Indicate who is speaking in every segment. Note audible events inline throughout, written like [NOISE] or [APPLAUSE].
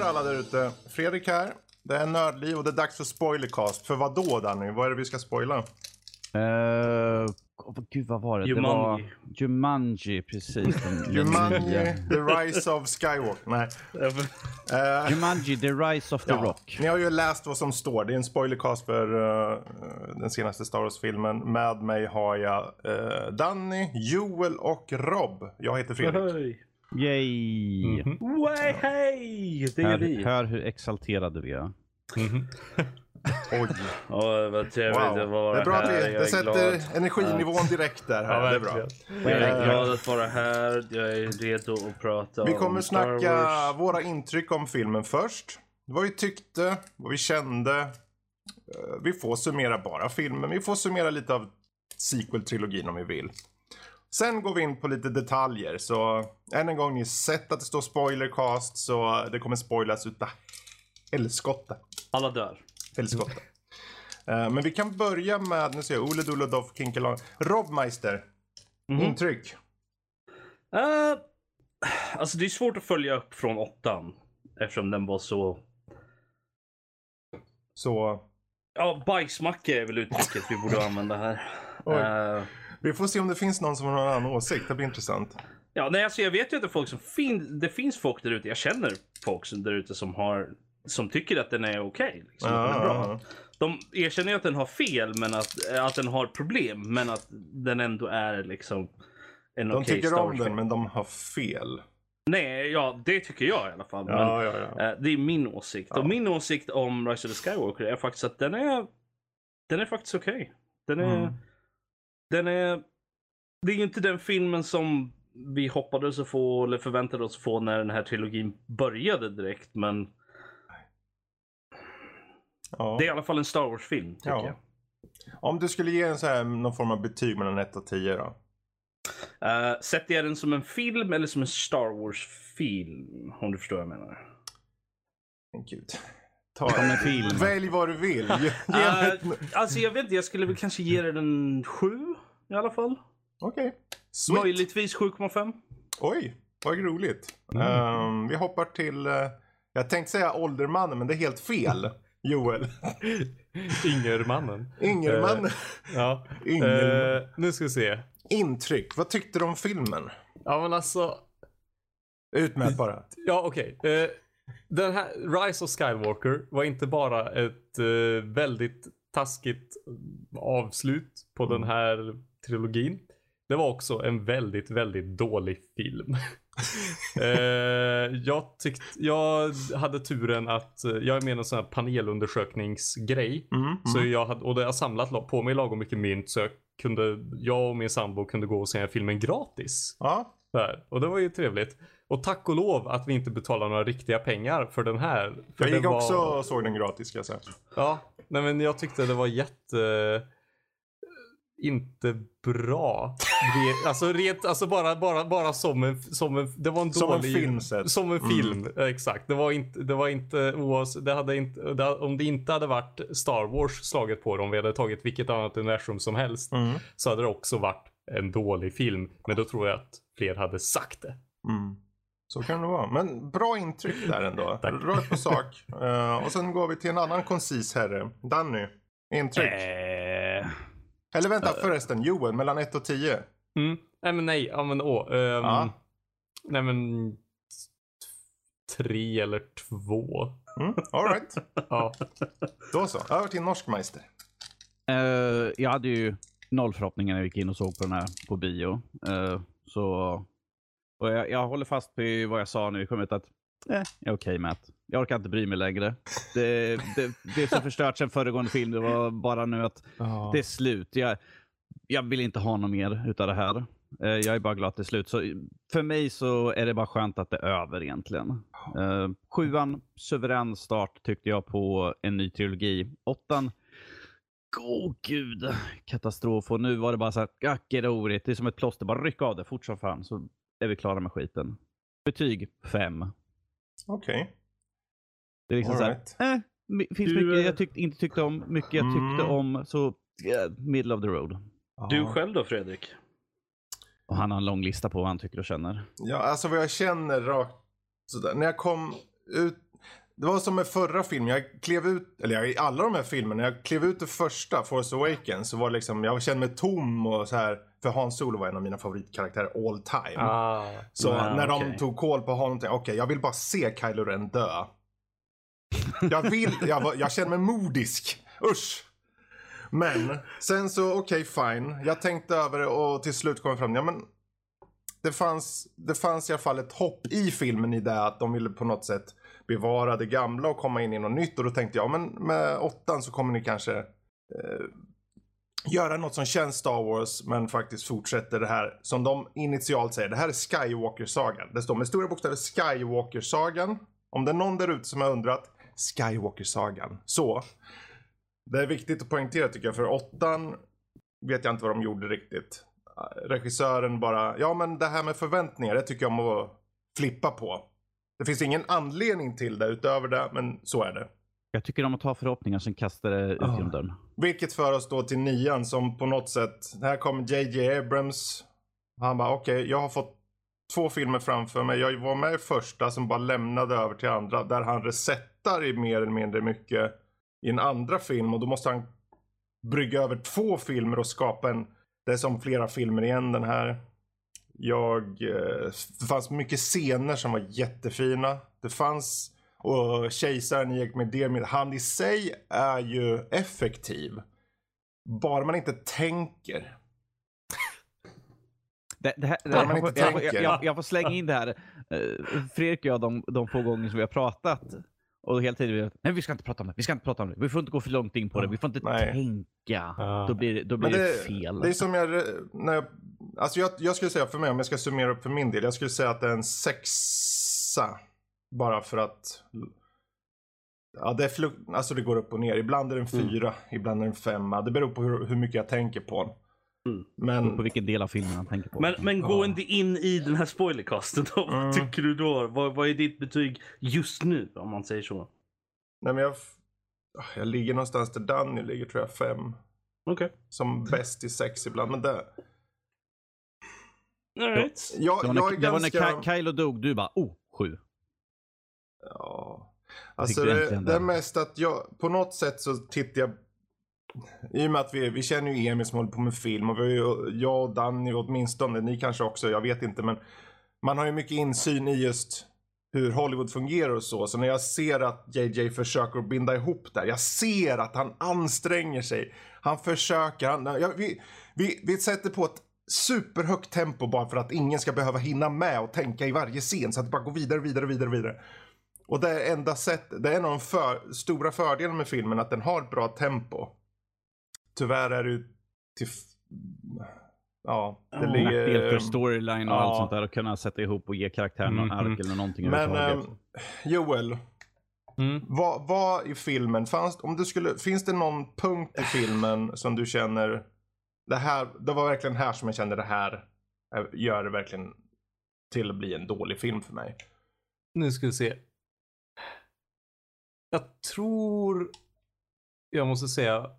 Speaker 1: Där alla där ute. Fredrik här. Det är Nördliv och det är dags för spoilercast. För vad då Danny? Vad är det vi ska spoila?
Speaker 2: Uh, gud, vad var det?
Speaker 3: Jumanji.
Speaker 2: Det var Jumanji, precis. [LAUGHS]
Speaker 1: Jumanji, The Rise of Skywalker. Nej. [LAUGHS] Eh,
Speaker 2: Jumanji, The Rise of the
Speaker 1: ja.
Speaker 2: Rock.
Speaker 1: Ni har ju läst vad som står. Det är en spoilercast för eh, den senaste Star Wars-filmen. Med mig har jag uh, Danny, Joel och Rob. Jag heter Fredrik.
Speaker 3: Hej.
Speaker 2: Yay!
Speaker 3: Way, hej! Det är vi.
Speaker 2: Hör, hur exalterade vi är. [LAUGHS]
Speaker 1: Oj.
Speaker 3: Åh, vad trevligt
Speaker 1: Wow.
Speaker 3: att vara
Speaker 1: Det är bra att
Speaker 3: här.
Speaker 1: det
Speaker 3: är
Speaker 1: sätter
Speaker 3: glad.
Speaker 1: energinivån direkt där. Här.
Speaker 4: Ja,
Speaker 1: det är bra.
Speaker 3: Jag är
Speaker 1: Eh,
Speaker 3: glad att vara här. Jag är redo att prata
Speaker 1: Vi
Speaker 3: om
Speaker 1: kommer
Speaker 3: Star
Speaker 1: snacka
Speaker 3: Wars.
Speaker 1: våra intryck om filmen först. Vad vi tyckte, vad vi kände. Eh, Vi får summera bara filmen. Vi får summera lite av sequel-trilogin om vi vill. Sen går vi in på lite detaljer. Så än en gång, ni har sett att det står spoilercast. Så det kommer spoilas utav helskotta.
Speaker 3: Alla dör.
Speaker 1: Helskotta. Eh, Men vi kan börja med, nu ser jag, Ole Dole Doff Kinkelag. Robmeister.
Speaker 3: Mhm.
Speaker 1: Intryck.
Speaker 3: Eh, alltså det är svårt att följa upp från åttan. Eftersom den var så...
Speaker 1: Så
Speaker 3: Ja, bajsmacka är väl uttrycket vi borde använda här.
Speaker 1: Oj. Vi får se om det finns någon som har någon annan åsikt. Det blir intressant.
Speaker 3: Ja, nej, alltså jag vet ju att det, folk som fin- det finns folk där ute. Jag känner folk där ute som har som tycker att den är okej. liksom, den är bra. De erkänner ju att den har fel, men att, att den har problem, men att den ändå är liksom en
Speaker 1: De
Speaker 3: okej
Speaker 1: tycker
Speaker 3: Star
Speaker 1: om
Speaker 3: Wars
Speaker 1: den men de har fel.
Speaker 3: Nej, ja, det tycker jag i alla fall. men,
Speaker 1: Ja, ja, ja.
Speaker 3: eh, det är min åsikt.
Speaker 1: Ja.
Speaker 3: Och min åsikt om Rise of the Skywalker är faktiskt att den är den är faktiskt okej. Den är
Speaker 1: Mm.
Speaker 3: Den är det är ju inte den filmen som vi hoppades att få eller förväntade oss att få när den här trilogin började direkt. Men
Speaker 1: ja.
Speaker 3: det är i alla fall en Star Wars-film tycker
Speaker 1: Ja.
Speaker 3: jag.
Speaker 1: Om du skulle ge en så här, någon form av betyg mellan 1 och 10 då?
Speaker 3: Uh, sätter jag den som en film eller som en Star Wars-film? Om du förstår vad jag menar.
Speaker 1: Men Gud. Ta,
Speaker 2: Som en film.
Speaker 1: Välj vad du vill.
Speaker 3: Uh, alltså jag vet inte, jag skulle väl kanske ge den en 7 i alla fall.
Speaker 1: Okej. Sweet.
Speaker 3: Möjligtvis 7,5.
Speaker 1: Oj, vad roligt. Ehm, vi hoppar till... eh, jag tänkte säga åldermannen men det är helt fel. [LAUGHS] Joel.
Speaker 4: Ingermannen.
Speaker 1: Ingerman.
Speaker 4: Eh, Ja. [LAUGHS]
Speaker 1: Inger-
Speaker 4: Eh, nu ska vi se.
Speaker 1: Intryck. Vad tyckte du om filmen?
Speaker 4: Ja men alltså.
Speaker 1: Ut med bara.
Speaker 4: Ja okej. Eh, den här Rise of Skywalker var inte bara ett väldigt taskigt avslut på den här trilogin. Det var också en väldigt, väldigt dålig film. [LAUGHS] eh, jag tyckte, jag hade turen att, eh, jag är med i en sån här panelundersökningsgrej.
Speaker 1: Mm,
Speaker 4: Så
Speaker 1: mm.
Speaker 4: jag hade, och det har samlat la- på mig lagom mycket mynt så jag kunde, jag och min sambo kunde gå och se filmen gratis.
Speaker 1: Ja,
Speaker 4: Där. Och det var ju trevligt. Och tack och lov att vi inte betalar några riktiga pengar för den här. För
Speaker 1: jag gick
Speaker 4: var,
Speaker 1: också och såg den gratis ska jag säga.
Speaker 4: Ja, nej men jag tyckte det var jätte... Inte bra. Alltså, rent, alltså bara, bara, bara som en, som en, det var en
Speaker 1: Som en
Speaker 4: dålig...
Speaker 1: film sett.
Speaker 4: Som en
Speaker 1: Mm.
Speaker 4: film, eh, exakt. Det var inte, det var inte, oavs, det hade inte, det, om det inte hade varit Star Wars slaget på det, om vi hade tagit vilket annat universum som helst,
Speaker 1: Mm.
Speaker 4: så hade det också varit en dålig film. Men då tror jag att fler hade sagt det.
Speaker 1: Mm. Så kan det vara. Men bra intryck där ändå. [LAUGHS]
Speaker 4: Tack.
Speaker 1: Rakt på sak. Eh, och sen går vi till en annan koncis herre. Danny. Intryck.
Speaker 2: Eh,
Speaker 1: Eller vänta förresten. Joel, mellan 1 och 10.
Speaker 4: Mm. Nej men nej, ja men åh. ehm,
Speaker 1: Ja.
Speaker 4: Nej men... t- Tre eller två.
Speaker 1: Mm. All right. [LAUGHS]
Speaker 4: Ja.
Speaker 1: Då så. Över till Norskmeister.
Speaker 2: eh, jag hade ju noll förhoppningar när jag gick in och såg på den här på bio. Eh, så, och jag, jag håller fast vid vad jag sa när vi kom ut att eh, jag är okej med att jag orkar inte bry mig längre. Det, det, det är så förstört sen föregående film. Det var bara nu att det är slut. Jag, jag vill inte ha något mer utav det här. Eh, Jag är bara glad att det är slut. Så för mig så är det bara skönt att det är över egentligen. Uh, sjuan, suverän start tyckte jag på en ny trilogi. Åttan, åh gud, katastrof. Och nu var det bara så här, ja, get over it. Det är som ett plåster. Bara ryck av det fort som fan så är vi klara med skiten. Betyg fem.
Speaker 1: Okej.
Speaker 2: Det är liksom
Speaker 1: All
Speaker 2: så här,
Speaker 1: right.
Speaker 2: eh, finns
Speaker 3: Du,
Speaker 2: mycket
Speaker 3: eh,
Speaker 2: jag tyck, inte tyckte om, mycket jag tyckte
Speaker 1: Mm.
Speaker 2: om. Så yeah, middle of the road.
Speaker 3: Du själv då Fredrik?
Speaker 2: Och han har en lång lista på vad han tycker och känner.
Speaker 1: Ja, alltså vad jag känner rakt sådär. När jag kom ut, det var som med förra filmen, jag klev ut, eller i alla de här filmerna, jag klev ut det första, Force Awakens, så var det liksom, jag kände mig tom och så här. För Han Solo var en av mina favoritkaraktärer all time.
Speaker 4: Ah.
Speaker 1: så
Speaker 3: Ja,
Speaker 1: när
Speaker 3: okej.
Speaker 1: de tog koll på honom, tänkte jag, okej jag vill bara se Kylo Ren dö. Jag vill, jag, jag känner mig modisk. Usch. Men sen så, okej fine. Jag tänkte över det och till slut kom jag fram, ja men det fanns, det fanns i alla fall ett hopp i filmen i det att de ville på något sätt bevara det gamla och komma in i något nytt och då tänkte jag, men med åttan så kommer ni kanske eh, göra något som känns Star Wars men faktiskt fortsätter det här som de initialt säger. Det här är Skywalker-sagan. Det står med stora bokstäver Skywalker-sagan. Om det är någon där ute som har undrat, Skywalker-sagan. Så. Det är viktigt att poängtera tycker jag, för åttan vet jag inte vad de gjorde riktigt. Regissören bara, ja men det här med förväntningar, det tycker jag om att flippa på. Det finns ingen anledning till det utöver det, men så är det.
Speaker 2: Jag tycker om att ta förhoppningar sen kastar det ut
Speaker 1: Ah.
Speaker 2: genom dörren.
Speaker 1: Vilket för oss då till nian som på något sätt, här kommer JJ Abrams. Han bara okej, jag har fått två filmer framför mig. Jag var med i första som bara lämnade över till andra. Där han resettar i mer eller mindre mycket i en andra film. Och då måste han brygga över två filmer och skapa en, det är som flera filmer igen den här. Jag, eh, det fanns mycket scener som var jättefina. Det fanns, och kejsaren gick med det, med- han i sig är ju effektiv. Bara man inte tänker.
Speaker 2: Det, det här, det här, jag, jag, jag får slänga in det här. Eh, Fredrik och jag, de, de få gånger som vi har pratat. Och hela tiden, vi nej vi ska inte prata om det, vi ska inte prata om det. Vi får inte gå för långt in på det, vi får inte
Speaker 1: Nej.
Speaker 2: tänka.
Speaker 4: Ah.
Speaker 2: Då blir, det- då blir det,
Speaker 1: det,
Speaker 2: fel.
Speaker 1: det är som jag, när jag, alltså jag, jag skulle säga för mig, om jag ska summera upp för min del. Jag skulle säga att det är en sexa. Bara för att, ja det är alltså det går upp och ner. Ibland är det en fyra, ibland är det en femma. Det beror på hur, hur mycket jag tänker på den.
Speaker 3: Mm.
Speaker 1: Men
Speaker 2: På vilken del av filmen han tänker på.
Speaker 3: Men, men gå
Speaker 1: Ja.
Speaker 3: inte in i den här spoilercasten då.
Speaker 1: Mm.
Speaker 3: Vad tycker du då? Vad, vad är ditt betyg just nu om man säger så?
Speaker 1: Nej men jag, jag ligger någonstans där Danny ligger tror jag fem.
Speaker 3: Okej.
Speaker 1: Som bäst i sex ibland. Men det,
Speaker 3: Alright.
Speaker 1: jag,
Speaker 2: det var
Speaker 1: jag
Speaker 2: när,
Speaker 1: är
Speaker 2: det var när
Speaker 1: ganska...
Speaker 2: Ky- Kylo dog, du bara oh, sju.
Speaker 1: Ja. Alltså det, det är mest att jag, på något sätt så tittar jag i och med att vi, vi känner ju Emil som håller på med film och vi har ju, jag och Danny åtminstone, ni kanske också, jag vet inte men man har ju mycket insyn i just hur Hollywood fungerar och så. Så när jag ser att JJ försöker att binda ihop där, jag ser att han anstränger sig. Han försöker, han, ja, vi, vi, vi sätter på ett superhögt tempo bara för att ingen ska behöva hinna med och tänka i varje scen så att det bara går vidare, vidare, vidare, vidare. Och det är enda sätt, det är en av de för, stora fördelarna med filmen att den har ett bra tempo. Tyvärr är det ju till... Ja, det
Speaker 3: Ja.
Speaker 1: ligger...
Speaker 2: Nackdel för storyline och
Speaker 1: ja.
Speaker 2: allt sånt där. Att kunna sätta ihop och ge karaktären någon
Speaker 4: Mhm.
Speaker 2: ark eller någonting
Speaker 1: Men
Speaker 2: överhuvudtaget.
Speaker 1: ehm, Joel,
Speaker 4: Mm.
Speaker 1: vad, vad i filmen, fanns, om du skulle, finns det någon punkt i filmen som du känner, det här, det var verkligen här som jag kände det här eh, gör det verkligen till att bli en dålig film för mig.
Speaker 4: Nu ska vi se. Jag tror jag måste säga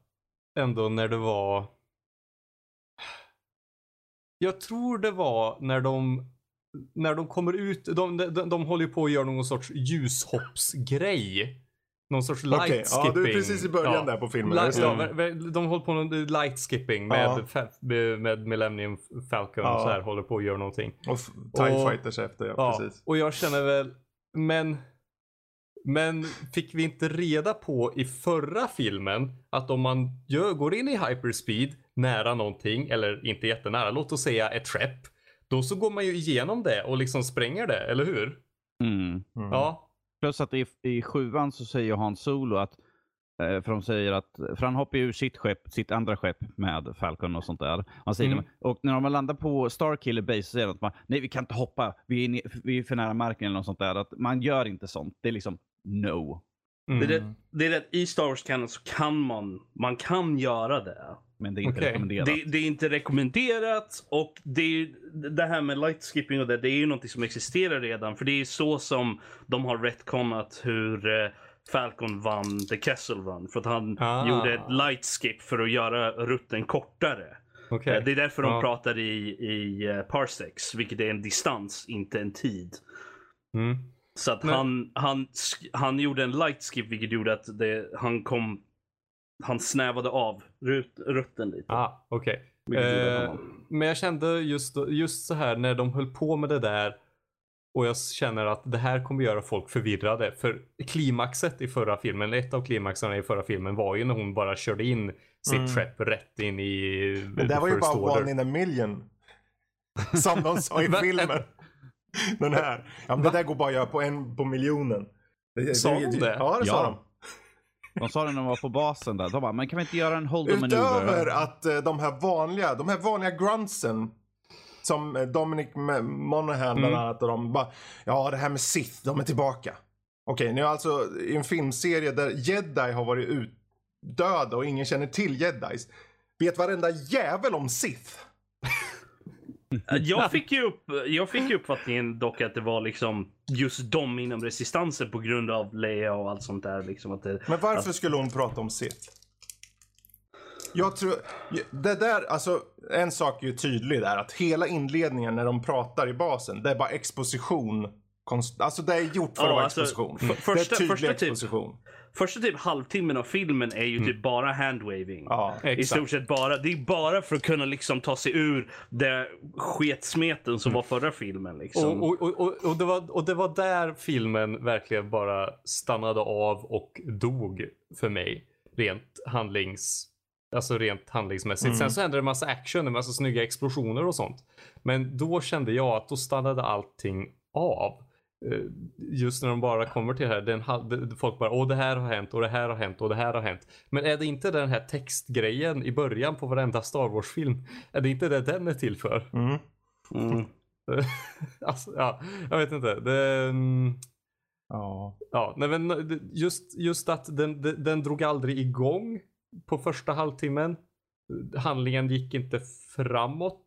Speaker 4: ändå när det var. Jag tror det var när de när de kommer ut. De, de, de håller ju på att göra någon sorts ljushoppsgrej. Någon sorts light
Speaker 1: Okej,
Speaker 4: skipping.
Speaker 1: ja du är precis i början
Speaker 4: Ja.
Speaker 1: där på filmen.
Speaker 4: Light, ja, de håller på med light skipping med,
Speaker 1: Ja.
Speaker 4: med, Millennium Falcon och så här håller på att göra någonting.
Speaker 1: Och TIE
Speaker 4: Och-
Speaker 1: Fighters efter, Ja, precis.
Speaker 4: och jag känner väl, men, men fick vi inte reda på i förra filmen att om man gör, går in i hyperspeed nära någonting, eller inte jättenära, låt oss säga ett skepp, då så går man ju igenom det och liksom spränger det, eller hur?
Speaker 2: Mm.
Speaker 1: Mm.
Speaker 4: Ja.
Speaker 2: Plus att i, i sjuan så säger Han Solo att eh, för de säger att, för han hoppar ju ur sitt skepp, sitt andra skepp med Falcon och sånt där. Han säger
Speaker 4: Mm.
Speaker 2: det, och när de landar på Starkiller Base så säger de att man, nej vi kan inte hoppa, vi är, vi är för nära marken eller något sånt där. Att man gör inte sånt. Det är liksom no.
Speaker 4: Mm.
Speaker 3: Det, är det, det är det, I Star Wars Canon så kan man, man kan göra det.
Speaker 2: Men det är inte
Speaker 4: Okej.
Speaker 2: rekommenderat.
Speaker 3: Det, det är inte rekommenderat och det, är, det här med light skipping och det, det är ju något som existerar redan. För det är så som de har retconat hur eh, Falcon vann The Kessel Run. För att han
Speaker 4: Ah.
Speaker 3: gjorde ett light skip för att göra rutten kortare.
Speaker 4: Okej.
Speaker 3: Eh, Det är därför de
Speaker 4: Ja.
Speaker 3: pratar i, i eh, parsecs, vilket är en distans, inte en tid.
Speaker 4: Mm.
Speaker 3: Så att
Speaker 4: Men-
Speaker 3: han, han, han gjorde en light skip vilket gjorde att det, han kom... Han snävade av rut, rutten lite.
Speaker 4: Ah, okej.
Speaker 3: att
Speaker 4: Eh, men jag kände just, just så här när de höll på med det där och jag känner att det här kommer göra folk förvirrade. För klimaxet i förra filmen, ett av klimaxarna i förra filmen var ju när hon bara körde in sitt
Speaker 1: Mm.
Speaker 4: skepp rätt in i
Speaker 1: Men det var ju bara
Speaker 4: Order.
Speaker 1: one in a million. Som de sa i [LAUGHS]
Speaker 4: Men-
Speaker 1: filmen. [LAUGHS] Den här. Ja, men det där går bara att göra på en på miljonen.
Speaker 4: Sa de det?
Speaker 1: Ja, det sa de.
Speaker 2: De sa det när de var på basen där. De bara, men kan vi inte göra en hold maneuver?
Speaker 1: Utöver att eh, de här vanliga, de här vanliga gruntsen som eh, Dominic M- Monaghan bland
Speaker 4: Mm.
Speaker 1: annat och de bara, ja det här med Sith, de är tillbaka. Okej, nu är alltså i en filmserie där jedi har varit utdöda och ingen känner till jedis. Vet varenda jävel om Sith.
Speaker 3: Jag fick ju upp, jag fick ju uppfattningen dock att det var liksom just de inom resistansen på grund av Leia och allt sånt där. Liksom att det,
Speaker 1: Men varför skulle hon prata om Sith? Jag tror, det där, alltså en sak är ju tydlig där att hela inledningen när de pratar i basen, det är bara exposition. Konst, alltså det är gjort för
Speaker 3: Ja,
Speaker 1: att vara
Speaker 3: alltså,
Speaker 1: exposition.
Speaker 3: f-
Speaker 1: det
Speaker 3: första-
Speaker 1: är tydlig
Speaker 3: första typ-
Speaker 1: exposition.
Speaker 3: Första typ halvtimmen av filmen är ju
Speaker 4: Mm.
Speaker 3: typ bara handwaving.
Speaker 1: Ja.
Speaker 3: I stort sett bara. Det är bara för att kunna liksom ta sig ur det sketsmeten som var förra filmen. Liksom.
Speaker 4: Och, och, och, och, det var, och det var där filmen verkligen bara stannade av och dog för mig. Rent handlings... Alltså rent handlingsmässigt.
Speaker 1: Mm.
Speaker 4: Sen så hände det en massa action, en massa snygga explosioner och sånt. Men då kände jag att då stannade allting av. Eh, Just när de bara kommer till det här, den, folk bara åh det här har hänt och det här har hänt och det här har hänt. Men är det inte den här textgrejen i början på varenda Star Wars-film? Är det inte det den är till för?
Speaker 1: Mm.
Speaker 3: Mm. [LAUGHS]
Speaker 4: alltså, ja, jag vet inte. Det, mm,
Speaker 1: Ja.
Speaker 4: ja, nej, men just, just att den, den, den drog aldrig igång på första halvtimmen. Handlingen gick inte framåt.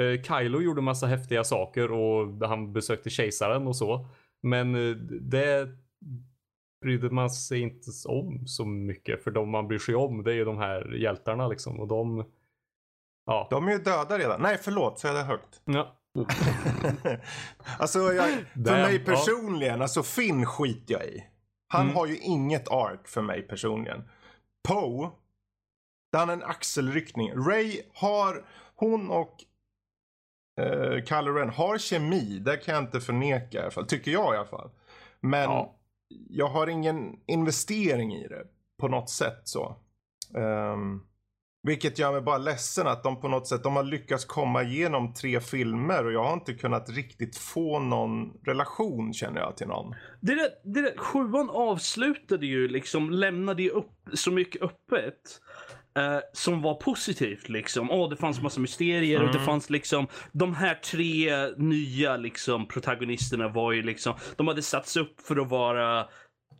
Speaker 4: Eh, Kylo gjorde massa häftiga saker och han besökte kejsaren och så. Men eh, det brydde man sig inte om så mycket. För de man bryr sig om det är ju de här hjältarna liksom. Och de... Ja.
Speaker 1: De är ju döda redan. Nej, förlåt, så är det högt.
Speaker 4: ja. [LAUGHS]
Speaker 1: alltså, jag, för mig personligen, alltså Finn skiter jag i. Han
Speaker 4: Mm.
Speaker 1: har ju inget ark för mig personligen. Poe, han har en axelryckning. Ray har, hon och uh, Kylo Ren har kemi, det kan jag inte förneka i alla fall. Tycker jag i alla fall. Men
Speaker 4: Ja.
Speaker 1: jag har ingen investering i det på något sätt så. Ehm, vilket gör mig bara ledsen att de på något sätt de har lyckats komma igenom tre filmer och jag har inte kunnat riktigt få någon relation känner jag till någon.
Speaker 3: Det där, det där, sjuan avslutade ju liksom, lämnade ju upp så mycket öppet. Eh, som var positivt liksom. Åh, det fanns massa mysterier och det
Speaker 1: Mm.
Speaker 3: fanns liksom de här tre nya liksom protagonisterna var ju liksom, de hade satts upp för att vara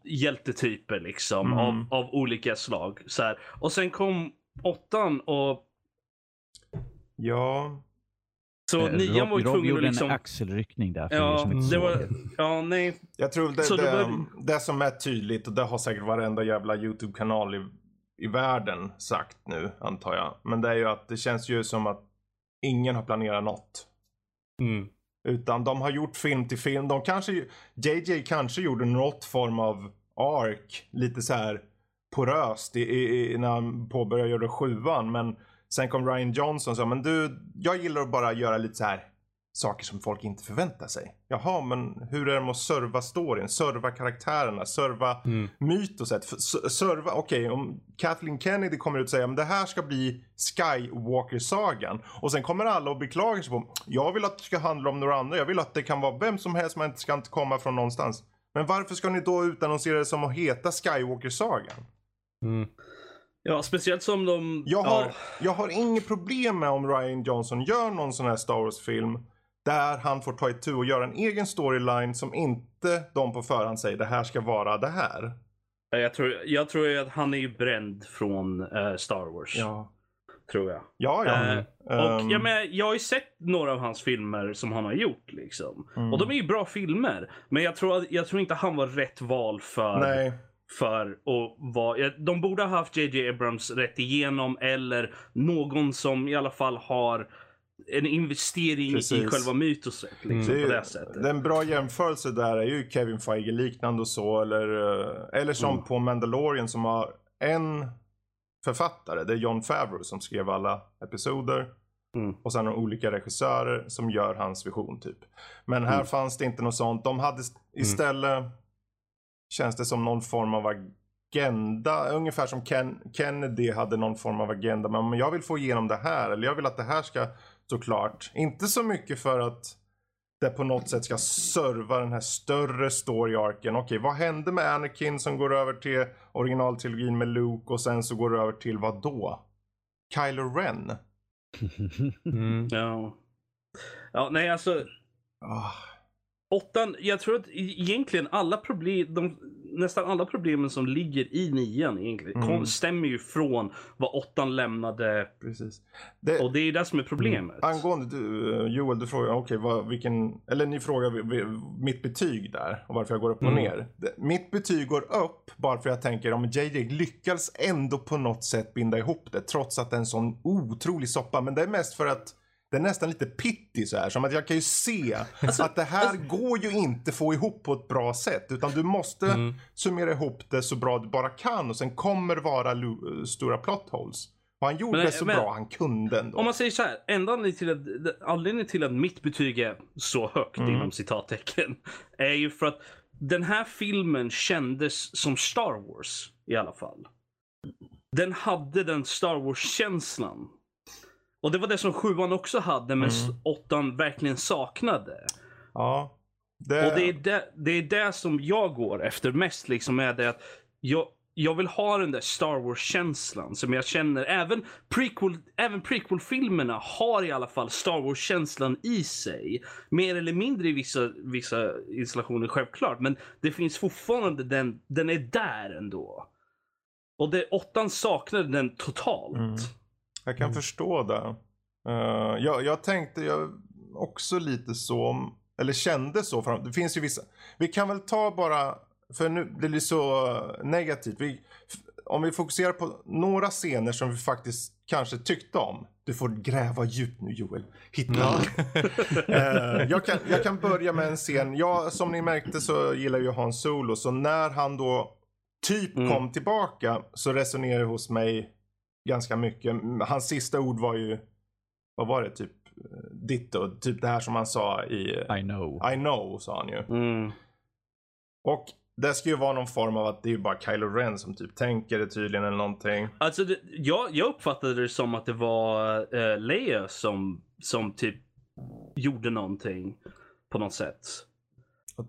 Speaker 3: hjältetyper liksom
Speaker 1: Mm.
Speaker 3: av, av olika slag. Så här. Och sen kom åttan och
Speaker 1: Ja,
Speaker 3: så
Speaker 2: Eh,
Speaker 3: nian var ju tvungen att liksom...
Speaker 2: en axelryckning där. För
Speaker 3: Ja, det var... Ja, nej.
Speaker 1: jag tror det, det,
Speaker 3: det
Speaker 1: det, som är tydligt och det har säkert varenda jävla YouTube-kanal i, i världen sagt nu antar jag. Men det är ju att det känns ju som att ingen har planerat något.
Speaker 4: Mm.
Speaker 1: Utan de har gjort film till film. De kanske, JJ kanske gjorde något form av ark. Lite så här poröst i, i, i, när han påbörjade sjuan. Men sen kom Ryan Johnson och sa, men du, jag gillar att bara göra lite så här saker som folk inte förväntar sig. Jaha, men hur är det med att serva storyn, serva karaktärerna, serva
Speaker 4: Mm.
Speaker 1: mytoset. Serva, okej, om Kathleen Kennedy kommer ut och säger att det här ska bli Skywalker-sagan. Och sen kommer alla och beklagar sig på, jag vill att det ska handla om några andra, jag vill att det kan vara vem som helst, man ska inte komma från någonstans. Men varför ska ni då utannonsera det som att heta Skywalker-sagan?
Speaker 4: Mm.
Speaker 3: Ja, speciellt som de...
Speaker 1: Jag har,
Speaker 3: ja.
Speaker 1: jag har inget problem med om Ryan Johnson gör någon sån här Star Wars-film där han får ta itu och göra en egen storyline som inte de på förhand säger det här ska vara det här.
Speaker 3: Jag tror, jag tror att han är ju bränd från eh, Star Wars.
Speaker 1: Ja,
Speaker 3: Tror jag.
Speaker 1: ja. ja.
Speaker 3: Eh, och
Speaker 1: Ehm,
Speaker 3: jag, men, jag har ju sett några av hans filmer som han har gjort. Liksom.
Speaker 1: Mm.
Speaker 3: Och de är ju bra filmer. Men jag tror, jag tror inte han var rätt val för,
Speaker 1: Nej,
Speaker 3: för att vara... ja, De borde ha haft JJ Abrams rätt igenom eller någon som i alla fall har en investering
Speaker 1: Precis.
Speaker 3: i själva mytoset. Liksom,
Speaker 1: är
Speaker 3: på det sättet.
Speaker 1: det är en bra jämförelse där är ju Kevin Feige liknande och så. Eller, eh, eller som
Speaker 3: Mm.
Speaker 1: på Mandalorian som har en författare. Det är John Favreau som skrev alla episoder.
Speaker 3: Mm.
Speaker 1: Och sen har de olika regissörer som gör hans vision typ. Men här
Speaker 3: Mm.
Speaker 1: fanns det inte något sånt. De hade ist- istället, känns det som någon form av agenda. Ungefär som Ken, Kennedy hade någon form av agenda. Men jag vill få igenom det här. Eller jag vill att det här ska stå klart. Inte så mycket för att det på något sätt ska serva den här större story-arken. Okej, vad hände med Anakin som går över till originaltrilogin med Luke och sen så går det över till vad då? Kylo Ren? [LAUGHS]
Speaker 4: Mm.
Speaker 3: Ja. ja, nej alltså.
Speaker 1: Ah.
Speaker 3: Åttan, jag tror att egentligen alla problem, de, nästan alla problemen som ligger i nian egentligen
Speaker 1: Mm.
Speaker 3: kom, stämmer ju från vad åttan lämnade.
Speaker 1: Precis. Det,
Speaker 3: Och det är ju det som är problemet.
Speaker 1: Angående du, eh, Joel, du frågar, okej, vad, vilken, eller ni frågar vi- vi- mitt betyg där och varför jag går upp och
Speaker 4: Mm.
Speaker 1: ner. Det, mitt betyg går upp bara för jag tänker om JJ lyckas ändå på något sätt binda ihop det trots att det är en sån otrolig soppa. Men det är mest för att det är nästan lite pitty så här. Som att jag kan ju se
Speaker 3: Alltså,
Speaker 1: att det här går ju inte få ihop på ett bra sätt. Utan du måste
Speaker 4: Mm.
Speaker 1: summera ihop det så bra du bara kan. Och sen kommer det vara stora plot holes. Och han gjorde
Speaker 3: Men-
Speaker 1: det så
Speaker 3: men-
Speaker 1: bra han kunde ändå.
Speaker 3: Om man säger så här, anledningen till att, anledningen till att mitt betyg är så högt
Speaker 1: Mm.
Speaker 3: inom citattecken är ju för att den här filmen kändes som Star Wars i alla fall. Den hade den Star Wars-känslan. Och det var det som sjuan också hade men
Speaker 1: Mm.
Speaker 3: åttan verkligen saknade.
Speaker 1: Ja. Det,
Speaker 3: Och det är det, det är det som jag går efter mest liksom är det att jag, jag vill ha den där Star Wars-känslan som jag känner. Även prequel, även prequel-filmerna har i alla fall Star Wars-känslan i sig. Mer eller mindre i vissa, vissa installationer självklart. Men det finns fortfarande den, den är där ändå. Och det, åttan saknade den totalt.
Speaker 1: Mm. Jag kan
Speaker 4: Mm.
Speaker 1: förstå det. Uh, jag, jag tänkte jag också lite så, eller kände så. För det finns ju vissa. Vi kan väl ta bara, för nu det blir så negativt. Vi, om vi fokuserar på några scener som vi faktiskt kanske tyckte om. Du får gräva djupt nu Joel. Hitta.
Speaker 4: Ja. [LAUGHS]
Speaker 1: Eh, jag, kan, jag kan börja med en scen. Jag, som ni märkte så gillar ju Han Solo. Så när han då typ
Speaker 3: Mm.
Speaker 1: kom tillbaka så resonerade det hos mig ganska mycket. Hans sista ord var ju, vad var det, typ eh, ditto. Typ det här som han sa i
Speaker 2: I know.
Speaker 1: I know, sa han ju.
Speaker 3: Mm.
Speaker 1: Och det ska ju vara någon form av att det är ju bara Kylo Ren som typ tänker det tydligen eller någonting.
Speaker 3: Alltså, det, jag, jag uppfattade det som att det var uh, Leia som, som typ gjorde någonting på något sätt.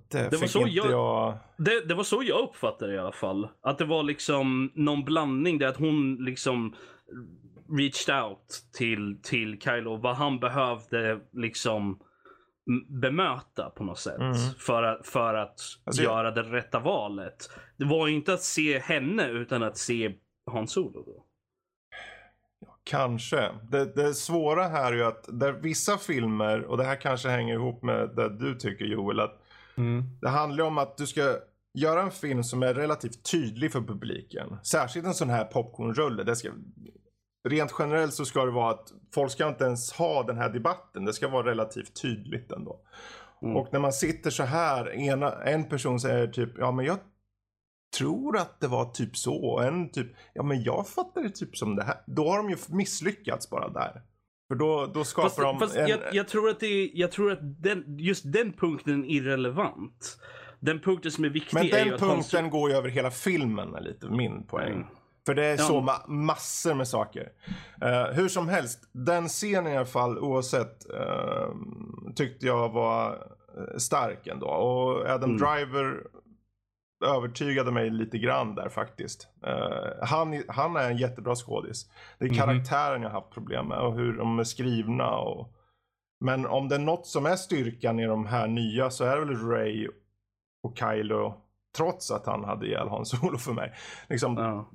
Speaker 1: Det,
Speaker 3: Det var så jag-
Speaker 1: jag...
Speaker 3: Det, det var så jag uppfattade det i alla fall. Att det var liksom någon blandning där att hon liksom reached out till, till Kylo vad han behövde liksom bemöta på något sätt
Speaker 1: Mm.
Speaker 3: för att, för att
Speaker 1: Alltså,
Speaker 3: göra det rätta valet. Det var ju inte att se henne utan att se Han Solo. Då.
Speaker 1: Kanske. Det, det svåra här är ju att där vissa filmer, och det här kanske hänger ihop med det du tycker Joel, att
Speaker 4: Mm.
Speaker 1: det handlar om att du ska göra en film som är relativt tydlig för publiken. Särskilt en sån här popcornrulle. Det ska, rent generellt så ska det vara att folk ska inte ens ha den här debatten. Det ska vara relativt tydligt ändå.
Speaker 3: Mm.
Speaker 1: Och när man sitter så här, ena, en person säger typ, ja men jag tror att det var typ så. Och en typ, ja men jag fattar det typ som det här. Då har de ju misslyckats bara där. För då, då skapar
Speaker 3: Fast,
Speaker 1: de
Speaker 3: fast
Speaker 1: en...
Speaker 3: jag, jag tror att, det jag tror att den, just den punkten är irrelevant. Den punkten som är viktig
Speaker 1: Men
Speaker 3: är ju
Speaker 1: den
Speaker 3: att Han
Speaker 1: punkten går ju över hela filmen är lite min poäng.
Speaker 3: Mm.
Speaker 1: För det är så ma- massor med saker. Eh, hur som helst, den scenen i alla fall oavsett eh, tyckte jag var eh, stark ändå. Och Adam
Speaker 3: Mm.
Speaker 1: Driver övertygade mig lite grann där faktiskt. Eh, han, han är en jättebra skådis. Det är
Speaker 4: Mhm.
Speaker 1: karaktären jag har haft problem med och hur de är skrivna. Och... Men om det är något som är styrkan i de här nya så är det väl Ray och Kylo. Trots att han hade ihjäl Han Solo för mig. Liksom,
Speaker 3: Ja.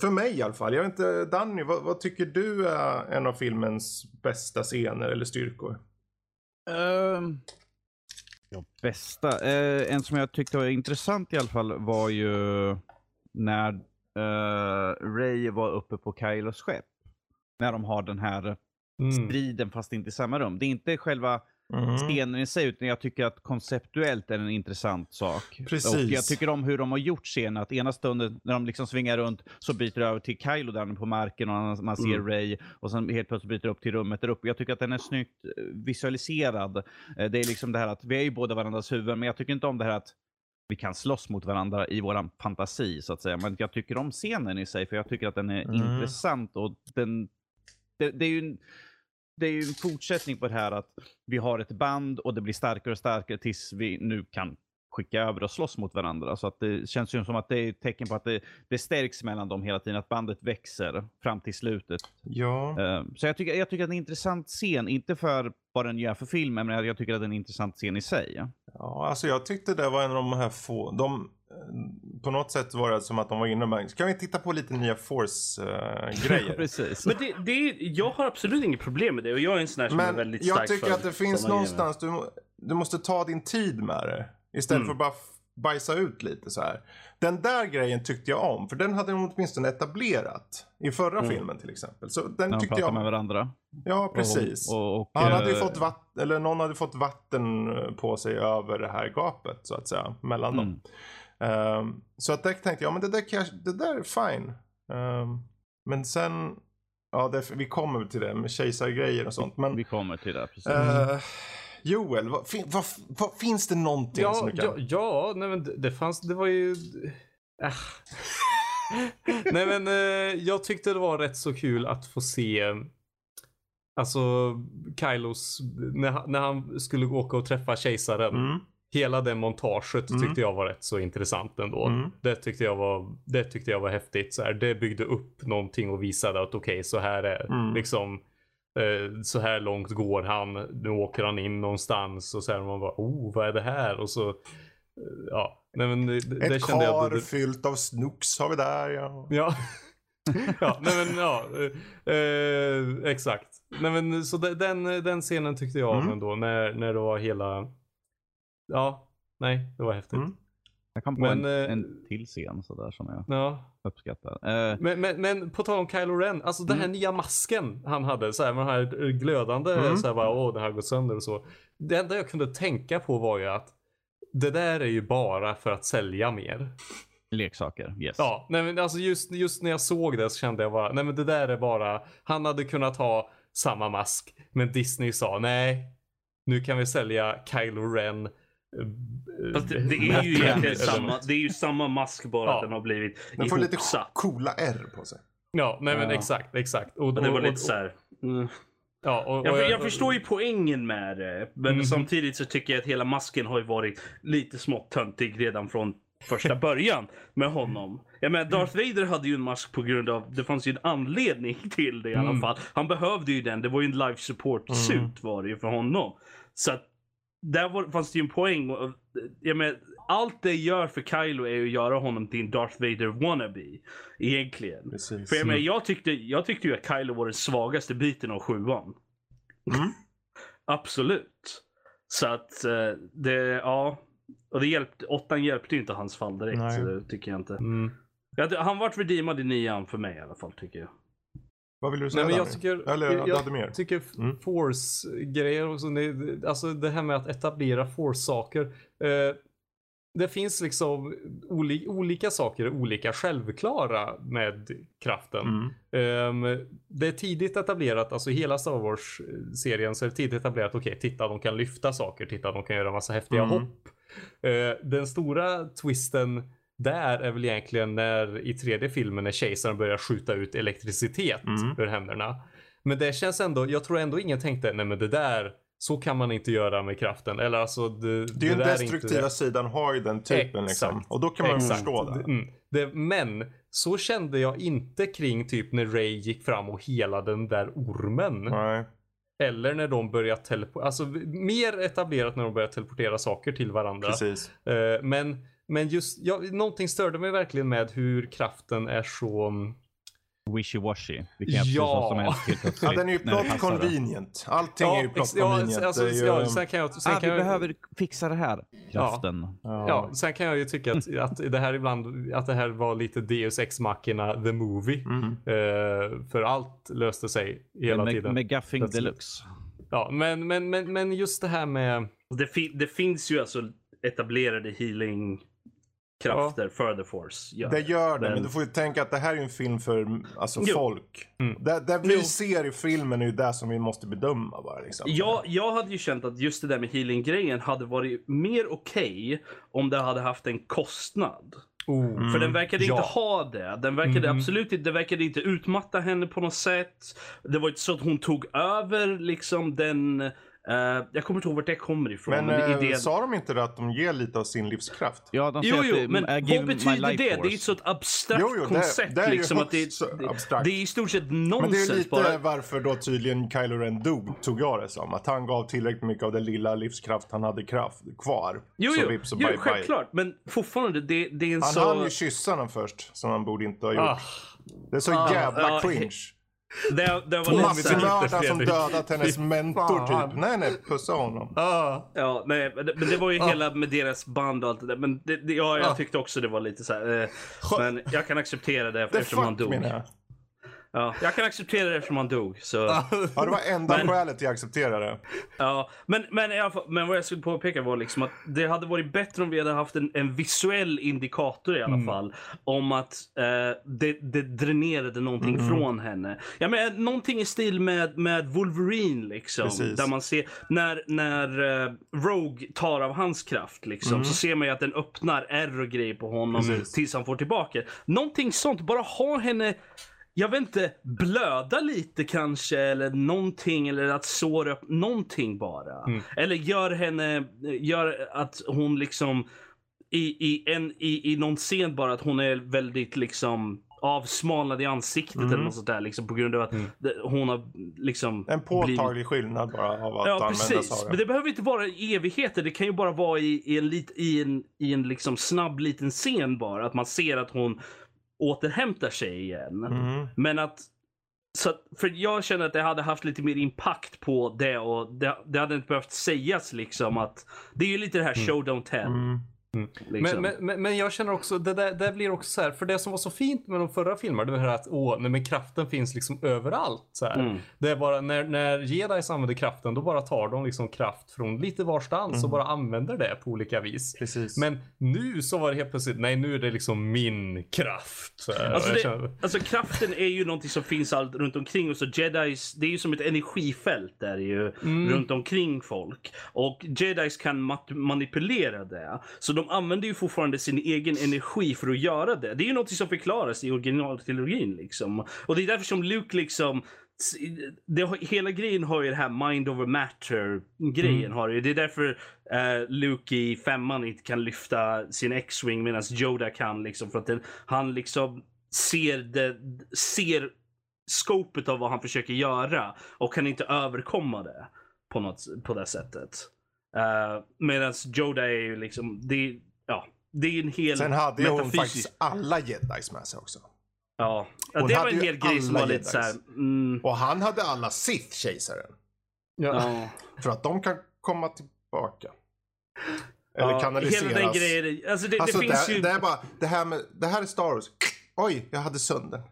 Speaker 1: För mig i alla fall. Jag vet inte, Danny, vad, vad tycker du är en av filmens bästa scener eller styrkor?
Speaker 2: Ehm, ja, bästa. Eh, en som jag tyckte var intressant i alla fall var ju när uh, Ray var uppe på Kylos skepp. När de har den här
Speaker 4: Mm.
Speaker 2: striden fast inte i samma rum. Det är inte själva
Speaker 1: Mm.
Speaker 2: scenen i sig, utan jag tycker att konceptuellt är en intressant sak.
Speaker 1: Precis.
Speaker 2: Och jag tycker om hur de har gjort scenen, att ena stunden när de liksom svingar runt så byter det över till Kylo där på marken och man ser
Speaker 3: Mm.
Speaker 2: Ray och sen helt plötsligt byter det upp till rummet där uppe. Jag tycker att den är snyggt eh, visualiserad. Eh, Det är liksom det här att vi är ju båda varandras huvuden, men jag tycker inte om det här att vi kan slåss mot varandra i våran fantasi så att säga. Men jag tycker om scenen i sig för jag tycker att den är
Speaker 1: Mm.
Speaker 2: intressant och den, det, det är ju en, det är ju en fortsättning på det här att vi har ett band och det blir starkare och starkare tills vi nu kan skicka över och slåss mot varandra. Så att det känns ju som att det är ett tecken på att det, det stärks mellan dem hela tiden, att bandet växer fram till slutet.
Speaker 1: Ja.
Speaker 2: Eh, Så jag tycker, jag tycker att det är en intressant scen, inte för vad den gör för filmen, men jag tycker att det är en intressant scen i sig.
Speaker 1: ja, alltså jag tyckte det var en av de här få, de, på något sätt var det som att de var inne med, kan vi titta på lite nya Force-grejer?
Speaker 2: Precis.
Speaker 3: Men det, det är, jag har absolut inget problem med det och jag är en sån här som är
Speaker 1: Men
Speaker 3: väldigt
Speaker 1: jag
Speaker 3: stark
Speaker 1: tycker
Speaker 3: för
Speaker 1: att det finns någonstans, du, du måste ta din tid med det. Istället
Speaker 3: Mm.
Speaker 1: för att bara bajsa ut lite så här. Den där grejen tyckte jag om, för den hade de åtminstone etablerat. I förra
Speaker 3: Mm.
Speaker 1: filmen till exempel. Så den
Speaker 2: När
Speaker 1: tyckte jag
Speaker 2: med
Speaker 1: om.
Speaker 2: varandra.
Speaker 1: Ja, precis.
Speaker 2: Och, och, och,
Speaker 1: Han hade ju
Speaker 2: eh,
Speaker 1: fått vatten, eller någon hade fått vatten eh, på sig över det här gapet så att säga, mellan
Speaker 2: Mm.
Speaker 1: dem. Ehm, så att där tänkte jag, men det där, kan jag, det där är fine. Ehm, men sen, ja det, vi kommer till det med kejsargrejer och sånt. Men
Speaker 2: Vi kommer till det, precis.
Speaker 1: eh, Joel, vad, fin, vad, vad, finns det någonting
Speaker 4: Ja,
Speaker 1: som du
Speaker 4: ja,
Speaker 1: kan?
Speaker 4: ja, nej men det, det fanns, det var ju... Äh. [LAUGHS] nej men eh, jag tyckte det var rätt så kul att få se Alltså Kylos, när, han- när han skulle åka och träffa kejsaren.
Speaker 1: Mm,
Speaker 4: Hela det montaget
Speaker 1: Mm.
Speaker 4: tyckte jag var rätt så intressant ändå.
Speaker 1: Mm.
Speaker 4: Det, tyckte jag var, det tyckte jag var häftigt. Så här, det byggde upp någonting och visade att okej, så här är
Speaker 1: Mm.
Speaker 4: liksom eh, så här långt går han. Nu åker han in någonstans och så här man bara oh vad är det här? Och så eh, ja, nej men det, det
Speaker 1: Ett
Speaker 4: kände jag.
Speaker 1: kar
Speaker 4: Det,
Speaker 1: fyllt av snooks har vi där ja.
Speaker 4: Ja. [LAUGHS] ja, nej men ja. Eh, eh, exakt. Nej men så de, den, den scenen tyckte jag om
Speaker 1: Mm.
Speaker 4: ändå. När, när det var hela. Ja, nej, det var häftigt.
Speaker 1: Mm.
Speaker 2: Jag kom på
Speaker 4: men,
Speaker 2: en,
Speaker 4: eh,
Speaker 2: en till scen sådär som jag
Speaker 4: Ja,
Speaker 2: uppskattar. Eh,
Speaker 4: men, men, men på tal om Kylo Ren, alltså den här
Speaker 2: Mm.
Speaker 4: nya masken han hade, så här, med den här glödande,
Speaker 1: Mm.
Speaker 4: så här bara, åh den här gått sönder och så. Det enda jag kunde tänka på var ju att det där är ju bara för att sälja mer.
Speaker 2: leksaker, yes.
Speaker 4: Ja, nej men alltså just, just när jag såg det så kände jag bara, nej men det där är bara, han hade kunnat ha samma mask, men Disney sa nej, nu kan vi sälja Kylo Ren.
Speaker 3: Fast det, det är ju egentligen samma, det är ju samma mask bara
Speaker 4: Ja.
Speaker 3: att den har blivit
Speaker 1: Den får lite coola R på sig.
Speaker 4: Ja, nej men
Speaker 3: Ja.
Speaker 4: exakt, exakt. Och,
Speaker 3: Och det var lite
Speaker 4: och-
Speaker 3: så här. Mm.
Speaker 4: Ja, och,
Speaker 3: Jag, jag förstår ju poängen med det. Men
Speaker 4: Mhm.
Speaker 3: samtidigt så tycker jag att hela masken har ju varit lite smått töntig redan från första [LAUGHS] början med honom. Jag menar, Darth Vader hade ju en mask på grund av, det fanns ju en anledning [LAUGHS] till det i alla
Speaker 4: Mm.
Speaker 3: fall. Han behövde ju den, det var ju en life support suit
Speaker 1: Mm.
Speaker 3: var det ju för honom. Så att där var, fanns det ju en poäng. Och, jag menar, allt det gör för Kylo är att göra honom till en Darth Vader wannabe. Egentligen.
Speaker 1: Precis.
Speaker 3: För jag, menar, jag, tyckte, jag tyckte ju att Kylo var den svagaste biten av sjuan.
Speaker 1: Mm. [LAUGHS]
Speaker 3: Absolut. Så att eh, det, ja. Och det hjälpte, åttan hjälpte ju inte hans fall direkt.
Speaker 1: Nej.
Speaker 3: Så det tycker jag inte.
Speaker 4: Mm.
Speaker 3: Han vart redeemad i nian för mig i alla fall tycker jag.
Speaker 1: Vad vill du säga
Speaker 4: Nej men jag tycker,
Speaker 1: Eller
Speaker 4: jag,
Speaker 1: hade mer?
Speaker 4: tycker
Speaker 1: Mm.
Speaker 4: force-grejer och så, alltså det här med att etablera force-saker. Eh, det finns liksom oli, olika saker, olika självklara med kraften.
Speaker 1: Mm.
Speaker 4: Ehm, det är tidigt etablerat, alltså hela Star Wars-serien så är det tidigt etablerat, okej, titta de kan lyfta saker, titta de kan göra massa häftiga
Speaker 1: Mm.
Speaker 4: hopp. Eh, den stora twisten där är väl egentligen när i tredje filmen när kejsaren börjar skjuta ut elektricitet
Speaker 1: Mm.
Speaker 4: ur händerna. Men det känns ändå, jag tror ändå ingen tänkte, nej men det där, så kan man inte göra med kraften. Eller alltså det,
Speaker 1: Det är ju den
Speaker 4: inte
Speaker 1: destruktiva
Speaker 4: det.
Speaker 1: sidan har ju den typen liksom.
Speaker 4: Exakt.
Speaker 1: Och då kan man
Speaker 4: Exakt.
Speaker 1: förstå det.
Speaker 4: Mm. det. Men så kände jag inte kring typ när Ray gick fram och hela den där ormen.
Speaker 1: Nej.
Speaker 4: Eller när de börjar teleportera, alltså mer etablerat när de börjar teleportera saker till varandra.
Speaker 1: Precis.
Speaker 4: Eh, men, men just, ja, någonting störde mig verkligen med hur kraften är så, mm,
Speaker 2: wishy-washy. Vi kan
Speaker 4: Ja.
Speaker 2: som helst helt plötsligt.
Speaker 1: Ja, den är ju plot convenient. Allting är ju plot
Speaker 4: ja,
Speaker 1: convenient.
Speaker 4: alltså,
Speaker 1: ju-
Speaker 4: ja, sen kan jag, sen
Speaker 2: Ah, vi
Speaker 4: kan jag,
Speaker 2: behöver fixa det här. Kraften.
Speaker 4: Ja, sen kan jag ju tycka att, att det här ibland, att det här var lite Deus Ex Machina the Movie.
Speaker 1: Mm.
Speaker 4: Eh, för allt löste sig hela
Speaker 2: Med,
Speaker 4: tiden.
Speaker 2: med gaffing deluxe.
Speaker 4: Ja, men, men, men, men just det här med...
Speaker 3: Det, fi det finns ju alltså etablerade healing krafter för The Force. Ja.
Speaker 1: Det gör det, men...
Speaker 3: Men-
Speaker 1: du får ju tänka att det här är en film för alltså,
Speaker 3: Jo.
Speaker 1: folk.
Speaker 4: Mm.
Speaker 1: Det, det vi
Speaker 3: Jo.
Speaker 1: ser i filmen är ju det som vi måste bedöma bara. Liksom.
Speaker 3: Jag, jag hade ju känt att just det där med healing-grejen hade varit mer okej om det hade haft en kostnad.
Speaker 4: Oh.
Speaker 3: För den verkade
Speaker 4: Ja.
Speaker 3: inte ha det. Den verkade
Speaker 4: Mhm.
Speaker 3: absolut inte, det verkade inte utmatta henne på något sätt. Det var inte så att hon tog över liksom den... eh, jag kommer inte ihåg vart det kommer ifrån.
Speaker 1: Men,
Speaker 3: Men,
Speaker 1: eh,
Speaker 3: idén...
Speaker 1: sa de inte det att de ger lite av sin livskraft?
Speaker 2: Ja, de
Speaker 3: Jo,
Speaker 2: säger
Speaker 3: jo,
Speaker 2: att det,
Speaker 3: men
Speaker 2: give
Speaker 3: vad betyder det? Det är
Speaker 2: force.
Speaker 3: ett så abstrakt
Speaker 1: Jo, jo, det-
Speaker 3: koncept.
Speaker 1: det är
Speaker 3: liksom, att [LAUGHS] det,
Speaker 1: abstrakt.
Speaker 3: det är i stort sett
Speaker 1: Men det är
Speaker 3: nonsens
Speaker 1: lite
Speaker 3: bara.
Speaker 1: varför då tydligen Kylo Ren dog, tog jag det som. Att han gav tillräckligt mycket av den lilla livskraft han hade kraft kvar.
Speaker 3: Jo,
Speaker 1: så
Speaker 3: jo,
Speaker 1: vips och
Speaker 3: jo
Speaker 1: bye
Speaker 3: självklart. Men fortfarande, det, det är en
Speaker 1: Han
Speaker 3: så...
Speaker 1: hann ju kyssa henne först, som han borde inte ha gjort.
Speaker 4: Ah,
Speaker 1: Det är så
Speaker 3: Ah,
Speaker 1: jävla
Speaker 3: ja,
Speaker 1: cringe.
Speaker 3: Det, det var.
Speaker 1: Massmördaren som dödat hennes mentor typ. Nej, nej, pussa honom.
Speaker 4: ah.
Speaker 3: Ja, nej, men det, men det var ju
Speaker 4: Ah.
Speaker 3: hela med deras band och allt det där. Men det, det, ja, jag
Speaker 4: Ah.
Speaker 3: tyckte också det var lite så här. Eh, men jag kan acceptera det eftersom han dog.
Speaker 1: Jag.
Speaker 3: Ja, jag kan acceptera det eftersom han dog. Så,
Speaker 1: Ja, det var enda
Speaker 3: Men-
Speaker 1: skälet jag accepterade det.
Speaker 3: ja. men, men, i alla fall, men vad jag skulle påpeka var liksom att det hade varit bättre om vi hade haft en, en visuell indikator i alla
Speaker 4: Mm.
Speaker 3: fall. Om att eh, det, det dränerade någonting
Speaker 1: Mm.
Speaker 3: från henne. Ja, men, någonting i stil med, med Wolverine liksom.
Speaker 1: Precis.
Speaker 3: Där man ser när, när eh, Rogue tar av hans kraft liksom. Så ser man ju att den öppnar ärr och grejer på honom
Speaker 1: Mm. Precis.
Speaker 3: tills han får tillbaka. Någonting sånt. Bara ha henne jag vet inte, blöda lite kanske eller någonting eller att såra upp någonting bara.
Speaker 4: Mm.
Speaker 3: Eller gör henne, gör att hon liksom i, i, en, i, i någon scen bara att hon är väldigt liksom avsmalnad i ansiktet
Speaker 1: Mm.
Speaker 3: eller något sånt där liksom på grund av att
Speaker 4: Mm.
Speaker 3: hon har liksom
Speaker 1: En påtaglig skillnad bara av att
Speaker 3: Ja
Speaker 1: använda
Speaker 3: precis,
Speaker 1: av
Speaker 3: men
Speaker 1: det.
Speaker 3: det behöver inte vara i evigheter. Det kan ju bara vara i, i en, lit, i en, i en liksom snabb liten scen bara. Att man ser att hon återhämtar sig igen.
Speaker 1: Mm.
Speaker 3: Men att... Så att, för jag känner att det hade haft lite mer impact på det och det, det hade inte behövt sägas liksom att... Det är ju lite det här show don't tell.
Speaker 1: Mm.
Speaker 3: Liksom.
Speaker 4: Men, men, men, jag känner också, det där, det blir också så här, för det som var så fint med de förra filmerna, det var här att åh, nej, men kraften finns liksom överallt. Så.
Speaker 3: Mm.
Speaker 4: Det är bara när, när jedis använder kraften, då bara tar de liksom kraft från lite varstans och bara använder det på olika vis.
Speaker 1: Precis.
Speaker 4: Men nu så var det helt plötsligt, nej nu är det liksom min kraft.
Speaker 3: Alltså, det,
Speaker 4: känner-
Speaker 3: alltså kraften är ju någonting som finns allt runt omkring och så jedis, det är ju som ett energifält där ju
Speaker 4: Mm.
Speaker 3: runt omkring folk. Och jedis kan manipulera det. Så de använder ju fortfarande sin egen energi för att göra det. Det är ju något som förklaras i originaltrilogin liksom. Och det är därför som Luke liksom det, hela grejen har ju det här mind over matter grejen
Speaker 4: Mm.
Speaker 3: har ju. Det är därför eh, Luke i femman inte kan lyfta sin X-Wing medan Yoda kan liksom för att den, han liksom ser det, ser skopet av vad han försöker göra och kan inte överkomma det på något på det sättet. Uh, medan Yoda är ju liksom, det, ja, det är en hel
Speaker 1: Sen hade ju hon
Speaker 3: metafysisk-
Speaker 1: faktiskt alla jedis med sig också.
Speaker 3: Ja, ja
Speaker 1: Hon
Speaker 3: det var en hel grej som var lite
Speaker 1: jedis.
Speaker 3: så här. Mm,
Speaker 1: Och han hade alla Sith-kejsaren.
Speaker 4: ja.
Speaker 3: ja.
Speaker 1: För att de kan komma tillbaka. Eller
Speaker 3: Ja,
Speaker 1: kanaliseras.
Speaker 3: Hela den grejen. Alltså det,
Speaker 1: Alltså
Speaker 3: det finns
Speaker 1: det,
Speaker 3: ju...
Speaker 1: det är bara, det här med, det här är Star Wars. Oj, jag hade sönder.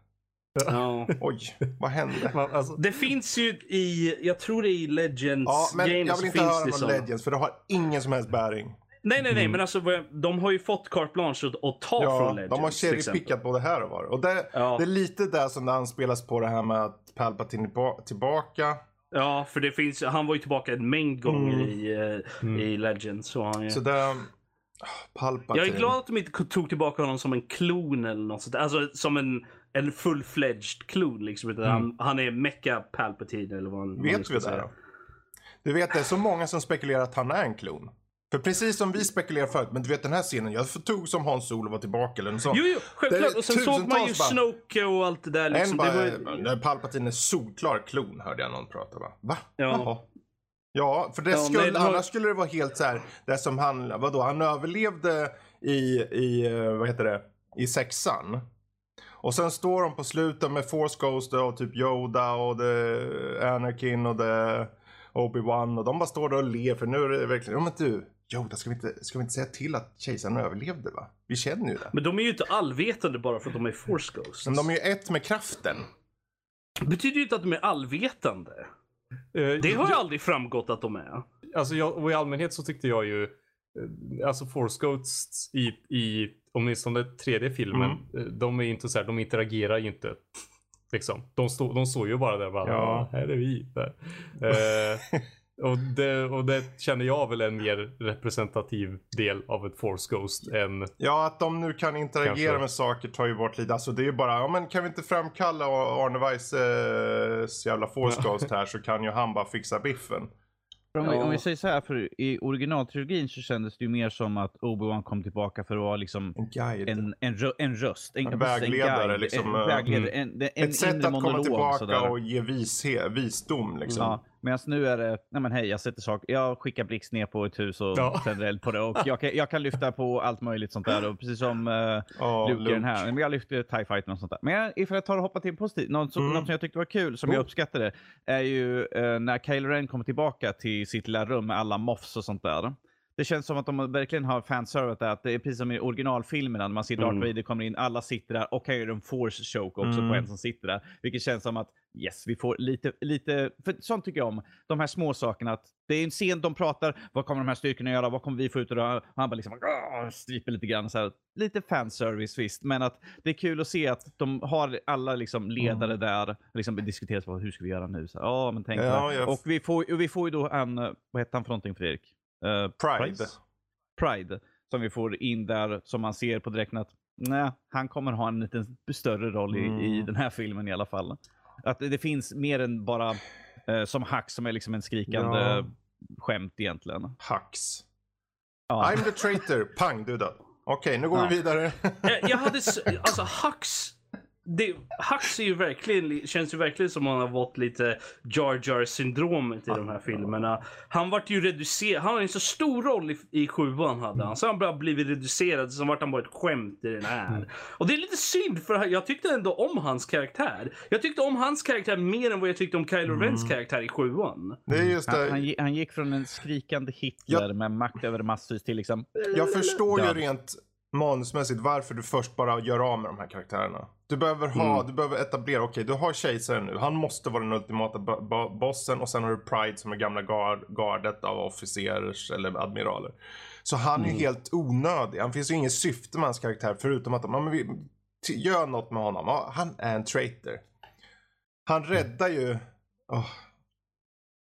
Speaker 3: Ja.
Speaker 1: Oj, vad hände?
Speaker 4: Man, alltså,
Speaker 3: Det finns ju i, jag tror det är i Legends
Speaker 1: Ja, men
Speaker 3: grejen
Speaker 1: jag vill inte höra
Speaker 3: såna.
Speaker 1: Legends för det har ingen som helst bäring.
Speaker 3: Nej, nej, nej,
Speaker 4: Mm.
Speaker 3: men alltså de har ju fått carte blanche att, ta
Speaker 1: Ja,
Speaker 3: från Legends.
Speaker 1: de har cherrypickat både här och var. Och det,
Speaker 3: Ja.
Speaker 1: det är lite där som det anspelas på det här med att Palpatine är tillbaka.
Speaker 3: Ja, för det finns, han var ju tillbaka en mängd gånger
Speaker 1: Mm.
Speaker 3: i, eh,
Speaker 4: Mm.
Speaker 3: i Legends. Så han.
Speaker 1: Så det... Palpatine.
Speaker 3: Jag är glad att de inte tog tillbaka honom som en klon eller något sånt. Alltså som en, en full-fledged klon liksom. Utan han, han är Mecha Palpatine eller vad han
Speaker 1: Mm. Vet vi
Speaker 3: säga.
Speaker 1: det då? Du vet, det är så många som spekulerar att han är en klon. För precis som vi spekulerade förut, men du vet den här scenen, jag tog som Hans Solo var tillbaka eller något sånt.
Speaker 3: Jo, jo, självklart. Och sen såg man ju
Speaker 1: bara-
Speaker 3: Snoke och allt det där. Liksom.
Speaker 1: en bara,
Speaker 3: det var,
Speaker 1: Palpatine är solklar klon hörde jag någon prata va? Va?
Speaker 3: Ja.
Speaker 1: Jaha. Ja, för det
Speaker 3: Ja,
Speaker 1: skulle,
Speaker 3: det var-
Speaker 1: annars skulle det vara helt så här, det som han, vadå, han överlevde i, i, eh, vad heter det, i sexan. Och sen står de på slutet med Force Ghost och typ Yoda och det Anakin och det Obi-Wan och de bara står där och ler för nu är det verkligen, ja men du, Yoda ska vi inte, ska vi inte säga till att kejsaren överlevde va? Vi känner ju det.
Speaker 3: Men de är ju inte allvetande bara för att de är force ghosts.
Speaker 1: Men de är ju ett med kraften.
Speaker 3: Det betyder ju inte att de är allvetande.
Speaker 4: Eh,
Speaker 3: Det har ju aldrig framgått att de är.
Speaker 4: Alltså jag, och i allmänhet så tyckte jag ju, eh, alltså Force Ghosts i, i åtminstone tredje filmen,
Speaker 1: Mm.
Speaker 4: eh, de är inte så här, de interagerar ju inte. Liksom. De, stå, de står ju bara där bara,
Speaker 1: Ja.
Speaker 4: ja. här är vi. Där. [LAUGHS] Eh, och, det, och det känner jag väl en mer representativ del av ett Force Ghost än
Speaker 1: Ja, att de nu kan interagera
Speaker 4: Kanske.
Speaker 1: med saker tar ju bort lite. Alltså det är ju bara, ja men kan vi inte framkalla Arne Weises jävla Force Ghost här så kan ju han bara fixa biffen.
Speaker 2: Om, vi, om vi säger så här, för i originaltrilogin så kändes det ju mer som att Obi-Wan kom tillbaka för att vara liksom
Speaker 1: En guide.
Speaker 2: en, en, rö, en röst. En,
Speaker 1: En vägledare,
Speaker 2: guide,
Speaker 1: liksom,
Speaker 2: En,
Speaker 1: eh,
Speaker 2: vägledare, en, en, en
Speaker 1: Ett sätt att komma tillbaka
Speaker 2: sådär.
Speaker 1: och ge vishe, visdom liksom.
Speaker 2: Ja, medan nu är det, nej men hej, jag sätter saker, jag skickar blixt ner på ett hus och
Speaker 4: Ja. [LAUGHS]
Speaker 2: tänder eld på det. Och jag kan, jag kan lyfta på allt möjligt sånt där. Och precis som uh,
Speaker 1: Ja,
Speaker 2: Luke, i den här. Men jag lyfter TIE Fighter och sånt där. Men jag, ifall jag tar och hoppar till positivt, något,
Speaker 1: Mm.
Speaker 2: något som jag tyckte var kul, som jag
Speaker 1: Oh.
Speaker 2: uppskattade, är ju eh, när Kylo Ren kommer tillbaka till sitt lilla rum med alla moffs och sånt där. Det känns som att de verkligen har fanservat det. Att det är precis som i originalfilmerna när man ser Darth
Speaker 3: Mm.
Speaker 2: Vader kommer in, alla sitter där och kan göra en force choke också
Speaker 1: Mm.
Speaker 2: på en som sitter där. Vilket känns som att yes, vi får lite, lite, för sånt tycker jag om. De här små sakerna. Att det är en scen de pratar, vad kommer de här styrkorna göra, vad kommer vi få ut av det? här? Han bara liksom stryper lite grann. Så här. Lite fanservice visst, men att det är kul att se att de har alla liksom ledare där, liksom diskuterar hur ska vi göra nu? Så, här, Ja, men tänk
Speaker 1: Ja, jag-
Speaker 2: Och vi får, och vi får ju då en, vad heter han för någonting Fredrik? Eh,
Speaker 1: Pride.
Speaker 2: Price? Pride. Som vi får in där, som man ser på direkten att nej, han kommer ha en lite större roll i, i
Speaker 1: Mm.
Speaker 2: den här filmen i alla fall. Att det, det finns mer än bara eh, som hack som är liksom en skrikande
Speaker 1: Ja.
Speaker 2: skämt egentligen.
Speaker 1: Hux.
Speaker 2: Ja.
Speaker 1: I'm the traitor. Pang, du är död. Okej, nu går
Speaker 2: Ja.
Speaker 1: vi vidare.
Speaker 3: Jag, jag hade, alltså Hux. Det, Hux är ju verkligen, känns ju verkligen som han har fått lite Jar Jar syndromet i de här filmerna. Han vart ju reducerad, han har en så stor roll i, i sjuan hade han. Så han bara blivit reducerad, så vart han bara ett skämt i den här. Och det är lite synd för jag tyckte ändå om hans karaktär. Jag tyckte om hans karaktär mer än vad jag tyckte om Kylo Rens karaktär i sjuan.
Speaker 1: Det är just
Speaker 2: Han, han,
Speaker 1: det.
Speaker 2: gi- han gick från en skrikande Hitler med makt över massvis till liksom...
Speaker 1: Jag förstår ju rent manusmässigt varför du först bara gör av med de här karaktärerna. Du behöver ha,
Speaker 3: Mm.
Speaker 1: du behöver etablera, okej du har kejsaren nu, han måste vara den ultimata bo- bo- bossen och sen har du Pride som är gamla gard, gardet av officerers eller admiraler. Så han är ju helt onödig, han finns ju inget syfte med hans karaktär förutom att ja, men vi, gör något med honom, ja, han är en traitor. Han räddar ju, åh,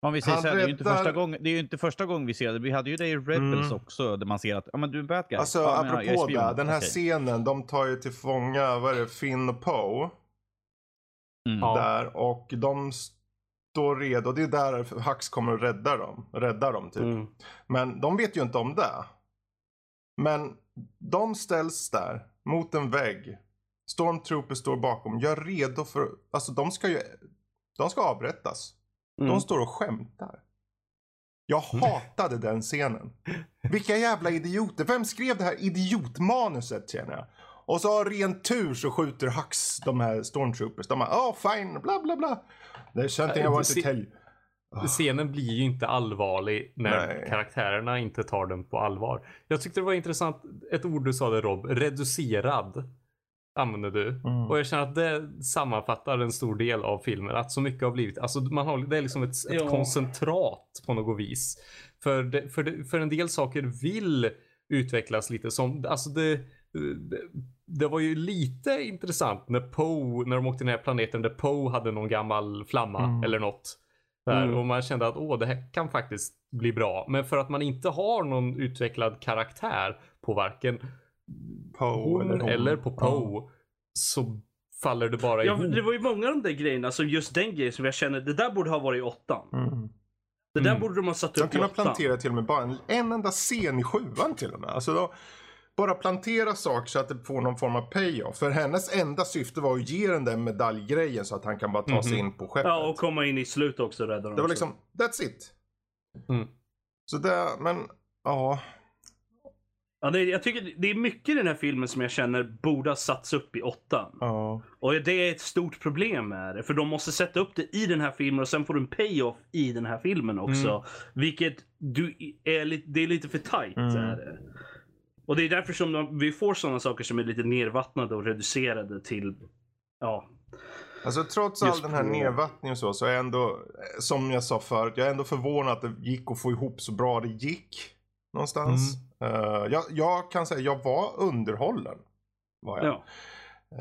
Speaker 2: Om vi säger
Speaker 1: Han
Speaker 2: så här, det är, ju inte första gången, det är ju inte första gången vi ser det. Vi hade ju det i Rebels
Speaker 1: Mm.
Speaker 2: också, där man ser att ja, men du är en bad guy.
Speaker 1: Alltså
Speaker 2: ja, ja, jag är
Speaker 1: apropå
Speaker 2: spion.
Speaker 1: det, den här
Speaker 2: Okej.
Speaker 1: scenen, de tar ju till fånga, vad är det, Finn och Poe.
Speaker 2: Mm.
Speaker 1: Där och de står redo. Det är där Hux kommer och räddar dem. Räddar dem typ.
Speaker 3: Mm.
Speaker 1: Men de vet ju inte om det. Men de ställs där mot en vägg. Stormtroopers står bakom. Gör redo för, alltså de ska ju, de ska avrättas.
Speaker 3: Mm.
Speaker 1: De står och skämtar. Jag hatade den scenen. Vilka jävla idioter. Vem skrev det här idiotmanuset känner jag? Och så har ren tur så skjuter Hux de här stormtroopers. De bara, oh fine, bla bla bla. Det känns inte jag var inte tälj.
Speaker 4: Scenen blir ju inte allvarlig när
Speaker 1: Nej.
Speaker 4: karaktärerna inte tar den på allvar. Jag tyckte det var intressant, ett ord du sa där Rob, reducerad använder du.
Speaker 1: Mm.
Speaker 4: Och jag känner att det sammanfattar en stor del av filmen. Att så mycket har blivit, alltså man har, det är liksom ett, ett
Speaker 3: Ja.
Speaker 4: koncentrat på något vis. För, det, för, det, för en del saker vill utvecklas lite som, alltså det, det, det var ju lite intressant när Poe, när de åkte till den här planeten där Poe hade någon gammal flamma
Speaker 1: Mm.
Speaker 4: eller något. Där,
Speaker 3: Mm.
Speaker 4: Och man kände att åh, det här kan faktiskt bli bra. Men för att man inte har någon utvecklad karaktär på varken Hon
Speaker 1: eller
Speaker 4: eller,
Speaker 1: hon.
Speaker 4: på Poe så faller det bara
Speaker 3: Ja,
Speaker 4: ihop.
Speaker 3: det var ju många av de där grejerna, som just den grejen som jag känner, det där borde ha varit i åttan.
Speaker 1: Mm.
Speaker 3: Det där
Speaker 4: Mm.
Speaker 3: borde de ha satt
Speaker 1: De
Speaker 3: upp i
Speaker 1: kunde ha
Speaker 3: åttan.
Speaker 1: planterat till och med bara en, en enda scen i sjuan till och med. Alltså då, bara plantera saker så att det får någon form av payoff. För hennes enda syfte var att ge den där medaljgrejen så att han kan bara ta sig
Speaker 4: Mhm.
Speaker 1: in på skeppet.
Speaker 3: Ja, och komma in i slutet också och rädda dem
Speaker 1: det var
Speaker 3: också.
Speaker 1: liksom, that's it.
Speaker 4: Mm.
Speaker 1: Så det, men ja.
Speaker 3: Ja, det, jag tycker det är mycket i den här filmen som jag känner borde ha satts upp i åttan.
Speaker 1: Ja.
Speaker 3: Och det är ett stort problem med det. För de måste sätta upp det i den här filmen och sen får du en payoff i den här filmen också.
Speaker 4: Mm.
Speaker 3: Vilket du är, det är lite för tight.
Speaker 1: Mm.
Speaker 3: Är det. Och det är därför som de, vi får sådana saker som är lite nervattnade och reducerade till Ja.
Speaker 1: Alltså trots all den här
Speaker 3: på-
Speaker 1: nedvattningen så, så är jag ändå, eh, som jag sa förut, jag är ändå förvånad att det gick att få ihop så bra det gick. Någonstans.
Speaker 3: Mm.
Speaker 1: Eh, jag, jag kan säga, jag var underhållen. Var jag.
Speaker 3: ja.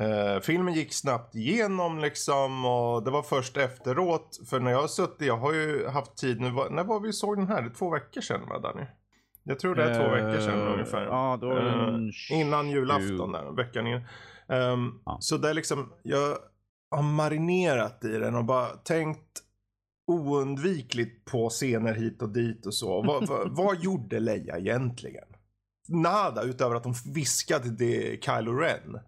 Speaker 1: Eh, filmen gick snabbt igenom liksom och det var först efteråt. För när jag har suttit, jag har ju haft tid nu. När var vi såg den här? Det är två veckor sedan va Danny? Jag tror det är två veckor sedan
Speaker 2: Eh,
Speaker 1: ungefär.
Speaker 2: Ja, då en
Speaker 1: Innan julafton där, veckan in. Ehm,
Speaker 2: Ja.
Speaker 1: Så det är liksom, jag har marinerat i den och bara tänkt oundvikligt på scener hit och dit och så. vad, vad, [LAUGHS] vad gjorde Leia egentligen? Nada, utöver att de viskade till Kylo Ren.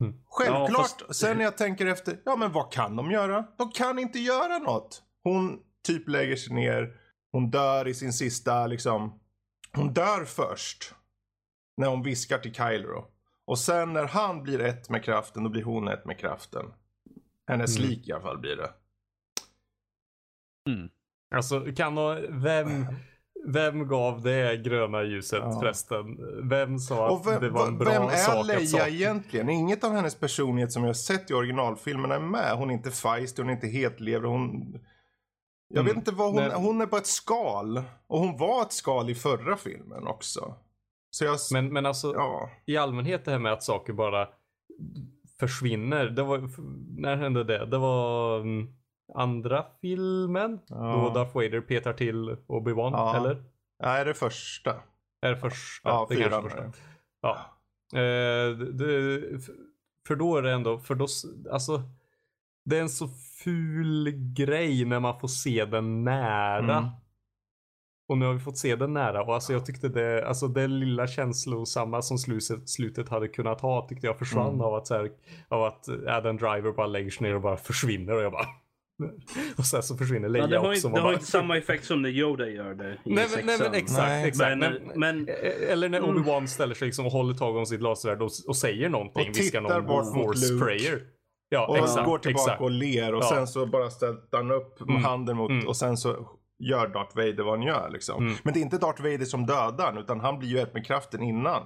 Speaker 4: Mm.
Speaker 1: Självklart,
Speaker 3: Ja, fast-
Speaker 1: sen när jag tänker efter, ja men vad kan de göra? De kan inte göra något. Hon typ lägger sig ner, hon dör i sin sista liksom, hon dör först. När hon viskar till Kylo. Och sen när han blir ett med kraften, då blir hon ett med kraften. Hennes
Speaker 4: Mm.
Speaker 1: lik i alla fall blir det.
Speaker 2: Mm.
Speaker 4: Alltså, kan då, vem, vem gav det gröna ljuset
Speaker 1: Ja.
Speaker 4: förresten? Vem sa att
Speaker 1: Och vem,
Speaker 4: det var en bra
Speaker 1: vem är
Speaker 4: sak
Speaker 1: Leia
Speaker 4: sa-
Speaker 1: egentligen? Inget av hennes personlighet som jag sett i originalfilmerna är med. Hon är inte feisty, hon är inte hetlevrad, hon... Jag
Speaker 4: Mm.
Speaker 1: vet inte vad hon
Speaker 4: Nej.
Speaker 1: Hon är på ett skal. Och hon var ett skal i förra filmen också. Så jag...
Speaker 4: Men, men alltså,
Speaker 1: ja.
Speaker 4: i allmänhet det här med att saker bara försvinner. Det var, när hände det? Det var mm, andra filmen.
Speaker 1: Ja.
Speaker 4: Då Darth Vader petar till Obi-Wan,
Speaker 1: Ja.
Speaker 4: eller?
Speaker 1: Nej, det första.
Speaker 4: Är det första?
Speaker 1: Ja,
Speaker 4: det
Speaker 1: fyran.
Speaker 4: första. Ja. Eh, det, för då är det ändå, för då, alltså. Det är en så ful grej när man får se den nära.
Speaker 1: Mm.
Speaker 4: Och nu har vi fått se den nära och alltså jag tyckte det, alltså det lilla känslosamma som slutet, slutet hade kunnat ha tyckte jag försvann
Speaker 1: Mm.
Speaker 4: av att så här, av att Adam Driver bara lägger sig ner och bara försvinner och jag bara [LAUGHS] och sen så försvinner Leia
Speaker 3: Ja, det har,
Speaker 4: också.
Speaker 3: inte, det har
Speaker 4: bara-
Speaker 3: inte samma effekt som när Yoda gör det i
Speaker 4: Nej, men- nej men exakt,
Speaker 1: Nej.
Speaker 4: exakt.
Speaker 3: Men,
Speaker 4: Men,
Speaker 3: men,
Speaker 4: eller när
Speaker 3: Mm.
Speaker 4: Obi-Wan ställer sig liksom och håller tag om sitt lasersvärd och, och säger någonting.
Speaker 1: Och
Speaker 4: viskar
Speaker 1: tittar
Speaker 4: någon
Speaker 1: bort mot
Speaker 4: force
Speaker 1: Luke.
Speaker 4: prayer. Ja,
Speaker 1: Och
Speaker 4: exakt.
Speaker 1: går tillbaka
Speaker 4: exakt.
Speaker 1: och ler och
Speaker 4: Ja.
Speaker 1: sen så bara ställer han upp
Speaker 4: Mm.
Speaker 1: handen mot
Speaker 4: Mm.
Speaker 1: och sen så gör Darth Vader vad han gör liksom.
Speaker 4: Mm.
Speaker 1: Men det är inte Darth Vader som dödar utan han blir ju ett med kraften innan.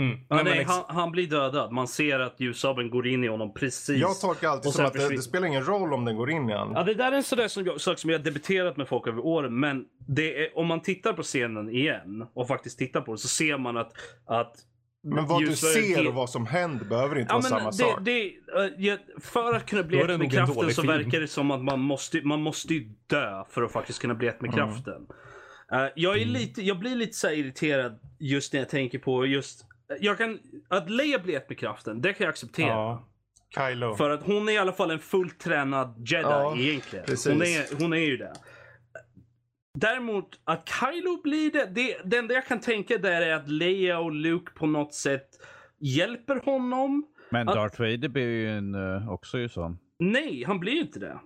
Speaker 4: Mm.
Speaker 3: ja,
Speaker 4: Nej,
Speaker 3: nej, han, han blir dödad. Man ser att ljussabeln går in i honom precis.
Speaker 1: Jag tolkar alltid
Speaker 3: Och
Speaker 1: som att det, det spelar ingen roll om den går in i han.
Speaker 3: Ja, det där är en sån där som jag, sak som jag har debatterat med folk över åren. Men det är, om man tittar på scenen igen och faktiskt tittar på den så ser man att, att
Speaker 1: Men vad du ser och vad som händer behöver inte
Speaker 3: Ja,
Speaker 1: vara samma
Speaker 3: men
Speaker 1: sak.
Speaker 3: det, det, eh, ja, för att kunna bli
Speaker 4: det
Speaker 3: ett med kraften så
Speaker 4: film.
Speaker 3: verkar det som att man måste, man måste ju dö för att faktiskt kunna bli ett med
Speaker 1: Mm.
Speaker 3: kraften. Eh, jag, är lite, jag blir lite så irriterad just när jag tänker på just... Jag kan, att Leia blir ett med kraften, det kan jag acceptera.
Speaker 1: Ja. Kylo.
Speaker 3: För att hon är i alla fall en fullt tränad jedi
Speaker 1: Ja,
Speaker 3: egentligen.
Speaker 1: precis.
Speaker 3: Hon är, hon är ju det. Däremot att Kylo blir det, det, det enda jag kan tänka där är att Leia och Luke på något sätt hjälper honom.
Speaker 2: Men
Speaker 3: Att-
Speaker 2: Darth Vader blir ju en, eh, också ju så.
Speaker 3: Nej, han blir ju inte det.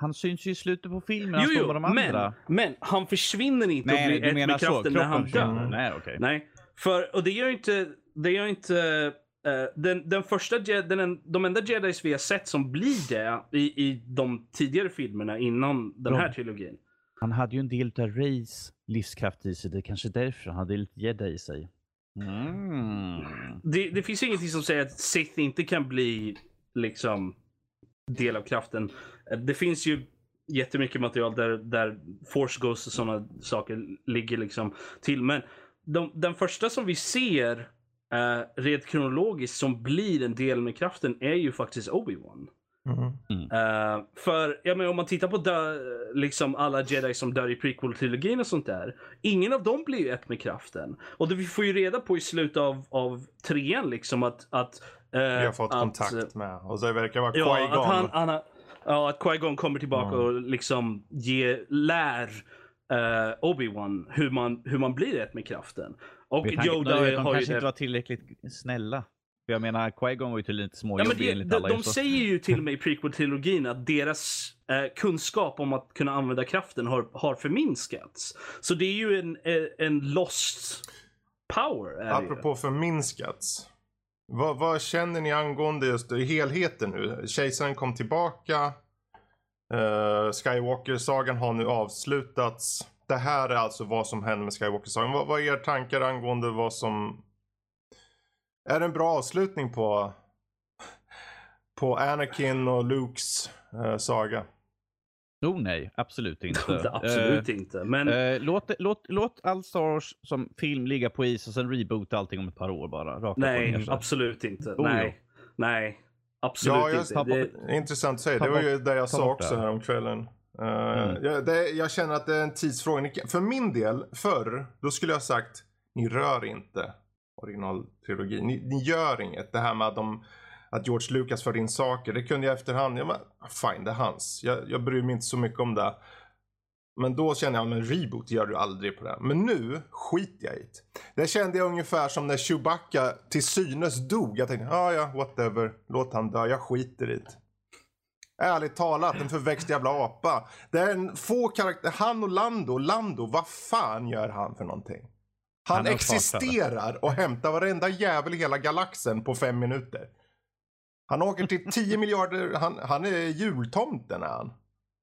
Speaker 2: Han syns ju i slutet på filmen. Han
Speaker 3: Jo,
Speaker 2: står
Speaker 3: jo,
Speaker 2: med de
Speaker 3: men,
Speaker 2: andra.
Speaker 3: men han försvinner inte
Speaker 2: Nej,
Speaker 3: och blir ett
Speaker 2: menar
Speaker 3: med
Speaker 2: så.
Speaker 3: kraften när han dör.
Speaker 2: försvinner. Nej, okej.
Speaker 3: Nej, för, och det gör inte, det gör inte eh, den, den första, den, de enda jedis vi har sett som blir det i, i de tidigare filmerna innan den här trilogin.
Speaker 2: Han hade ju en del av Rays livskraft i sig. Det är kanske därför han hade lite gädda i sig. Mm.
Speaker 3: Det, det finns ingenting som säger att Sith inte kan bli liksom del av kraften. Eh, Det finns ju jättemycket material där, där Force Ghost och sådana saker ligger liksom till. Men de, den första som vi ser uh, rent kronologiskt som blir en del med kraften är ju faktiskt Obi-Wan.
Speaker 1: Mm.
Speaker 3: Eh, för ja, men om man tittar på dö, liksom alla jedi som dör i prequel-trilogin och sånt där. Ingen av dem blir ju ett med kraften. Och det vi får ju reda på i slutet av, av trean liksom att... att eh,
Speaker 1: Vi har fått
Speaker 3: att,
Speaker 1: kontakt med. Och det verkar vara
Speaker 3: Ja,
Speaker 1: Qui-Gon.
Speaker 3: att han, han ja, att Qui-Gon kommer tillbaka
Speaker 1: Mm.
Speaker 3: och liksom ge, lär eh, Obi-Wan hur man, hur man blir ett med kraften. Och
Speaker 2: tanke
Speaker 3: Yoda
Speaker 2: att de
Speaker 3: har ju
Speaker 2: kanske
Speaker 3: det.
Speaker 2: inte var tillräckligt snälla. För jag menar, Qui-Gon var ju tydligen lite
Speaker 3: Ja,
Speaker 2: småjobbig
Speaker 3: det,
Speaker 2: enligt
Speaker 3: de,
Speaker 2: alla.
Speaker 3: de
Speaker 2: ju så.
Speaker 3: säger ju till [LAUGHS] med i prequel-trilogin att deras eh, kunskap om att kunna använda kraften har, har förminskats. Så det är ju en, eh, en lost power. Det ju.
Speaker 1: Apropå förminskats. Vad, vad känner ni angående just helheten nu? Kejsaren kom tillbaka. Uh, Skywalker-sagan har nu avslutats. Det här är alltså vad som händer med Skywalker-sagan. Vad, vad är er tankar angående vad som... Är det en bra avslutning på, på Anakin och Lukes eh, saga?
Speaker 2: Oh nej, absolut inte. [LAUGHS]
Speaker 3: Absolut
Speaker 2: Eh,
Speaker 3: inte. Men
Speaker 2: eh, låt, låt, låt all Star Wars som film ligga på is och sen reboota allting om ett par år bara.
Speaker 3: Nej, absolut inte.
Speaker 2: Oh,
Speaker 3: nej. Nej. Absolut
Speaker 1: Ja,
Speaker 3: inte. Det,
Speaker 1: Intressant att säga.
Speaker 2: Ta
Speaker 1: Det var ju det jag sa också
Speaker 2: det.
Speaker 1: här om kvällen. Uh,
Speaker 2: Mm.
Speaker 1: jag, det, jag känner att det är en tidsfråga. För min del, förr, då skulle jag sagt ni rör inte originaltrilogin. Ni, ni gör inget. Det här med att, de, att George Lucas för in saker. Det kunde jag efterhand. Jag bara, fine, det är hans. Jag, jag bryr mig inte så mycket om det. Men då kände jag, men reboot gör du aldrig på det. Men nu skiter jag i det. Det kände jag ungefär som när Chewbacca till synes dog. Jag tänkte, ja ja, whatever. Låt han dö, jag skiter i det. Ärligt talat, en förväxt jävla apa. Det är en få karaktär, han och Lando. Lando, vad fan gör han för någonting? Han,
Speaker 2: Han
Speaker 1: existerar och hämtar varenda jävel i hela galaxen på fem minuter. Han åker till 10 miljarder, han, han är jultomten är han.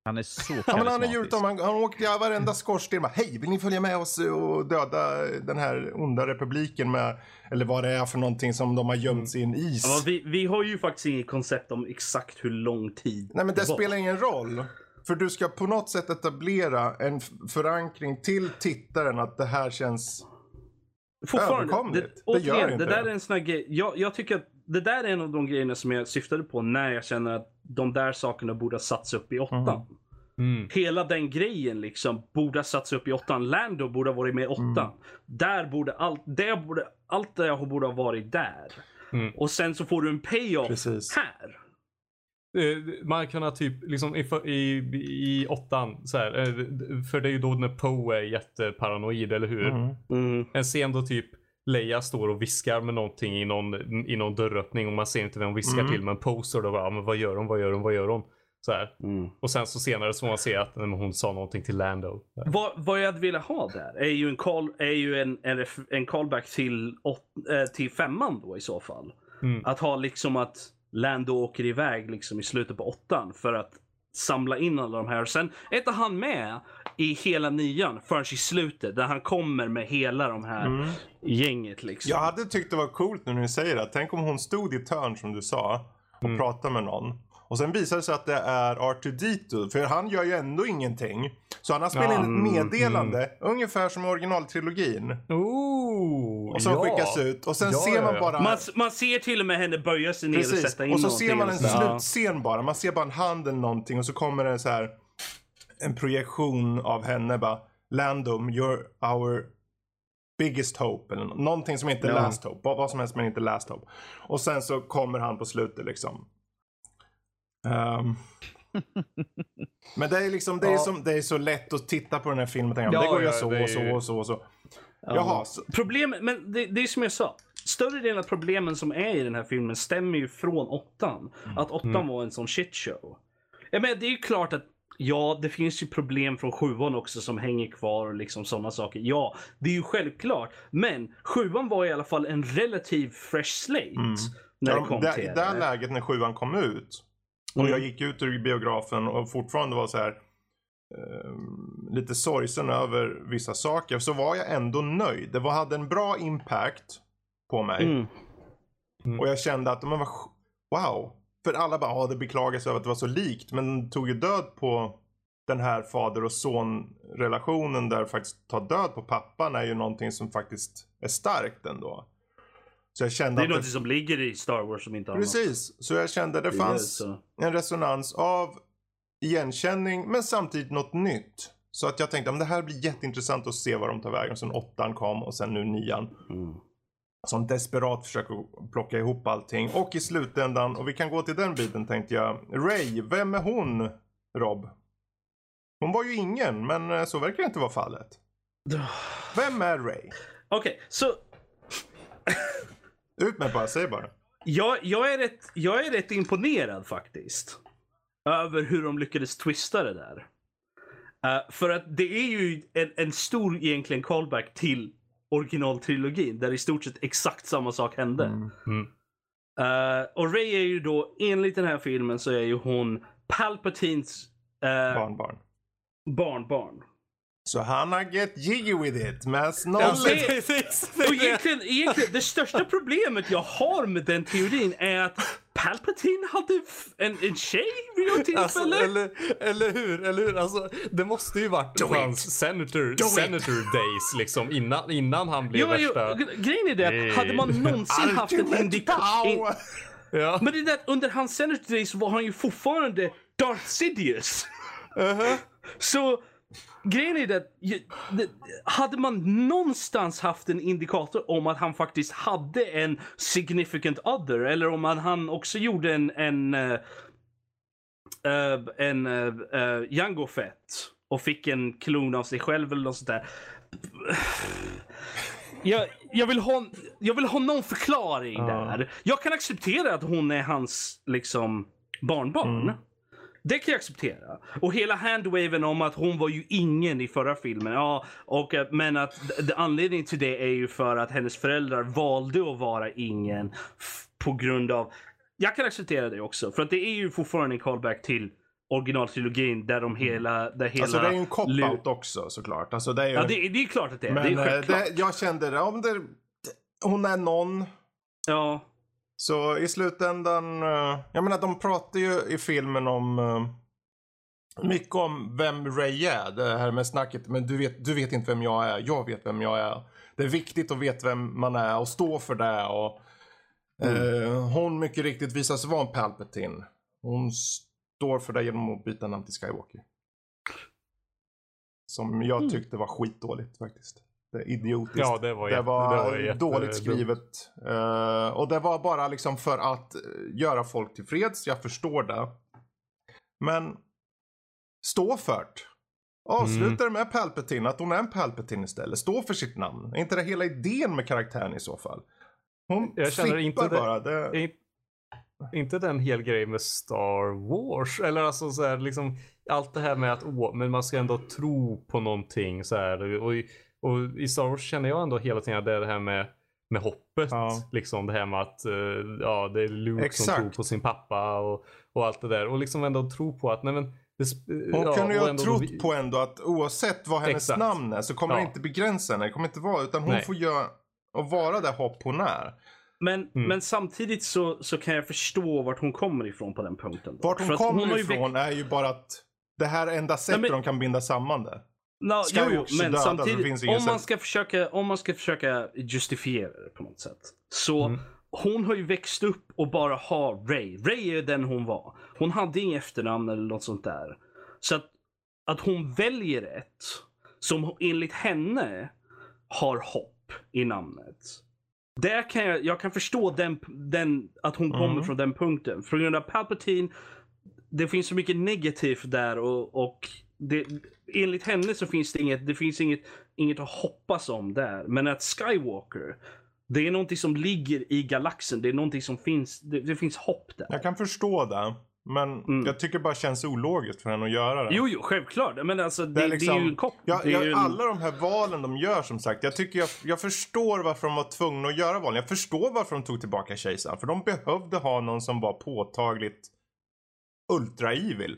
Speaker 2: Han är så
Speaker 1: Ja, men han är jultom, han, han åker till varenda skorsten och bara, Hej, vill ni följa med oss och döda den här onda republiken med, eller vad det är för någonting som de har gömt sig i en is.
Speaker 3: ja, vi, vi har ju faktiskt inget koncept om exakt hur lång tid
Speaker 1: Nej men det
Speaker 3: var.
Speaker 1: spelar ingen roll. För du ska på något sätt etablera en förankring till tittaren att det här känns...
Speaker 3: Fortfarande,
Speaker 1: överkomligt.
Speaker 3: det,
Speaker 1: Det gör
Speaker 3: återigen,
Speaker 1: inte
Speaker 3: det där
Speaker 1: det.
Speaker 3: är en sån här grej. Jag, jag tycker att det där är en av de grejerna som jag syftade på när jag känner att de där sakerna borde ha satts upp i åttan.
Speaker 4: Mm.
Speaker 3: Hela den grejen liksom borde ha satts upp i åttan. Lando borde ha varit med i åttan.
Speaker 1: Mm.
Speaker 3: Där borde allt det borde, allt det borde ha varit där.
Speaker 4: Mm.
Speaker 3: Och sen så får du en payoff
Speaker 1: Precis.
Speaker 3: här.
Speaker 4: Eh, Man kan ha typ, liksom i, i, i åttan så här, eh, för det är ju då när Poe är jätteparanoid, eller hur?
Speaker 1: Mm.
Speaker 3: Mm.
Speaker 4: En scen då typ Leia står och viskar med någonting i någon, i någon dörröppning och man ser inte vem hon viskar
Speaker 1: Mm.
Speaker 4: till men där och bara, "Ja, men vad gör hon, vad gör hon, vad gör hon? Så här.
Speaker 3: Mm.
Speaker 4: Och sen så senare så får man se att nej, hon sa någonting till Lando.
Speaker 3: Vad, vad jag hade velat ha där är ju en, call, är ju en, en, en callback till, åt, eh, till femman då i så fall.
Speaker 4: Mm.
Speaker 3: Att ha liksom att Lando åker iväg liksom i slutet på åttan för att samla in alla de här. Och sen är inte han med i hela nian förrän i slutet där han kommer med hela de här
Speaker 1: Mm.
Speaker 3: gänget liksom.
Speaker 1: Jag hade tyckt det var coolt nu när du säger det. Tänk om hon stod i ett hörn som du sa och
Speaker 4: Mm.
Speaker 1: pratade med någon. Och sen visar det sig att det är R2D2. För han gör ju ändå ingenting. Så han har spelat in ett
Speaker 4: Mm,
Speaker 1: meddelande. Ungefär som i originaltrilogin.
Speaker 4: Oh,
Speaker 1: Och som
Speaker 4: ja.
Speaker 1: skickas ut. Och sen
Speaker 4: Ja,
Speaker 1: ser
Speaker 4: ja,
Speaker 1: man
Speaker 4: ja.
Speaker 1: bara...
Speaker 3: Man, man ser till och med henne böja sig ner och
Speaker 1: Precis.
Speaker 3: sätta in
Speaker 1: Och så ser man en
Speaker 3: och så- Ja.
Speaker 1: slutscen bara. Man ser bara en hand eller någonting och så kommer det så här en projektion av henne bara. Landom, you're our biggest hope. Eller nå- någonting som inte är
Speaker 3: Ja.
Speaker 1: last hope. Vad vad som helst men inte last hope. Och sen så kommer han på slutet liksom. Ehm. [LAUGHS] men det är liksom, det är,
Speaker 4: Ja.
Speaker 1: som, det är så lätt att titta på den här filmen och tänka,
Speaker 4: Ja,
Speaker 1: det går ju
Speaker 4: ja,
Speaker 1: så
Speaker 4: är
Speaker 1: så och så och så.
Speaker 3: Ja.
Speaker 1: Jaha, så,
Speaker 3: Problemet, men det, det är som jag sa. Större delen av problemen som är i den här filmen stämmer ju från åttan. Att åttan
Speaker 4: Mm.
Speaker 3: var en sån shit show. Jag menar, det är ju klart att ja, det finns ju problem från sjuan också som hänger kvar och liksom sådana saker. Ja, det är ju självklart. Men sjuan var i alla fall en relativ fresh slate.
Speaker 1: Mm.
Speaker 3: När
Speaker 1: Ja,
Speaker 3: det kom
Speaker 1: där,
Speaker 3: till
Speaker 1: I det. läget när sjuan kom ut och
Speaker 3: Mm.
Speaker 1: jag gick ut ur biografen och fortfarande var så här eh, lite sorgsen över vissa saker så var jag ändå nöjd. Det var, hade en bra impact på mig
Speaker 3: Mm.
Speaker 1: och jag kände att men vad, wow. För alla bara, ah, det beklagas över att det var så likt men det tog ju död på den här fader och son relationen där faktiskt ta död på pappan är ju någonting som faktiskt är starkt ändå. Så jag kände
Speaker 3: Det är
Speaker 1: att
Speaker 3: något som ligger i Star Wars som inte annat.
Speaker 1: Precis, så jag kände det
Speaker 3: Det
Speaker 1: fanns en resonans av igenkänning men samtidigt något nytt. Så att jag tänkte att det här blir jätteintressant att se var de tar vägen. Sen åttan kom och sen nu nian.
Speaker 3: Mm.
Speaker 1: Som desperat försöker plocka ihop allting. Och i slutändan, och vi kan gå till den biten tänkte jag. Ray, vem är hon Rob? Hon var ju ingen, men eh, så verkar det inte vara fallet. Vem är Ray?
Speaker 3: Okej, så
Speaker 1: Ut med bara, säg bara.
Speaker 3: Jag, jag, är rätt, jag är rätt imponerad faktiskt. Över hur de lyckades twista det där. Eh, för att det är ju en, en stor egentligen callback till originaltrilogin där i stort sett exakt samma sak hände.
Speaker 1: Mm.
Speaker 4: Mm.
Speaker 3: Eh, och Ray är ju då, enligt den här filmen så är ju hon Palpatines uh,
Speaker 1: Barnbarn.
Speaker 3: barnbarn.
Speaker 1: Så han har get jiggy with it med
Speaker 4: Ja,
Speaker 1: snollen.
Speaker 3: det-
Speaker 4: precis.
Speaker 3: Och egentligen, egentligen, det största problemet jag har med den teorin är att Palpatine hade en, en tjej vid något tillfälle.
Speaker 4: Alltså, eller, eller hur? Eller hur? Alltså, det måste ju varit
Speaker 1: Do
Speaker 4: hans senator,
Speaker 1: Do it.
Speaker 4: senator days liksom innan, innan han blev
Speaker 3: jo,
Speaker 4: värsta...
Speaker 3: g- grejen är det att hade man någonsin haft en indikation...
Speaker 4: Ja.
Speaker 3: Men det är det att under hans Senator Days var han ju fortfarande Darth Sidious.
Speaker 4: Uh-huh.
Speaker 3: Så grejen är att hade man någonstans haft en indikator om att han faktiskt hade en significant other eller om han, också gjorde en en eh, eh, en uh, uh, Jango Fett och fick en klon av sig själv eller något sånt där. Jag, jag, vill ha, jag vill ha någon förklaring där. Jag kan acceptera att hon är hans liksom barnbarn.
Speaker 1: Mm.
Speaker 3: Det kan jag acceptera. Och hela handwaven om att hon var ju ingen i förra filmen. Ja, och, eh, men att anledningen till det är ju för att hennes föräldrar valde att vara ingen på grund av... Jag kan acceptera det också. För att det är ju fortfarande en callback till originaltrilogin där de hela... Där hela
Speaker 1: Alltså det är ju en cop-out också såklart. Alltså det är ju...
Speaker 3: Ja, det, det är klart att det är.
Speaker 1: men
Speaker 3: det är
Speaker 1: eh,
Speaker 3: självklart.
Speaker 1: det, jag kände det, om det, hon är någon.
Speaker 3: Ja.
Speaker 1: Så i slutändan, eh, jag menar de pratar ju i filmen om eh, mycket om vem Ray är. Det här med snacket, men du vet, du vet inte vem jag är, jag vet vem jag är. Det är viktigt att veta vem man är och stå för det. Och, eh, hon mycket riktigt visar sig vara en Palpatine. Hon står för det genom att byta namn till Skywalker. Som jag tyckte var skitdåligt faktiskt. Det idiotiskt.
Speaker 4: Ja, det var,
Speaker 1: Det var,
Speaker 4: det var jätte-
Speaker 1: dåligt skrivet. Eh, och det var bara liksom för att eh, göra folk tillfreds. Jag förstår det. Men stå för det. Avsluta det med Palpatine, att hon är en Palpatine istället. Stå för sitt namn. Är inte det hela idén med karaktären i så fall? Hon
Speaker 4: Jag känner inte det-
Speaker 1: bara. Det...
Speaker 4: Är inte det en hel grej med Star Wars? Eller alltså så här, liksom allt det här med att åh, men man ska ändå tro på någonting så här. Och, och i Star Wars känner jag ändå hela tiden att det är det här med, med hoppet.
Speaker 1: Ja.
Speaker 4: Liksom det här med att eh, ja, det är Luke som
Speaker 1: Exakt.
Speaker 4: tror på sin pappa och, och allt det där. Och liksom ändå tro på att nej men det,
Speaker 1: Hon
Speaker 4: ja,
Speaker 1: kunde ju ha trott
Speaker 4: då-
Speaker 1: på ändå att oavsett vad hennes
Speaker 4: Exakt.
Speaker 1: namn är så kommer
Speaker 4: Ja.
Speaker 1: det inte begränsa henne. Det kommer inte vara, utan hon
Speaker 4: Nej.
Speaker 1: får göra och vara det hopp hon är.
Speaker 3: Men,
Speaker 4: Mm.
Speaker 3: men samtidigt så, så kan jag förstå vart hon kommer ifrån på den punkten. då.
Speaker 1: Vart
Speaker 3: För
Speaker 1: hon
Speaker 3: att
Speaker 1: kommer
Speaker 3: ju
Speaker 1: ifrån är ju bara att det här är enda sättet
Speaker 3: men-
Speaker 1: de kan binda samman det.
Speaker 3: No, jo, jo, men
Speaker 1: döda,
Speaker 3: samtidigt, om man, ska försöka, om man ska försöka justifiera det på något sätt. Så
Speaker 4: Mm.
Speaker 3: hon har ju växt upp och bara har Ray. Ray är den hon var. Hon hade inget efternamn eller något sånt där. Så att, att hon väljer ett som enligt henne har hopp i namnet. Där kan jag, jag kan förstå den, den, att hon kommer
Speaker 1: Mm.
Speaker 3: från den punkten. För grund av Palpatine, det finns så mycket negativt där och, och det, enligt henne så finns det inget, det finns inget, inget att hoppas om där. Men att Skywalker, det är någonting som ligger i galaxen. Det är någonting som finns, det, det finns hopp där.
Speaker 1: Jag kan förstå det. Men
Speaker 3: Mm.
Speaker 1: jag tycker det bara känns ologiskt för henne att göra det.
Speaker 3: Jo, jo, självklart. Men alltså, det,
Speaker 1: Det är
Speaker 3: det är
Speaker 1: liksom-
Speaker 3: ju en kopp.
Speaker 1: Ja, ja,
Speaker 3: en...
Speaker 1: Alla de här valen de gör som sagt. Jag tycker jag, jag förstår varför de var tvungna att göra valen. Jag förstår varför de tog tillbaka kejsaren. För de behövde ha någon som var påtagligt ultra evil.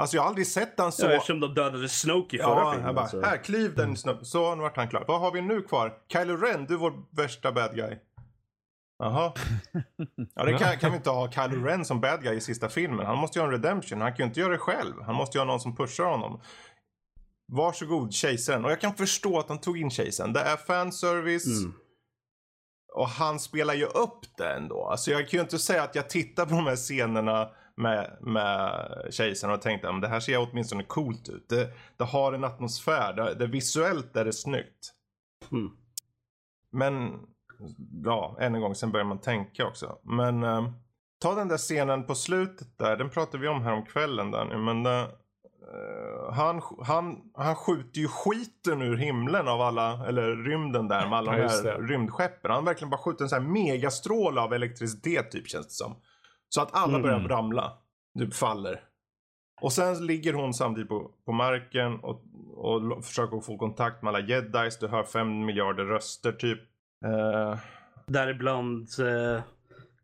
Speaker 1: Alltså jag har aldrig sett han så.
Speaker 3: Ja, eftersom de dödade Snoke i förra
Speaker 1: Ja,
Speaker 3: filmen.
Speaker 1: bara,
Speaker 3: så.
Speaker 1: här kliv den snubben. Så nu vart han klar. Vad har vi nu kvar? Kylo Ren, du är vår värsta bad guy. Jaha. Ja, det [LAUGHS] kan, kan vi inte ha Kylo Ren som bad guy i sista filmen. Han måste ju ha en redemption. Han kan ju inte göra det själv. Han måste ju ha någon som pushar honom. Varsågod, kejsaren. Och jag kan förstå att de tog in kejsaren. Det är fanservice.
Speaker 3: Mm.
Speaker 1: Och han spelar ju upp det ändå. Alltså jag kan ju inte säga att jag tittar på de här scenerna med, med kejsaren och tänkte att det här ser åtminstone coolt ut. Det, det har en atmosfär. Det, det visuellt är det snyggt.
Speaker 3: Mm.
Speaker 1: Men ja, än en gång, sen börjar man tänka också. Men eh, ta den där scenen på slutet där, den pratade vi om här om kvällen där nu. Men eh, han, han, han skjuter ju skiten ur himlen av alla, eller rymden där med alla
Speaker 4: Ja,
Speaker 1: de här rymdskeppen. Han verkligen bara skjutit en sån här megastråle av elektricitet typ känns det som. Så att alla
Speaker 4: Mm.
Speaker 1: börjar ramla. Typ faller. Och sen ligger hon samtidigt på, på marken och, och försöker få kontakt med alla jedis. Du hör fem miljarder röster typ. Eh,
Speaker 3: Däribland uh,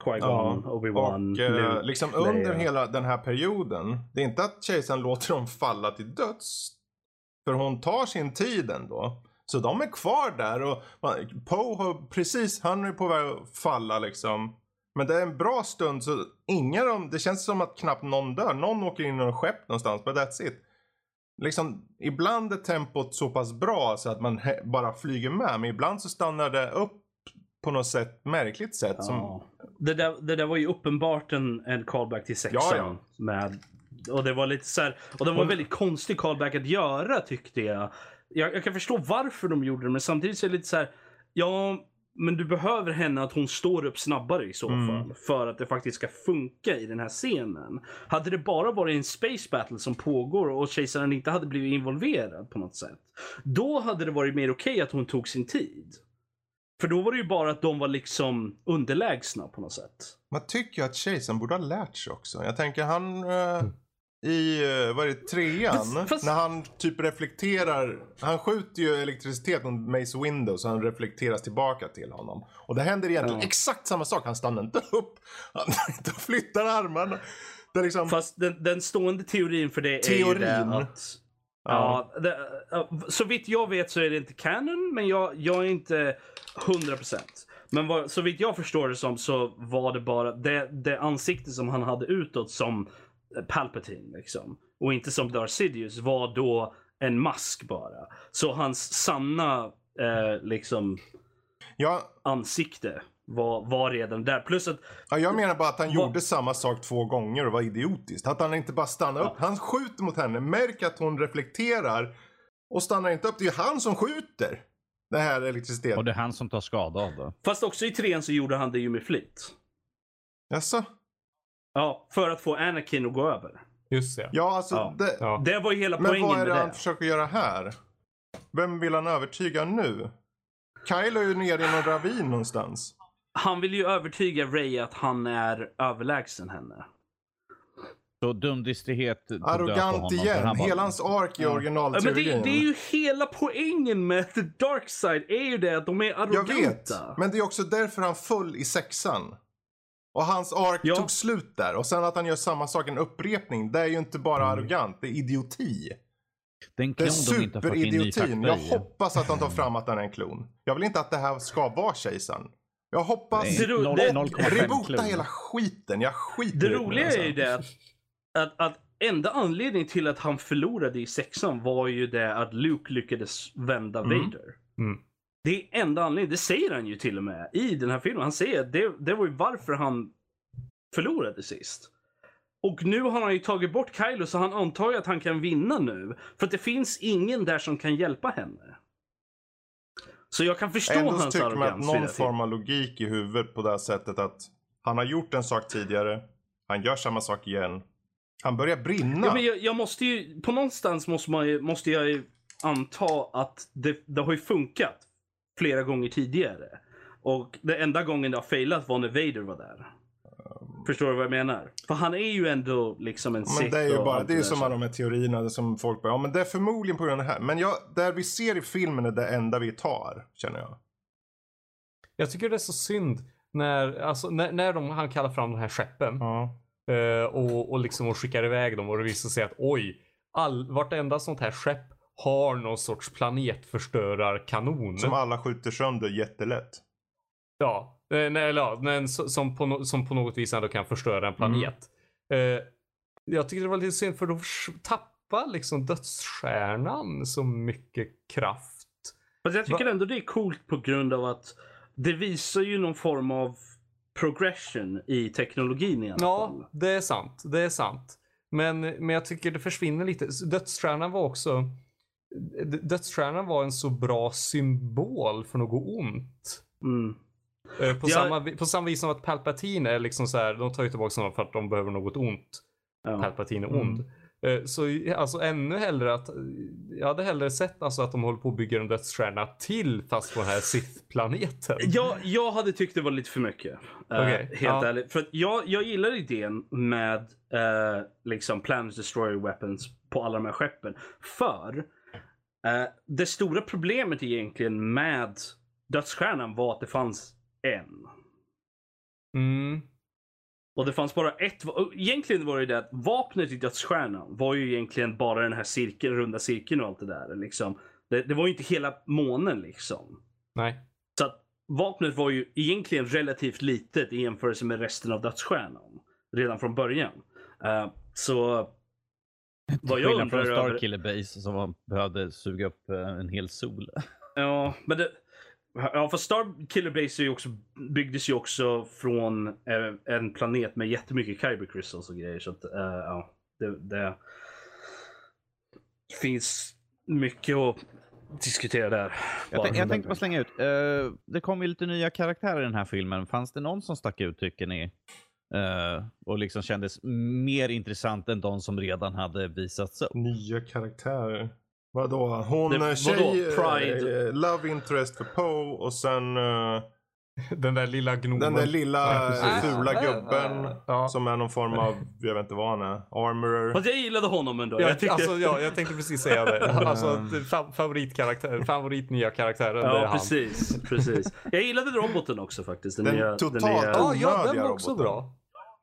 Speaker 3: Qui-Gon,
Speaker 1: Ja,
Speaker 3: Obi-Wan,
Speaker 1: och
Speaker 3: Luke,
Speaker 1: liksom under hela den här perioden. Det är inte att kejsaren [LAUGHS] låter dem falla till döds. För hon tar sin tid ändå. Så de är kvar där och Poe har precis, han är på väg att falla liksom. Men det är en bra stund så ingen av dem, det känns som att knappt någon dör. Någon åker in i något skepp någonstans, but that's it. Liksom, ibland är tempot så pass bra så att man bara flyger med. Men ibland så stannar det upp på något sätt, märkligt sätt. Som,
Speaker 3: Ja. Det, där, det där var ju uppenbart en, en callback till sexan.
Speaker 1: Ja, ja.
Speaker 3: Med, och det var lite så här, och det var en väldigt konstig callback att göra tyckte jag. jag. Jag kan förstå varför de gjorde det men samtidigt så är det lite så här, ja men du behöver henne att hon står upp snabbare i så
Speaker 1: Mm.
Speaker 3: fall. För att det faktiskt ska funka i den här scenen. Hade det bara varit en space battle som pågår och kejsaren inte hade blivit involverad på något sätt. Då hade det varit mer okej att hon tog sin tid. För då var det ju bara att de var liksom underlägsna på något sätt.
Speaker 1: Man tycker ju att kejsaren borde ha lärt sig också. Jag tänker han eh, i, eh, vad är det, trean?
Speaker 3: Fast- fast-
Speaker 1: När han typ reflekterar. Han skjuter ju elektricitet mot Mace Window så han reflekteras tillbaka till honom. Och det händer egentligen
Speaker 3: Ja.
Speaker 1: exakt samma sak. Han stannar inte upp. Han [LAUGHS] inte flyttar armarna. Det liksom,
Speaker 3: Fast den, den stående teorin för det är ju
Speaker 1: Teorin?
Speaker 3: det att... Ja, det, ja, så vitt jag vet så är det inte canon, men jag, jag är inte 100%. Men vad, så vitt jag förstår det som så var det bara det, det ansikte som han hade utåt som Palpatine liksom. Och inte som Darth Sidious var då en mask bara. Så hans sanna eh, liksom
Speaker 1: ja,
Speaker 3: ansikte var, var redan där. Plus att
Speaker 1: ja, jag menar bara att han
Speaker 3: Vad-
Speaker 1: gjorde samma sak två gånger och var idiotiskt. Att han inte bara stannar upp. Han skjuter mot henne, märker att hon reflekterar och stannar inte upp. Det är ju han som skjuter. Det här elektriciteten.
Speaker 2: Och det är han som tar skada av det.
Speaker 3: Fast också i trean så gjorde han det ju med flit.
Speaker 1: Jaså?
Speaker 3: Ja, för att få Anakin att gå över.
Speaker 4: Just det.
Speaker 1: Ja, alltså
Speaker 3: Ja.
Speaker 1: det,
Speaker 4: Ja.
Speaker 3: Det var ju hela
Speaker 1: Men
Speaker 3: poängen
Speaker 1: vad är
Speaker 3: med
Speaker 1: det
Speaker 3: det.
Speaker 1: han försöker göra här? Vem vill han övertyga nu? Kyle är ju nere i någon ravin någonstans.
Speaker 3: Han vill ju övertyga Ray att han är överlägsen henne.
Speaker 2: Så dumdristighet på
Speaker 1: Arrogant
Speaker 2: honom,
Speaker 1: igen.
Speaker 2: han bara-
Speaker 1: Hela hans ark i
Speaker 2: Ja.
Speaker 3: Ja, men det, det är ju hela poängen med The Dark Side är ju det att de är
Speaker 1: Jag
Speaker 3: arroganta.
Speaker 1: vet. Men det är också därför han föll i sexan. Och hans ark
Speaker 3: Ja.
Speaker 1: tog slut där. Och sen att han gör samma sak, en upprepning. Det är ju inte bara arrogant, det är idioti.
Speaker 2: Det är en
Speaker 1: Det är
Speaker 2: klon de inte har fått in ny
Speaker 1: superidiotin. Jag
Speaker 2: i.
Speaker 1: hoppas att de tar fram att han är en klon. Jag vill inte att det här ska vara kejsaren. Jag hoppas...
Speaker 2: Nej,
Speaker 3: Det det-
Speaker 2: 0,5
Speaker 1: Reboota
Speaker 2: klon.
Speaker 1: hela skiten. Jag skiter
Speaker 3: Det
Speaker 1: i
Speaker 3: roliga
Speaker 1: alltså.
Speaker 3: är ju det att, att, att enda anledningen till att han förlorade i sexan var ju det att Luke lyckades vända
Speaker 1: Mm.
Speaker 3: Vader.
Speaker 4: Mm.
Speaker 3: Det är enda anledningen. Det säger han ju till och med i den här filmen. Han säger att det, det var ju varför han förlorade sist. Och nu har han ju tagit bort Kylo så han antar ju att han kan vinna nu. För att det finns ingen där som kan hjälpa henne. Så jag kan förstå
Speaker 1: Ändå
Speaker 3: hans
Speaker 1: tycker man att någon form av logik i huvudet på det här sättet att han har gjort en sak tidigare, han gör samma sak igen. Han börjar brinna.
Speaker 3: Ja, men jag, jag måste ju, på någonstans måste, man ju, måste jag ju anta att det, det har ju funkat flera gånger tidigare. Och det enda gången det har failat var när Vader var där. Förstår du vad jag menar? För han är ju ändå liksom en
Speaker 1: Men det är ju bara, det är som
Speaker 3: så.
Speaker 1: alla de här teorierna som folk bara, ja men det är förmodligen på grund av det här. Men jag, där vi ser i filmen är det enda vi tar, känner jag.
Speaker 4: Jag tycker det är så synd när, alltså, när, när de, han kallar fram de här skeppen
Speaker 1: Ja.
Speaker 4: eh, och, och liksom och skickar iväg dem och det visar sig att oj, all, vartenda sånt här skepp har någon sorts planetförstörarkanon.
Speaker 1: Som alla skjuter sönder jättelätt.
Speaker 4: Ja, eh, nej, eller ja, men so- som på, no- som på något vis ändå kan förstöra en
Speaker 1: Mm.
Speaker 4: planet. Eh, jag tycker det var lite synd för då tappar liksom dödsstjärnan så mycket kraft.
Speaker 3: Fast jag tycker
Speaker 4: Va-
Speaker 3: ändå det är coolt på grund av att det visar ju någon form av progression i teknologin i alla fall.
Speaker 4: Ja, det är sant. Det är sant. Men, men jag tycker det försvinner lite. Dödsstjärnan var också... Dödsstjärnan var en så bra symbol för något ont.
Speaker 3: Mm.
Speaker 4: Eh, På,
Speaker 3: Ja.
Speaker 4: samma, på samma vis som att Palpatine är liksom så här, de tar ju tillbaka honom för att de behöver något ont.
Speaker 3: Ja.
Speaker 4: Palpatine är
Speaker 1: Mm.
Speaker 4: ond. Eh, Så alltså ännu hellre att, jag hade hellre sett alltså att de håller på att bygga en dödsstjärna till fast på den här Sith-planeten.
Speaker 3: Jag, jag hade tyckt det var lite för mycket. eh,
Speaker 4: Okej,
Speaker 3: helt
Speaker 4: ja.
Speaker 3: ärligt. För att jag, jag gillar idén med uh, liksom Planet Destroyer Weapons på alla de här skeppen. För eh, det stora problemet egentligen med dödsstjärnan var att det fanns en.
Speaker 4: Mm.
Speaker 3: Och det fanns bara ett. Egentligen var det det att vapnet i dödsstjärnan var ju egentligen bara den här cirkeln, runda cirkeln och allt det där. Liksom. Det, det var ju inte hela månen liksom.
Speaker 4: Nej.
Speaker 3: Så att vapnet var ju egentligen relativt litet i jämförelse med resten av dödsstjärnan. Redan från början. Eh, så vad jag
Speaker 2: från
Speaker 3: undrar över...
Speaker 2: Starkiller Base som var- behövde suga upp eh, en hel sol. [LAUGHS]
Speaker 3: Ja, men det... Ja, för Star Killer Base är ju också, byggdes ju också från eh, en planet med jättemycket Kyber Crystals och grejer. Så att, eh, ja, det, det finns mycket att diskutera där.
Speaker 2: Jag, jag tänkte bara slänga ut. eh, det kom ju lite nya karaktärer i den här filmen. Fanns det någon som stack ut tycker ni? Eh, och liksom kändes mer intressant än de som redan hade visats upp.
Speaker 1: Nya karaktärer. Vadå? Hon
Speaker 3: Det-
Speaker 1: det,
Speaker 3: vadå?
Speaker 1: tjej,
Speaker 3: Pride?
Speaker 1: eh, love interest för Poe och sen eh, [LAUGHS]
Speaker 4: Den där lilla gnomen.
Speaker 1: den där lilla
Speaker 4: Ja, precis.
Speaker 1: fula
Speaker 4: Ah,
Speaker 1: gubben
Speaker 4: Ja.
Speaker 1: som är någon form av, jag vet inte vad han är, armorer.
Speaker 3: Fast jag gillade honom ändå.
Speaker 4: Ja,
Speaker 3: jag tyckte...
Speaker 4: alltså, ja, jag tänkte precis säga det. [LAUGHS] Alltså, fa- favoritkaraktär, favorit nya karaktären,
Speaker 3: Ja, precis, precis. Jag gillade roboten också faktiskt. Den,
Speaker 1: Den
Speaker 3: nya,
Speaker 1: totalt
Speaker 3: nya...
Speaker 4: Ja, ja, den
Speaker 1: onödiga
Speaker 4: var också
Speaker 1: roboten.
Speaker 4: bra.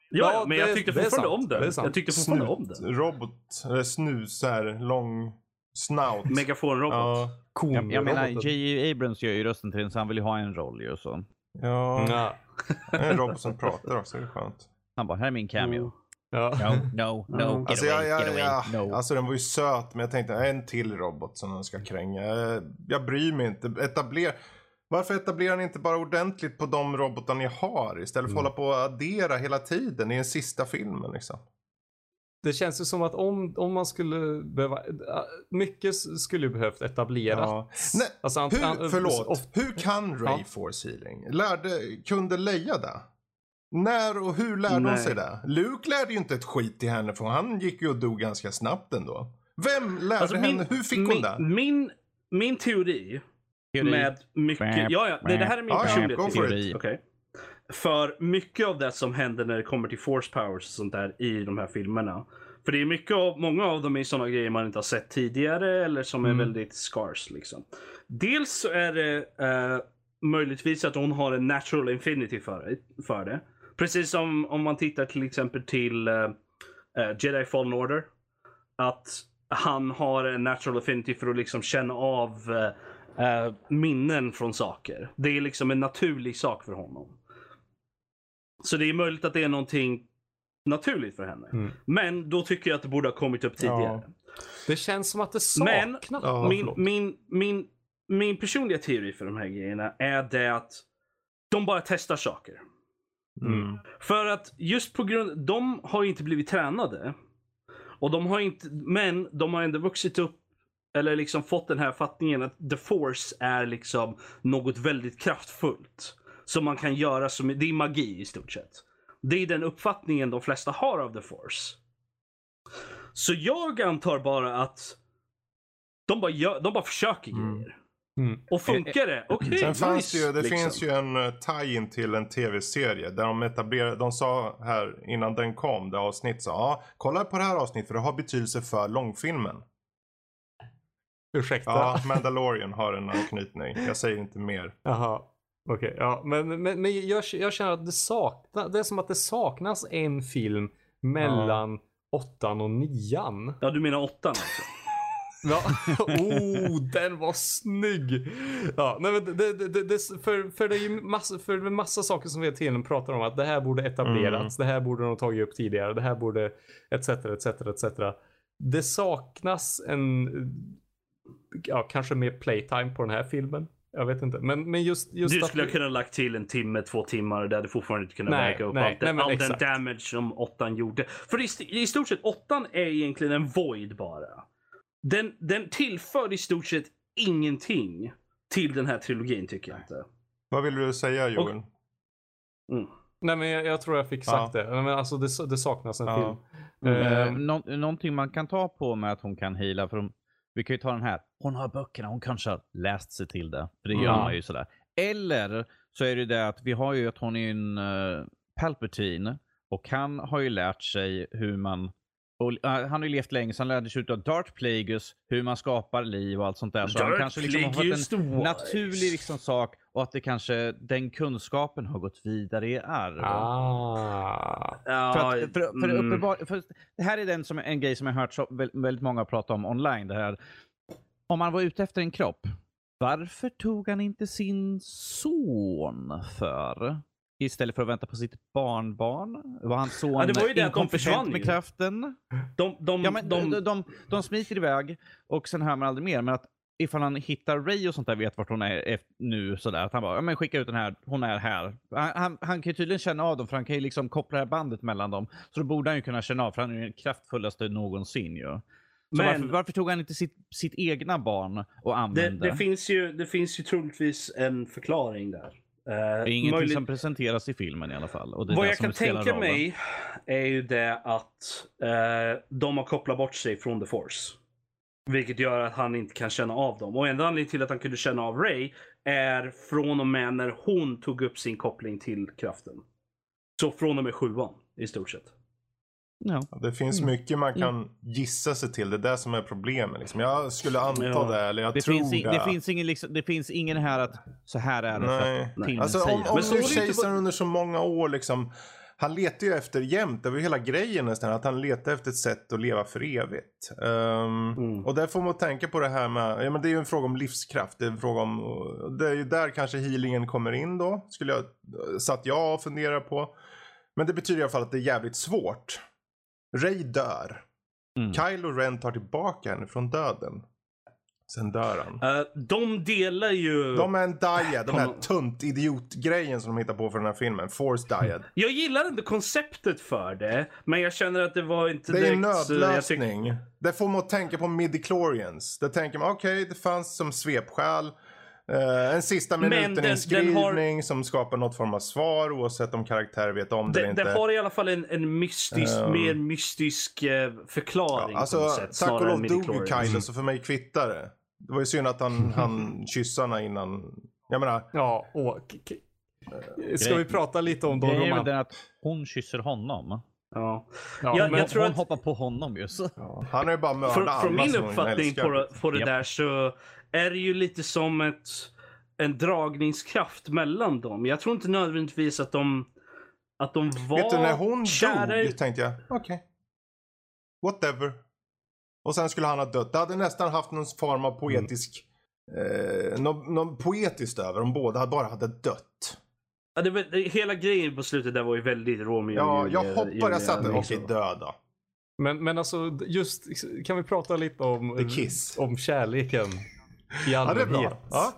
Speaker 3: Ja,
Speaker 4: Ja,
Speaker 3: men
Speaker 4: det-
Speaker 3: jag tyckte fortfarande om den. Jag tyckte fortfarande om den.
Speaker 1: Robot, eller snus, så här, lång snout.
Speaker 3: Megafonrobot.
Speaker 1: Ja,
Speaker 2: Jag, jag menar. J.J. Abrams gör ju rösten till den så han vill ju ha en roll ju. Så.
Speaker 1: Ja.
Speaker 4: Ja.
Speaker 1: en robot som pratar också, det är skönt.
Speaker 2: Han bara, här är min cameo.
Speaker 4: Ja.
Speaker 2: No, no, no, get
Speaker 1: Alltså,
Speaker 2: away,
Speaker 1: jag,
Speaker 2: get away, no.
Speaker 1: alltså den var ju söt men jag tänkte en till robot som den ska kränga. Jag, jag bryr mig inte. Etablera. Varför etablerar ni inte bara ordentligt på de robotar ni har istället för att hålla på och addera hela tiden i den sista filmen liksom?
Speaker 4: Det känns ju som att om, om man skulle behöva, äh, mycket skulle ju behövt etableras.
Speaker 1: Ja. Nej,
Speaker 4: Alltså,
Speaker 1: hur,
Speaker 4: an-
Speaker 1: förlåt,
Speaker 4: of-
Speaker 1: hur kan Ray
Speaker 4: Ja.
Speaker 1: force healing? Lärde, kunde Leia det? När och hur lärde hon
Speaker 3: Nej.
Speaker 1: sig det? Luke lärde ju inte ett skit till henne för han gick ju och dog ganska snabbt ändå. Vem lärde
Speaker 3: Alltså,
Speaker 1: henne? Hur fick hon
Speaker 3: min,
Speaker 1: det?
Speaker 3: Min, min teori,
Speaker 2: Teori.
Speaker 3: med mycket... Ja, ja, det, det här är min
Speaker 1: Ja, ja,
Speaker 3: personliga
Speaker 1: for
Speaker 3: teori.
Speaker 2: it.
Speaker 3: För mycket av det som händer när det kommer till force powers och sånt där i de här filmerna. För det är mycket av, många av dem är sådana grejer man inte har sett tidigare eller som är
Speaker 4: Mm.
Speaker 3: väldigt scarce liksom. Dels så är det eh, möjligtvis att hon har en natural infinity för. För det. Precis som om man tittar till exempel till eh, Jedi Fallen Order. Att han har en natural affinity för att liksom känna av minnen från saker. Det är liksom en naturlig sak för honom. Så det är möjligt att det är någonting naturligt för henne.
Speaker 4: Mm.
Speaker 3: Men då tycker jag att det borde ha kommit upp tidigare.
Speaker 4: Det känns som att det
Speaker 3: Men
Speaker 4: saknas.
Speaker 1: Ja,
Speaker 3: min, min, min, min personliga teori för de här grejerna är det att de bara testar saker.
Speaker 1: Mm.
Speaker 3: För att just på grund, de har inte blivit tränade. Och de har inte, men de har ändå vuxit upp eller liksom fått den här fattningen att the force är liksom något väldigt kraftfullt. Som man kan göra som, det är magi i stort sett. Det är den uppfattningen de flesta har av the force. Så jag antar bara att de bara, gör, de bara försöker
Speaker 1: Mm.
Speaker 3: grejer.
Speaker 4: Mm.
Speaker 3: Och funkar det, okej,
Speaker 1: Sen fanns
Speaker 3: nice,
Speaker 1: det ju, det
Speaker 3: liksom.
Speaker 1: finns ju en uh, tie-in till en tv-serie där de etablerade, de sa här innan den kom, det avsnitt sa ja, kolla på det här avsnittet för det har betydelse för långfilmen.
Speaker 4: Ursäkta.
Speaker 1: Ja, Mandalorian har en anknytning. Jag säger inte mer.
Speaker 4: Jaha. Okej, ja. Men, men, men jag, jag känner att det saknas, det är som att det saknas en film mellan åttan och nian.
Speaker 3: Ja, du menar åttan alltså? [LAUGHS]
Speaker 4: Ja. oh, den var snygg! Ja, nej, men det, det, det, för, för det är ju massa, för det är massa saker som vi hela tiden pratar om att det här borde etablerats, det här borde de tagit upp tidigare, det här borde etc, etc, etc. Det saknas en, ja, kanske mer playtime på den här filmen. Jag vet inte, men, men just, just
Speaker 3: Du
Speaker 4: att-
Speaker 3: skulle ha kunnat lagt till en timme, två timmar. Det hade fortfarande inte kunnat
Speaker 4: Nej,
Speaker 3: väga upp
Speaker 4: nej,
Speaker 3: allt den,
Speaker 4: nej,
Speaker 3: all den damage som åttan gjorde. För i, i stort sett, åttan är egentligen en void bara. Den, den tillför i stort sett ingenting till den här trilogin tycker jag inte.
Speaker 1: Vad vill du säga Joel?
Speaker 3: Mm.
Speaker 4: Nej men jag, jag tror jag fick sagt det. Nej, Men alltså det, det saknas en
Speaker 1: Ja.
Speaker 4: film.
Speaker 2: Eh,
Speaker 4: Eh,
Speaker 2: nå- någonting man kan ta på med att hon kan heala. För de, vi kan ju ta den här. Hon har böckerna. Hon kanske har läst sig till det. För det gör man ju sådär. Eller så är det det att vi har ju att hon är en uh, Palpatine. Och han har ju lärt sig hur man och, eh, han har ju levt länge, så han lärde sig utav Darth Plagueis hur man skapar liv och allt sånt där. Så han
Speaker 3: Darth
Speaker 2: kanske liksom har fått en
Speaker 3: Wise.
Speaker 2: naturlig liksom sak och att det kanske den kunskapen har gått vidare i arv.
Speaker 4: ah.
Speaker 2: För, att, för, för,
Speaker 3: mm.
Speaker 2: uppenbar, för det här är den som, en grej som jag hört så, väl- väldigt många prata om online. Det här. Om man var ute efter en kropp, varför tog han inte sin son för? Istället för att vänta på sitt barnbarn? Var hans son
Speaker 3: Ja, det var ju det att de försvann
Speaker 2: med
Speaker 3: ju.
Speaker 2: kraften?
Speaker 3: de, de,
Speaker 2: Ja, men
Speaker 3: de,
Speaker 2: de, de, de smiter iväg och sen hör man aldrig mer. Men att ifall han hittar Ray och sånt där, vet vart hon är nu sådär. Att han bara, ja men skicka ut den här, hon är här. Han, han, han kan ju tydligen känna av dem för han kan ju liksom koppla det här bandet mellan dem. Så då borde han ju kunna känna av för han är ju den kraftfullaste någonsin ju.
Speaker 3: Men-
Speaker 2: varför, varför tog han inte sitt, sitt egna barn och
Speaker 3: det,
Speaker 2: använde?
Speaker 3: det, finns ju, det finns ju troligtvis en förklaring där. Eh,
Speaker 2: det är ingenting
Speaker 3: möjligt-
Speaker 2: som presenteras i filmen i alla fall. Och
Speaker 3: Vad jag kan tänka mig är ju det att eh, de har kopplat bort sig från The Force. Vilket gör att han inte kan känna av dem. Och enda anledningen till att han kunde känna av Ray är från och med när hon tog upp sin koppling till kraften. Så från och med sjuan i stort sett.
Speaker 2: Ja.
Speaker 1: Det finns
Speaker 2: Mm.
Speaker 1: mycket man kan gissa sig till. Det är det som är problemet. Liksom. Jag skulle anta
Speaker 3: Ja.
Speaker 1: det, eller jag
Speaker 2: Det,
Speaker 1: tror
Speaker 2: finns, i-
Speaker 1: det.
Speaker 2: det, finns ingen, liksom, det finns ingen här att så här är det för
Speaker 1: Nej.
Speaker 2: att filmen
Speaker 1: Alltså om, om
Speaker 3: Men
Speaker 1: nu kejsaren under så många år liksom. Han letar ju efter jämt, det var ju hela grejen nästan, att han letar efter ett sätt att leva för evigt. Ehm,
Speaker 3: Mm.
Speaker 1: Och där får man tänka på det här med, ja men det är ju en fråga om livskraft, det är en fråga om, det är ju där kanske healingen kommer in då, skulle jag, satt jag och funderar på. Men det betyder i alla fall att det är jävligt svårt. Ray dör.
Speaker 2: Mm.
Speaker 1: Kylo Ren tar tillbaka henne från döden. Sen dör han.
Speaker 3: Eh, de delar ju...
Speaker 1: De är en dyad, den här tunt idiotgrejen som de hittar på för den här filmen. Force dyad.
Speaker 3: Jag gillar inte konceptet för det, men jag känner att det var inte
Speaker 1: Det är en
Speaker 3: direkt... så jag tyck-
Speaker 1: nödlösning. Det får man att tänka på midi-chlorians. Det tänker man, okej, det fanns som svepskäl. Eh, en sista
Speaker 3: Men
Speaker 1: minuten
Speaker 3: den-
Speaker 1: inskrivning
Speaker 3: den
Speaker 1: som skapar något form av svar oavsett om karaktärer vet om det,
Speaker 3: Det,
Speaker 1: eller inte.
Speaker 3: det har i alla fall en, en mystisk,
Speaker 1: Ehm.
Speaker 3: mer mystisk eh, förklaring
Speaker 1: ja, alltså,
Speaker 3: på något sätt.
Speaker 1: tack och lov dog ju. Kylo så för mig kvittar det. Det var ju synd att han, [LAUGHS] han kyssarna innan. Jag menar,
Speaker 4: Ja, och, k- ska vi prata lite om
Speaker 2: Grejen är väl
Speaker 4: roman...
Speaker 2: den att hon kysser honom.
Speaker 3: Ja.
Speaker 4: Ja,
Speaker 3: Jag-
Speaker 4: men,
Speaker 3: jag tror
Speaker 2: hon
Speaker 3: att-
Speaker 2: hoppar på honom just.
Speaker 1: han har ju bara mördat
Speaker 3: Från,
Speaker 1: alla
Speaker 3: från min uppfattning på, det- på det
Speaker 2: Japp.
Speaker 3: där så är det ju lite som ett, en dragningskraft mellan dem. Jag tror inte nödvändigtvis att de, att de var
Speaker 1: Vet du, när hon
Speaker 3: kära
Speaker 1: dog tänkte jag, okej. Whatever. Och sen skulle han ha dött. Det hade nästan haft någon form av poetisk... Eh, något, något poetiskt över om båda bara hade dött.
Speaker 3: Ja, det, var- det, hela grejen på slutet där var ju väldigt Romeo
Speaker 1: Ja, jag hoppar, jag satte, okej döda.
Speaker 4: men, men alltså, just, kan vi prata lite om,
Speaker 1: kiss.
Speaker 4: om kärleken i
Speaker 1: Ja, det är
Speaker 4: allmänhet
Speaker 1: bra. Ja.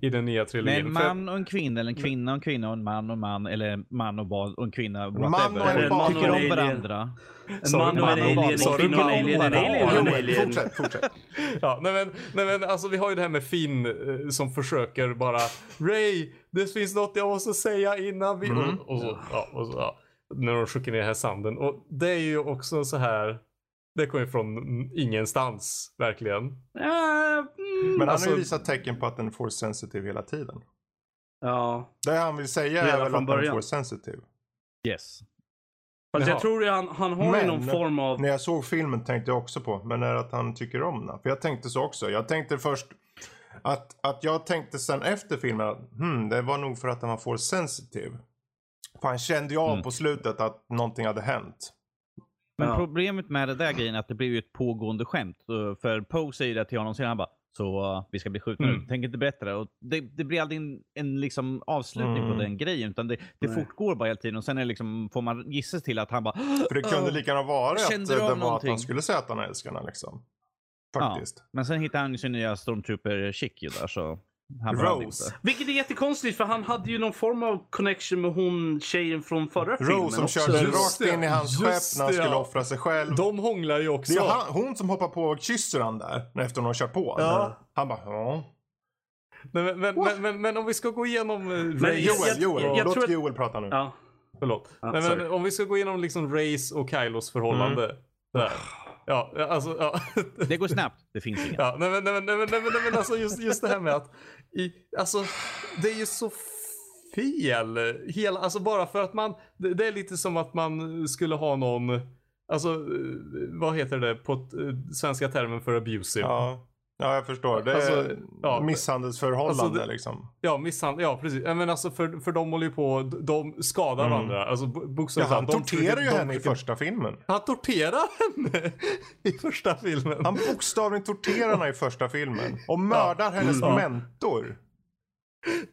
Speaker 4: i den nya trilogin?
Speaker 2: en
Speaker 4: För-
Speaker 2: man och en kvinna, eller en kvinna och en kvinna och en man och en man, eller man och barn och en kvinna.
Speaker 1: Man och en
Speaker 3: en och
Speaker 2: Tycker
Speaker 3: en
Speaker 2: om
Speaker 3: alien.
Speaker 2: varandra.
Speaker 3: En man och
Speaker 4: man
Speaker 3: en
Speaker 4: barn?
Speaker 3: alien, en kvinna och en
Speaker 4: man och
Speaker 3: alien, en
Speaker 4: barn?
Speaker 3: alien och en alien.
Speaker 1: fortsätt, fortsätt. [LAUGHS]
Speaker 4: Ja, nej men, nej men alltså vi har ju det här med Finn eh, som försöker bara Ray, det finns något jag måste säga innan vi...
Speaker 1: Mm.
Speaker 4: Och, och så, ja, och så, ja. När de skickar ner den här sanden. Och det är ju också så här... Det kommer ju från ingenstans, verkligen.
Speaker 3: Ja, mm,
Speaker 1: Men han har
Speaker 4: Alltså-
Speaker 1: ju visat tecken på att den är force sensitive hela tiden.
Speaker 3: ja.
Speaker 1: Det han vill säga
Speaker 3: Redan
Speaker 1: är väl att den är
Speaker 3: början.
Speaker 1: force sensitive.
Speaker 2: Yes.
Speaker 3: Fast
Speaker 4: Jaha.
Speaker 3: jag tror att han, han har ju
Speaker 1: Men-
Speaker 3: någon form av...
Speaker 1: När jag såg filmen tänkte jag också på, men är det att han tycker om den? För jag tänkte så också. Jag tänkte först att, att jag tänkte sen efter filmen att hmm, det var nog för att den var force sensitive. För han kände ju av
Speaker 2: Mm.
Speaker 1: på slutet att någonting hade hänt.
Speaker 2: Men
Speaker 3: Ja.
Speaker 2: problemet med det där grejen är att det blir ju ett pågående skämt. För Poe säger det till honom sen han bara så uh, vi ska bli skjutna
Speaker 4: Mm.
Speaker 2: nu. Tänk inte berätta det. Och det. Det blir aldrig en, en liksom avslutning
Speaker 1: Mm.
Speaker 2: på den grejen. Utan det, det
Speaker 3: Nej.
Speaker 2: fortgår bara hela tiden. Och sen är liksom, får man gissa till att han bara [GASPS]
Speaker 1: För det kunde lika gärna vara att det var att
Speaker 2: någonting?
Speaker 1: han skulle säga att han älskar henne liksom. Faktiskt.
Speaker 2: Men sen hittar han ju sin nya stormtrooper chick ju där så
Speaker 1: Rose.
Speaker 3: Vilket är jättekonstigt för han hade ju någon form av connection med hon tjejen från förra filmen
Speaker 1: Rose som
Speaker 3: också.
Speaker 1: körde
Speaker 4: Just
Speaker 1: rakt
Speaker 4: det,
Speaker 1: in i hans skepp när han
Speaker 4: det,
Speaker 1: skulle
Speaker 4: ja.
Speaker 1: offra sig själv.
Speaker 4: De hånglar ju
Speaker 1: Det
Speaker 4: också.
Speaker 1: är ju han, hon som hoppar på och kysser han där efter hon har kört på.
Speaker 4: Ja.
Speaker 1: Han bara ja.
Speaker 4: Men, men, men, men, men om vi ska gå igenom eh,
Speaker 3: jag-
Speaker 1: Joel, Joel.
Speaker 3: jag
Speaker 1: Låt
Speaker 3: tror att-
Speaker 1: Joel prata nu.
Speaker 3: Ja.
Speaker 4: Förlåt.
Speaker 3: Sorry.
Speaker 4: men om vi ska gå igenom liksom Race och Kylos förhållande.
Speaker 3: Mm.
Speaker 4: Där. Ja, alltså. Ja.
Speaker 2: Det går snabbt. Det finns inget.
Speaker 4: Ja, nej, men, nej, men, nej, men, nej, men, nej, men alltså just, just det här med att i, alltså, det är ju så fel. Hela, alltså bara för att man, det, det är lite som att man skulle ha någon, alltså eh, vad heter det på eh, svenska termen för abusive? Ja,
Speaker 1: Ja. ja, jag förstår. Det är
Speaker 4: Alltså, ja.
Speaker 1: misshandelsförhållande
Speaker 4: Alltså, det-
Speaker 1: liksom.
Speaker 4: misshandel, ja precis. Ja, Men alltså för, för de håller ju på, de skadar
Speaker 1: Mm.
Speaker 4: varandra. Alltså bo-
Speaker 1: Ja,
Speaker 4: bokstavligt
Speaker 1: han torterar ju henne i första filmen.
Speaker 4: Han torterar henne [LAUGHS] i första filmen.
Speaker 1: Han bokstavligen torterar henne i första filmen. Och mördar hennes
Speaker 4: Mm.
Speaker 1: mentor.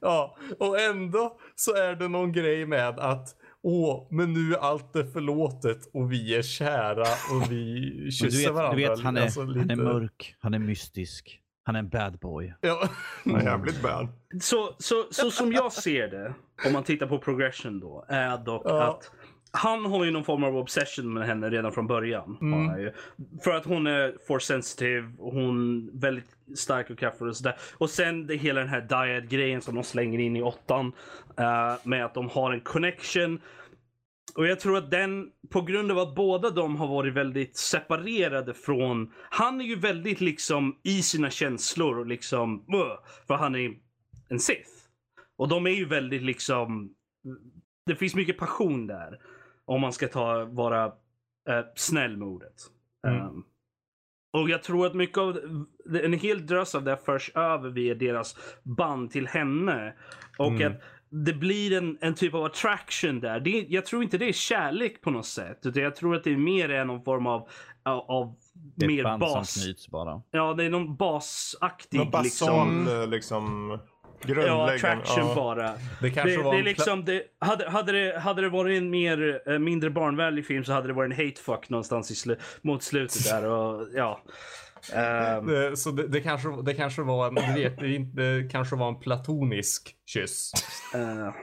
Speaker 4: Ja, och ändå så är det någon grej med att Åh, men nu är allt är förlåtet och vi är kära och vi [LAUGHS] kysser
Speaker 2: du vet,
Speaker 4: varandra.
Speaker 2: du vet han, är,
Speaker 4: Alltså,
Speaker 2: han är
Speaker 4: lite-
Speaker 2: mörk. Han är mystisk. Han är en bad boy.
Speaker 4: Ja.
Speaker 1: Ja, jävligt bad.
Speaker 3: Så, så, så som jag ser det, om man tittar på progression då, är dock
Speaker 4: Ja.
Speaker 3: att han har ju någon form av obsession med henne redan från början.
Speaker 4: Mm.
Speaker 3: För att hon är force sensitive, och hon är väldigt stark och kraftfull och sådär. Och sen det hela den här diet-grejen som de slänger in i åttan. eh, med att de har en connection. Och jag tror att den, på grund av att båda de har varit väldigt separerade från... Han är ju väldigt liksom i sina känslor och liksom... För han är en Sith. Och de är ju väldigt liksom... Det finns mycket passion där. Om man ska ta vara eh, snäll med ordet.
Speaker 4: Mm.
Speaker 3: Ehm, och jag tror att mycket av en hel drös av det förs över via deras band till henne. Och
Speaker 4: Mm.
Speaker 3: att det blir en, en typ av attraction där. Det, jag tror inte det är kärlek på något sätt. Utan jag tror att det är mer är någon form av, av, av
Speaker 2: Det är ett
Speaker 3: mer
Speaker 2: band
Speaker 3: bas.
Speaker 2: som knyts bara.
Speaker 3: Ja, det är någon basaktig
Speaker 1: Någon basal
Speaker 3: liksom.
Speaker 1: liksom,
Speaker 3: Ja, attraction
Speaker 1: ja.
Speaker 3: bara.
Speaker 4: Det kanske
Speaker 3: Det,
Speaker 4: var
Speaker 3: det liksom, det, hade, hade, det, hade det varit en mer, eh, mindre barnvänlig film så hade det varit en hatefuck någonstans i slu, mot slutet där. Och, ja.
Speaker 4: Det- Så det, det, kanske, det kanske var en, du vet, det, kanske var en platonisk kyss.
Speaker 3: eh. [LAUGHS]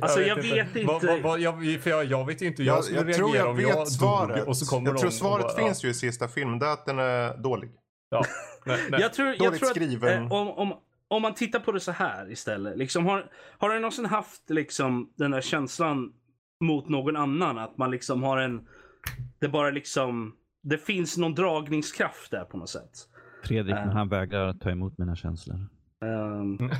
Speaker 3: Alltså jag vet inte.
Speaker 4: Jag, för jag, jag vet inte hur jag,
Speaker 1: Jag,
Speaker 4: skulle
Speaker 1: jag tror
Speaker 4: reagera
Speaker 1: jag
Speaker 4: om
Speaker 1: vet
Speaker 4: jag
Speaker 1: svaret.
Speaker 4: dog och så kommer
Speaker 1: jag tror svaret
Speaker 4: bara,
Speaker 1: finns ju i sista filmen. Det är att den är dålig.
Speaker 4: Ja, [LAUGHS] nej, nej.
Speaker 3: Jag tror, jag tror att,
Speaker 1: skriven.
Speaker 3: eh, om, om, om man tittar på det så här istället. Liksom, har, har du någonsin haft liksom, den där känslan mot någon annan? Att man liksom har en... Det bara liksom... Det finns någon dragningskraft där på något sätt.
Speaker 2: Fredrik, men han vägrar ta emot mina känslor.
Speaker 3: Um,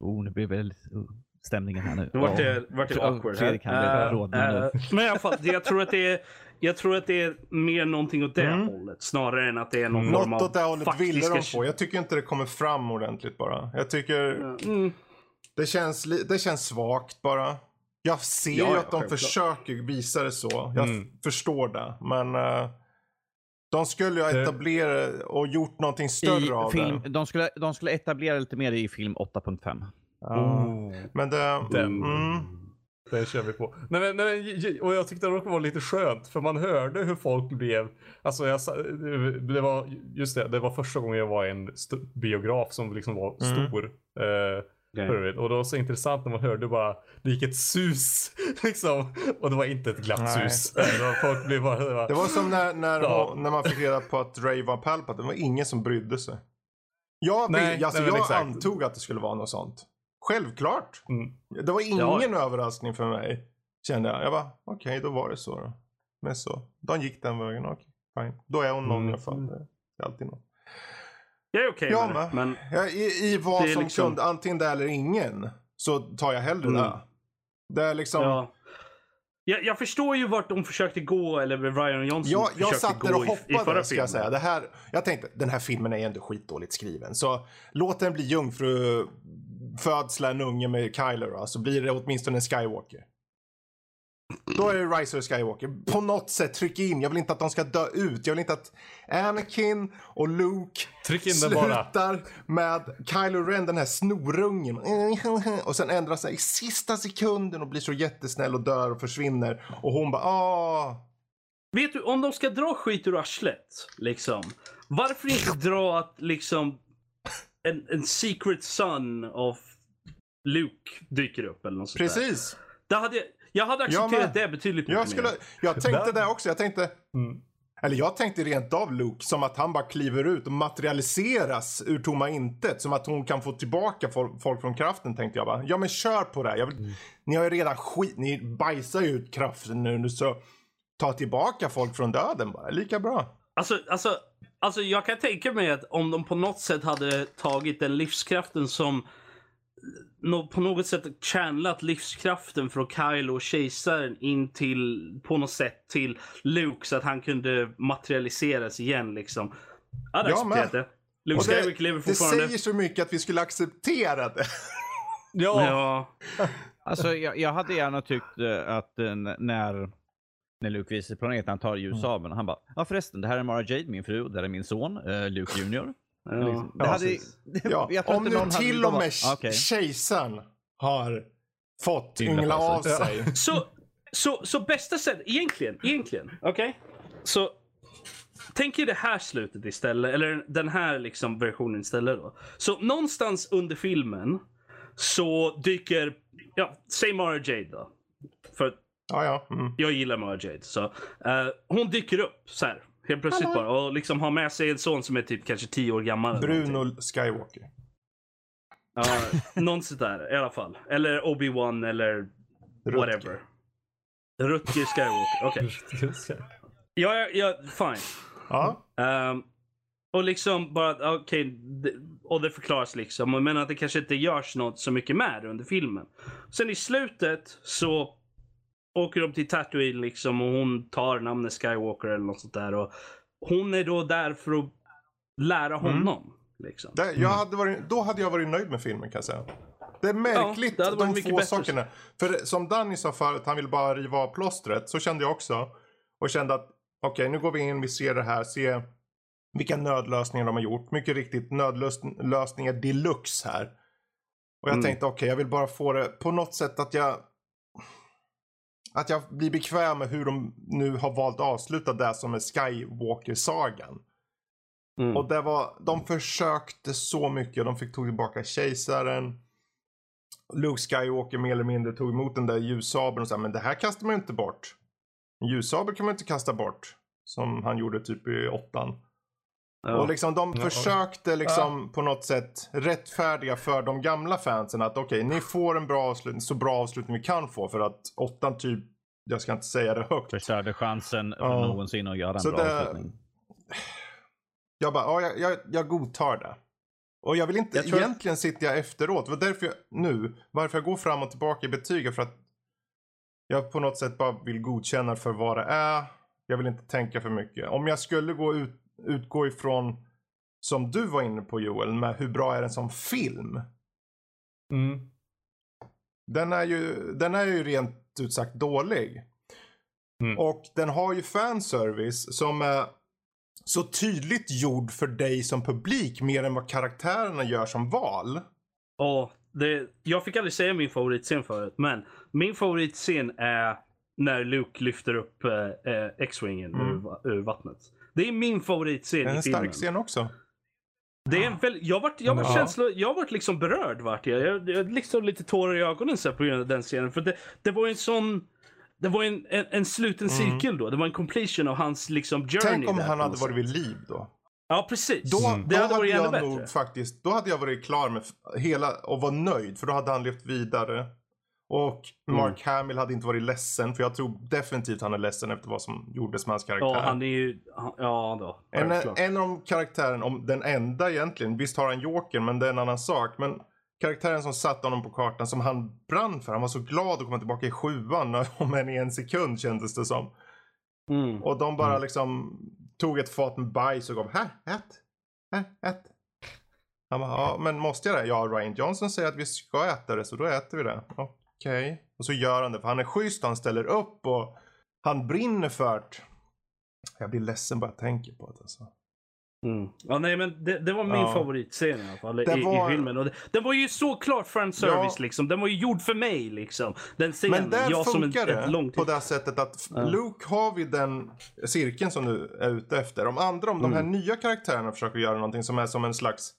Speaker 2: Oh, nu blir väldigt oh, stämningen här nu.
Speaker 3: nu vart det, vart det awkward
Speaker 2: Fredrik, rådande nu.
Speaker 3: eh, men i alla fall, jag tror att det är... Jag tror att det är mer någonting åt det
Speaker 1: Mm.
Speaker 3: hållet. Snarare än att det är någon form
Speaker 1: Något
Speaker 3: av
Speaker 1: åt det hållet ville de få. Jag tycker inte det kommer fram ordentligt bara. Jag tycker
Speaker 3: Mm.
Speaker 1: det känns, li- det känns svagt bara. Jag ser
Speaker 3: Ja,
Speaker 1: ju
Speaker 3: ja,
Speaker 1: att de försöker visa det så. Jag
Speaker 4: Mm.
Speaker 1: förstår det. Men eh, de skulle ju ha etablerat och gjort någonting större
Speaker 2: I
Speaker 1: av
Speaker 2: film,
Speaker 1: det.
Speaker 2: de, skulle, de skulle etablera lite mer i film 8.5.
Speaker 1: Ja.
Speaker 4: Oh,
Speaker 1: Men det...
Speaker 4: den,
Speaker 1: Mm,
Speaker 4: den kör vi på. Nej, men, nej, och jag tyckte det var lite skönt för man hörde hur folk blev. Alltså jag, det var just det, det var första gången jag var i en biograf som liksom var
Speaker 1: Mm.
Speaker 4: stor. Eh, övrigt. Och det var så intressant när man hörde bara, det gick ett sus [LAUGHS] liksom. Och det var inte ett glatt
Speaker 1: Nej.
Speaker 4: sus. Det var, folk blev bara, det var,
Speaker 1: Det var som när, när,
Speaker 4: Ja.
Speaker 1: när man fick reda på att Ray var Palpatine. Det var ingen som brydde sig. Jag,
Speaker 4: Nej,
Speaker 1: alltså,
Speaker 4: nej,
Speaker 1: jag
Speaker 4: exakt.
Speaker 1: antog att det skulle vara något sånt. Självklart.
Speaker 4: Mm.
Speaker 1: Det var ingen
Speaker 3: Ja.
Speaker 1: överraskning för mig. Kände jag. Jag bara, okej då var det så då. Men så. De gick den vägen. Okej, fine. Då är hon någon
Speaker 4: Mm.
Speaker 1: i alla fall. Det är alltid någon.
Speaker 3: Jag är okej
Speaker 1: Jag
Speaker 3: med det. Men
Speaker 1: Ja, i, I vad som
Speaker 3: liksom-
Speaker 1: kunde, antingen det eller ingen. Så tar jag hellre
Speaker 3: Mm.
Speaker 1: det. Det är liksom.
Speaker 3: Ja. Jag, jag förstår ju vart de försökte gå, eller Ryan Johnson
Speaker 1: Jag, jag
Speaker 3: försökte gå
Speaker 1: och
Speaker 3: i, i förra
Speaker 1: ska jag säga. Det här, jag tänkte, den här filmen är ändå skitdåligt skriven. Så låt den bli jungfru födsla en unge med Kyler då, så blir det åtminstone en Skywalker. Då är det Rise of Skywalker. På något sätt tryck in, jag vill inte att de ska dö ut. Jag vill inte att Anakin och Luke
Speaker 4: Tryck in det bara.
Speaker 1: slutar med Kylo Ren, den här snorungen. Och sen ändrar sig i sista sekunden och blir så jättesnäll och dör och försvinner. Och hon bara ah.
Speaker 3: Vet du, om de ska dra skit ur arslet, liksom. Varför inte dra att liksom en, en secret son of Luke dyker upp eller något sånt där.
Speaker 1: Precis.
Speaker 3: Det hade, jag- jag hade accepterat
Speaker 1: med.
Speaker 3: det betydligt
Speaker 1: Jag,
Speaker 3: mycket
Speaker 1: skulle,
Speaker 3: mer.
Speaker 1: jag tänkte
Speaker 4: Där-
Speaker 1: det också. Jag tänkte,
Speaker 4: Mm.
Speaker 1: Eller jag tänkte rent av Luke som att han bara kliver ut och materialiseras ur tomma intet. Som att hon kan få tillbaka folk, folk från kraften tänkte jag bara. Ja men kör på det. Jag vill, mm. Ni har ju redan skit, ni bajsar ju ut kraften nu så ta tillbaka folk från döden bara. Lika bra.
Speaker 3: Alltså, alltså, alltså jag kan tänka mig att om de på något sätt hade tagit den livskraften som på något sätt channlat livskraften från Kylo och kejsaren in till, på något sätt till Luke så att han kunde materialiseras igen liksom. Jag hade accepterat det. Luke Skywalker lever fortfarande.
Speaker 1: Det säger så mycket att vi skulle acceptera det.
Speaker 3: ja. ja.
Speaker 2: Alltså jag, jag, hade gärna tyckt eh, att uh, när när Luke visar planeten, han tar ljussabeln. Mm. Han bara, ja förresten, det här är Mara Jade, min fru, och det här är min son, uh, Luke Junior.
Speaker 1: Ja, liksom, det hade, [LAUGHS] ja. Om nu till och med okay. kejsaren har fått yngla av sig.
Speaker 3: Så, så, så bästa sättet, egentligen, egentligen, okej? Okay? Så Tänk er det här slutet istället, eller den här liksom versionen istället då. Så någonstans under filmen så dyker, ja, säg Mara Jade då. För
Speaker 1: ja, ja. Mm.
Speaker 3: jag gillar Mara Jade. Så, uh, hon dyker upp så här. Helt plötsligt Hallå. bara. Och liksom har med sig en son som är typ kanske tio år gammal.
Speaker 1: Bruno Skywalker.
Speaker 3: Ja, någon där i alla fall. Eller Obi-Wan eller whatever. Rutger Skywalker. Okej. [LAUGHS] Okay. ja, ja, ja, fine.
Speaker 1: Ja.
Speaker 3: Um, och liksom bara, okej, okay, och det förklaras liksom. Men att det kanske inte görs något så mycket med under filmen. Sen i slutet så åker de till Tatooine liksom och hon tar namnet Skywalker eller något sånt där. Och hon är då där för att lära mm. honom. Mm. Liksom.
Speaker 1: Det, jag hade varit, då hade jag varit nöjd med filmen kan jag säga. Det är märkligt ja, det de få bättre. sakerna. För som Danny sa förut, han vill bara riva av plåstret. Så kände jag också. Och kände att okej, okay, nu går vi in, vi ser det här, ser vilka nödlösningar de har gjort. Mycket riktigt nödlösningar deluxe här. Och jag mm. tänkte okej, okay, jag vill bara få det på något sätt att jag att jag blir bekväm med hur de nu har valt att avsluta det som är Skywalker-sagan. Mm. Och det var, de försökte så mycket. De fick tog tillbaka kejsaren. Luke Skywalker mer eller mindre tog emot den där ljussabeln och sa men det här kastar man ju inte bort. En ljussabel kan man inte kasta bort. Som han gjorde typ i åttan. Ja. Och liksom de ja. försökte liksom ja. på något sätt rättfärdiga för de gamla fansen att okej, okay, ni får en bra avslutning, så bra avslutning vi kan få för att åttan typ, jag ska inte säga det högt.
Speaker 2: Förstörde chansen för ja. någonsin att göra en så bra det... avslutning.
Speaker 1: Jag bara, ja, jag, jag, jag godtar det. Och jag vill inte, jag tror... egentligen sitter jag efteråt. Det var därför jag, nu, varför jag går fram och tillbaka i betygen för att jag på något sätt bara vill godkänna för vad det är. Jag vill inte tänka för mycket. Om jag skulle gå ut utgå ifrån, som du var inne på Joel, med hur bra är den som film?
Speaker 4: Mm.
Speaker 1: Den, är ju, den är ju rent ut sagt dålig. Mm. Och den har ju fanservice som är så tydligt gjord för dig som publik mer än vad karaktärerna gör som val.
Speaker 3: Ja, det, jag fick aldrig säga min favoritscen förut, men min favoritscen är när Luke lyfter upp eh, eh X-Wingen mm. ur, ur vattnet. Det är min favoritscen i filmen.
Speaker 1: En stark scen också.
Speaker 3: Det är en väl, jag vart, jag vart, ja. känslo, jag vart liksom berörd vart jag. Jag, jag liksom lite tårar i ögonen så på grund av den scenen. För det, det var en sån... Det var en, en, en sluten mm. cirkel då. Det var en completion av hans liksom journey.
Speaker 1: Tänk om han hade varit vid liv då.
Speaker 3: Ja precis.
Speaker 1: Då, mm. det då hade, varit jag bättre. faktiskt, då hade jag varit klar med hela och var nöjd. För då hade han levt vidare. Och Mark mm. Hamill hade inte varit ledsen, för jag tror definitivt han är ledsen efter vad som gjordes med hans karaktär.
Speaker 3: Ja, han är ju... Ja, då.
Speaker 1: En, en av de karaktären, om den enda egentligen, visst har han Joker, men det är en annan sak. Men karaktären som satte honom på kartan, som han brann för. Han var så glad att komma tillbaka i sjuan, [LAUGHS] om än i en sekund kändes det som.
Speaker 3: Mm.
Speaker 1: Och de bara mm. liksom tog ett fat med bajs och gav, här, ät, här, ät. Han bara, ja men måste jag det? Ja, Ryan Johnson säger att vi ska äta det, så då äter vi det. Ja. Okej. Okay. Och så gör han det för han är schysst, han ställer upp och han brinner för det. Jag blir ledsen bara jag tänker på det alltså.
Speaker 3: Mm. Ja, nej, men det, det var min ja. favoritscen i alla fall i, var... i, filmen. Och det, den var ju så klart fanservice ja. liksom. Den var ju gjord för mig liksom. Den scenen.
Speaker 1: Men där jag funkar det ett långt... på det sättet att ja. Luke har vi den cirkeln som du är ute efter. De andra, om mm. de här mm. nya karaktärerna försöker göra någonting som är som en slags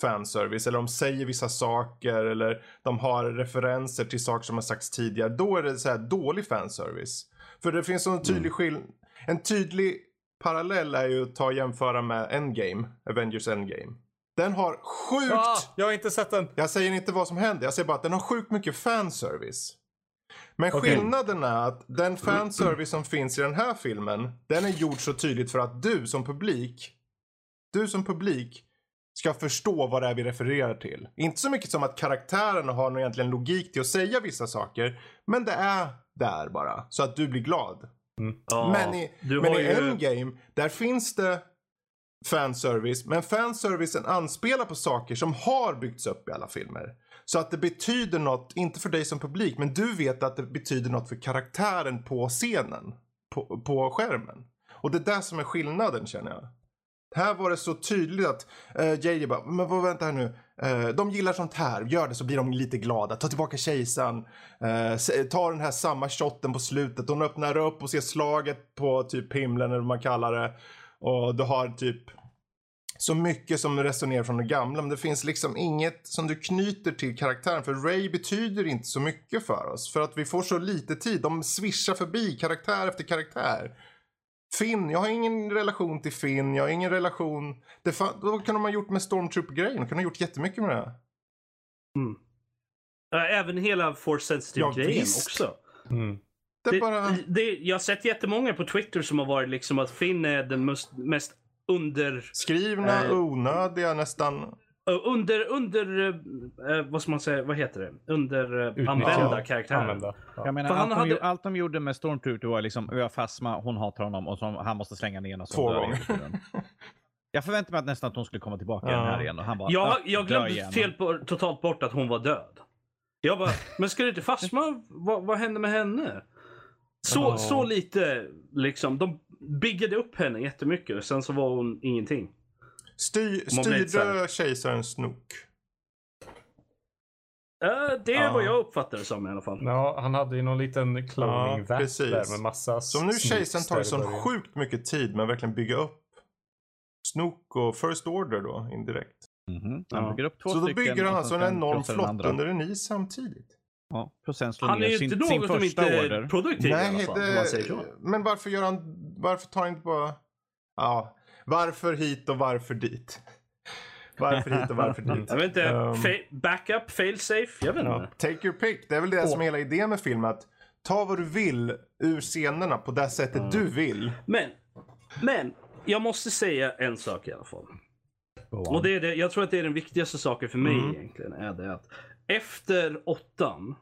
Speaker 1: fanservice eller de säger vissa saker eller de har referenser till saker som har sagts tidigare. Då är det så här dålig fanservice. För det finns en tydlig mm. skill en tydlig parallell är ju att ta och jämföra med Endgame, Avengers Endgame. Den har sjukt,
Speaker 4: Ah, jag har inte sett den.
Speaker 1: jag säger inte vad som händer, jag säger bara att den har sjukt mycket fanservice. Men
Speaker 4: Okej.
Speaker 1: skillnaden är att den fanservice som finns i den här filmen, den är gjord så tydligt för att du som publik, du som publik ska förstå vad det är vi refererar till. Inte så mycket som att karaktärerna har någon egentligen logik till att säga vissa saker, men det är där bara, så att du blir glad.
Speaker 3: Ja,
Speaker 1: Men i,
Speaker 3: du
Speaker 1: men i
Speaker 3: ju...
Speaker 1: Endgame, där finns det fanservice. Men fanservicen anspelar på saker som har byggts upp i alla filmer. Så att det betyder något, inte för dig som publik, men du vet att det betyder något för karaktären på scenen. På, på skärmen. Och det är det som är skillnaden känner jag. Här var det så tydligt att eh, uh, JJ bara, men vad vänta här nu. Eh, de gillar sånt här, gör det så blir de lite glada. Ta tillbaka kejsaren. Uh, ta den här samma shotten på slutet. Hon öppnar upp och ser slaget på typ himlen eller vad man kallar det. Och du har typ så mycket som resonerar från det gamla. Men det finns liksom inget som du knyter till karaktären. För Ray betyder inte så mycket för oss. För att vi får så lite tid. De swishar förbi karaktär efter karaktär. Finn, jag har ingen relation till Finn, jag har ingen relation... Det fa- vad kan de ha gjort med Stormtrooper-grejen? De kan ha gjort jättemycket med det.
Speaker 3: Äh, Även hela Force
Speaker 1: Ja,
Speaker 3: Sensitive-grejen
Speaker 1: visst.
Speaker 3: också.
Speaker 4: Mm.
Speaker 1: Det
Speaker 3: Det,
Speaker 1: bara...
Speaker 3: det, jag har sett jättemånga på Twitter som har varit liksom att Finn är den mest, mest under...
Speaker 1: Skrivna,
Speaker 3: Eh,
Speaker 1: onödiga nästan.
Speaker 3: Ö, Under, under, eh, vad ska man säga, vad heter det? Under eh, använda
Speaker 4: Ja,
Speaker 3: karaktärer.
Speaker 4: Använda. Ja.
Speaker 2: Jag menar,
Speaker 3: För han
Speaker 2: allt,
Speaker 3: hade-
Speaker 2: de, gjorde- allt de gjorde med Stormtrooper var liksom, vi har fastma, hon hatar honom och så, han måste slänga ner henne.
Speaker 1: Två gånger.
Speaker 2: Jag förväntade mig att nästan att hon skulle komma tillbaka
Speaker 1: Ja.
Speaker 2: den här igen och han bara,
Speaker 3: Jag,
Speaker 2: "Ah,
Speaker 3: jag glömde
Speaker 2: igen."
Speaker 3: fel på, totalt bort att hon var död. Jag bara, [LAUGHS] men ska du inte fastna? Vad, vad hände med henne? Så,
Speaker 4: Ja.
Speaker 3: så lite liksom. De byggde upp henne jättemycket och sen så var hon ingenting.
Speaker 1: Styr,
Speaker 3: så
Speaker 1: styrde kejsaren Snook?
Speaker 3: Uh, det är
Speaker 1: Ja.
Speaker 3: vad jag uppfattar det som i alla fall.
Speaker 4: Ja, han hade ju någon liten cloning
Speaker 1: precis.
Speaker 4: där med massa
Speaker 1: Så nu kejsaren sån
Speaker 4: början.
Speaker 1: sjukt mycket tid med att verkligen bygga upp Snook och First Order då indirekt.
Speaker 2: Mhm.
Speaker 3: Ja.
Speaker 2: Han bygger upp två
Speaker 1: så då bygger han alltså en enorm flotta under en is samtidigt.
Speaker 2: Ja, och sen slår
Speaker 3: Han är ju
Speaker 2: sin,
Speaker 3: inte
Speaker 2: sin
Speaker 3: någon som
Speaker 2: första
Speaker 3: inte är produktiv i alla
Speaker 1: Nej,
Speaker 3: fall. Om man säger
Speaker 1: det...
Speaker 3: så.
Speaker 1: men varför gör han... Varför tar han inte bara... Ja, varför hit och varför dit? Varför hit och varför dit? [LAUGHS]
Speaker 3: Jag vet inte.
Speaker 1: Um,
Speaker 3: fa- backup, fail safe. Jag vet
Speaker 1: Ja,
Speaker 3: inte.
Speaker 1: take your pick. Det är väl det som är hela idén med film. Att ta vad du vill ur scenerna på det sättet du vill.
Speaker 3: Men, men. Jag måste säga en sak i alla fall. Och det är det, jag tror att det är den viktigaste saken för mig
Speaker 1: Mm.
Speaker 3: egentligen. Är det att efter åttan.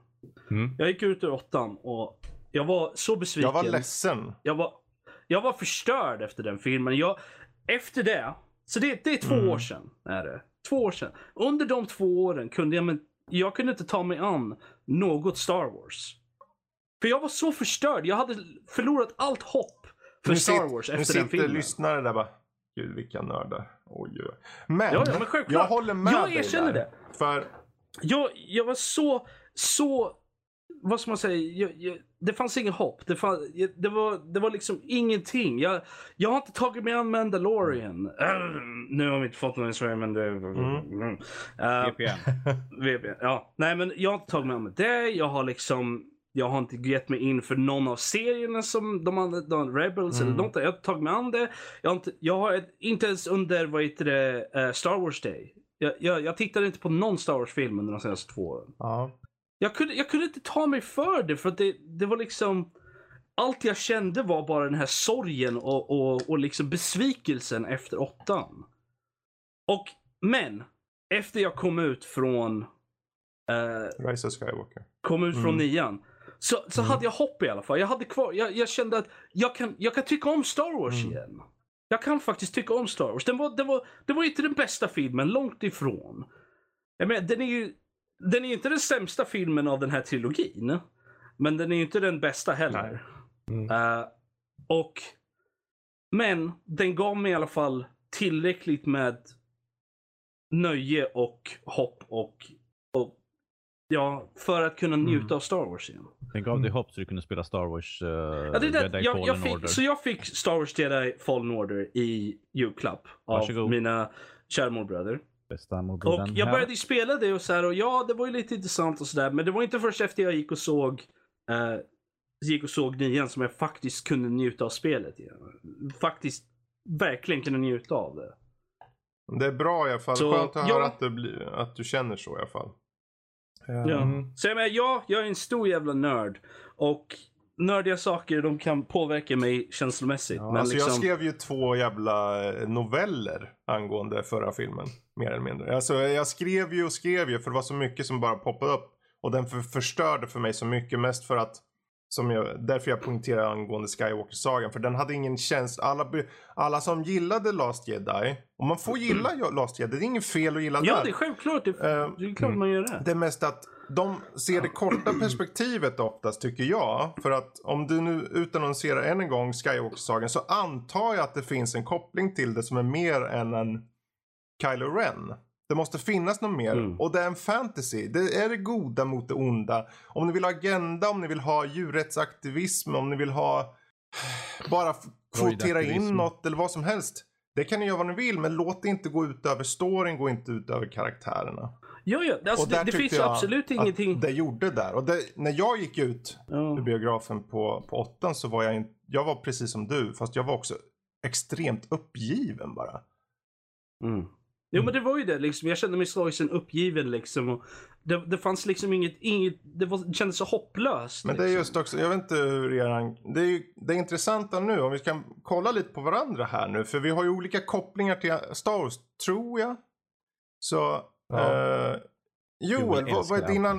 Speaker 4: Mm.
Speaker 3: Jag gick ut ur åttan och jag var så besviken.
Speaker 1: Jag var ledsen.
Speaker 3: Jag var, jag var förstörd efter den filmen. Jag, efter det, så det, det är två
Speaker 1: Mm.
Speaker 3: år sedan. Är det. Två år sedan. Under de två åren kunde jag, men, jag kunde inte ta mig an något Star Wars. För jag var så förstörd. Jag hade förlorat allt hopp för
Speaker 1: nu
Speaker 3: Star Wars
Speaker 1: nu
Speaker 3: efter den
Speaker 1: sitter
Speaker 3: filmen.
Speaker 1: lyssnare där bara. Gud vilka nördar. Oj, oj. Men,
Speaker 3: Ja, ja, men
Speaker 1: jag håller med
Speaker 3: Jag
Speaker 1: dig
Speaker 3: erkänner
Speaker 1: där.
Speaker 3: det.
Speaker 1: För
Speaker 3: Jag, jag var så, så, vad ska man säga, jag, jag, det fanns inget hopp. Det, fann, det, var, det var liksom ingenting. Jag, jag har inte tagit mig an Mandalorian. Äh, nu har vi inte fått någon i Sverige men det... Mm. Uh,
Speaker 2: VPN. [LAUGHS]
Speaker 3: VPN. Ja, nej men jag har inte tagit mig an det. Jag har liksom, jag har inte gett mig in för någon av serierna som de andra, de Rebels eller något. Jag har inte tagit mig an det. Jag har inte, jag har ett- inte ens under, vad heter det, eh, Star Wars Day. Jag, jag, jag tittade inte på någon Star Wars-film under de senaste två åren.
Speaker 1: ja.
Speaker 3: Jag kunde, jag kunde inte ta mig för det för att det, det var liksom allt jag kände var bara den här sorgen och, och, och liksom besvikelsen efter åttan. Och, men, efter jag kom ut från eh,
Speaker 1: Rise of Skywalker.
Speaker 3: kom ut från
Speaker 1: Mm.
Speaker 3: nian. Så, så hade jag hopp i alla fall. Jag hade kvar, jag, jag kände att jag kan, jag kan tycka om Star Wars
Speaker 1: Mm.
Speaker 3: igen. Jag kan faktiskt tycka om Star Wars. Den var, den var, det var inte den bästa filmen, långt ifrån. Jag menar, den är ju den är ju inte den sämsta filmen av den här trilogin. Men den är ju inte den bästa heller.
Speaker 4: Mm.
Speaker 3: Eh, och Men den gav mig i alla fall tillräckligt med nöje och hopp och, och ja, för att kunna njuta
Speaker 1: Mm.
Speaker 3: av Star Wars igen.
Speaker 2: Den gav dig hopp så du kunde spela Star Wars uh,
Speaker 3: Ja, det är det.
Speaker 2: Jedi
Speaker 3: Jag,
Speaker 2: Fallen
Speaker 3: jag fick,
Speaker 2: Order.
Speaker 3: så jag fick Star Wars Jedi Fallen Order i julklapp av
Speaker 2: Varsågod.
Speaker 3: mina kära morbröder.
Speaker 2: Bästa
Speaker 3: Och
Speaker 2: mobilen
Speaker 3: jag
Speaker 2: här.
Speaker 3: började ju spela det och så här och ja, det var ju lite intressant och sådär. Men det var inte först efter jag gick och såg eh, gick och såg nian som jag faktiskt kunde njuta av spelet igen. Faktiskt verkligen kunde njuta av det.
Speaker 1: Det är bra i alla fall.
Speaker 3: Så,
Speaker 1: Skönt att
Speaker 3: ja.
Speaker 1: höra att du, blir, att du känner så i alla fall. Eh,
Speaker 3: Ja.
Speaker 4: Mm.
Speaker 3: Så jag menar, ja, jag är en stor jävla nörd. Och nördiga saker de kan påverka mig känslomässigt.
Speaker 1: Ja,
Speaker 3: men
Speaker 1: alltså
Speaker 3: liksom,
Speaker 1: Jag skrev ju två jävla eh, noveller angående förra filmen. Mer eller mindre. Alltså jag skrev ju och skrev ju för det var så mycket som bara poppade upp. Och den för, förstörde för mig så mycket. Mest för att, som jag, därför jag poängterar angående Skywalker-sagan. För den hade ingen känsla. Alla, alla som gillade Last Jedi. Och man får gilla Last Jedi. Det är inget fel att gilla
Speaker 3: Ja,
Speaker 1: där.
Speaker 3: det är självklart. Det,
Speaker 1: Eh,
Speaker 3: det är klart man gör det.
Speaker 1: Det är mest att de ser det korta perspektivet oftast tycker jag. För att om du nu utannonserar än en gång Skywalker-sagan så antar jag att det finns en koppling till det som är mer än en Kylo Ren. Det måste finnas något mer.
Speaker 3: Mm.
Speaker 1: Och det är en fantasy. Det är det goda mot det onda. Om ni vill ha agenda, om ni vill ha djurrättsaktivism, om ni vill ha [SIGHS] bara kvotera in något eller vad som helst. Det kan ni göra vad ni vill men låt det inte gå ut över storyn, gå inte ut över karaktärerna.
Speaker 3: Ja, ja. Alltså,
Speaker 1: Och
Speaker 3: det,
Speaker 1: där
Speaker 3: det
Speaker 1: tyckte
Speaker 3: finns
Speaker 1: jag
Speaker 3: absolut
Speaker 1: att
Speaker 3: ingenting.
Speaker 1: det gjorde där. Och det, när jag gick ut
Speaker 3: Ja.
Speaker 1: ur biografen på, på åttan så var jag, in, jag var precis som du. Fast jag var också extremt uppgiven bara.
Speaker 3: Mm. Jo men det var ju det liksom. Jag kände mig slagsen uppgiven liksom. Och det, det fanns liksom inget, inget det, var, det kändes så hopplöst.
Speaker 1: Men det är
Speaker 3: liksom.
Speaker 1: just också, jag vet inte hur eran, det är ju det intressanta nu om vi kan kolla lite på varandra här nu. För vi har ju olika kopplingar till Star Wars, tror jag. Så,
Speaker 4: Ja.
Speaker 1: eh, Joel, vad, vad är dina,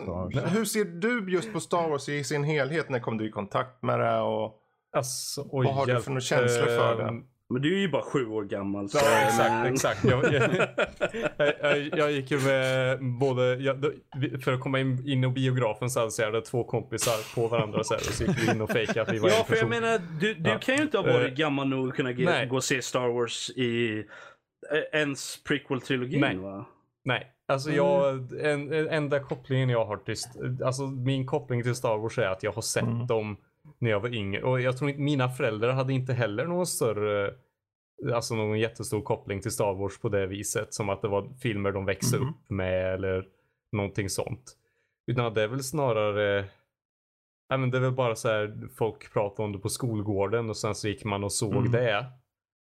Speaker 1: hur ser du just på Star Wars i sin helhet? När kom du i kontakt med det och
Speaker 4: Alltså, oj,
Speaker 1: vad har du
Speaker 4: hjälp.
Speaker 1: för några känslor för
Speaker 4: Ehm,
Speaker 1: det?
Speaker 3: Men du är ju bara sju år gammal. Så,
Speaker 4: Ja, exakt,
Speaker 3: men-
Speaker 4: exakt. Jag, [LAUGHS] jag, jag, jag, gick ju med både, för att komma in, in i biografen så hade jag två kompisar på varandra så, här, och så gick vi in och fejkade att vi var
Speaker 3: Ja,
Speaker 4: en
Speaker 3: för jag menar, du, du
Speaker 4: Ja.
Speaker 3: kan ju inte ha varit
Speaker 4: Eh,
Speaker 3: gammal nog att kunna ge,
Speaker 4: nej.
Speaker 3: gå och se Star Wars i eh, ens prequel-trilogin
Speaker 4: Nej.
Speaker 3: va?
Speaker 4: Nej, alltså jag, en, en, enda kopplingen jag har till, alltså min koppling till Star Wars är att jag har sett
Speaker 1: Mm.
Speaker 4: dem när jag var yngre. Och jag tror inte, mina föräldrar hade inte heller någon större, alltså någon jättestor koppling till Star Wars på det viset. Som att det var filmer de växte
Speaker 1: Mhm.
Speaker 4: upp med eller någonting sånt. Utan det är väl snarare, ja men det är väl bara så här folk pratar om det på skolgården och sen så gick man och såg
Speaker 1: Mm.
Speaker 4: det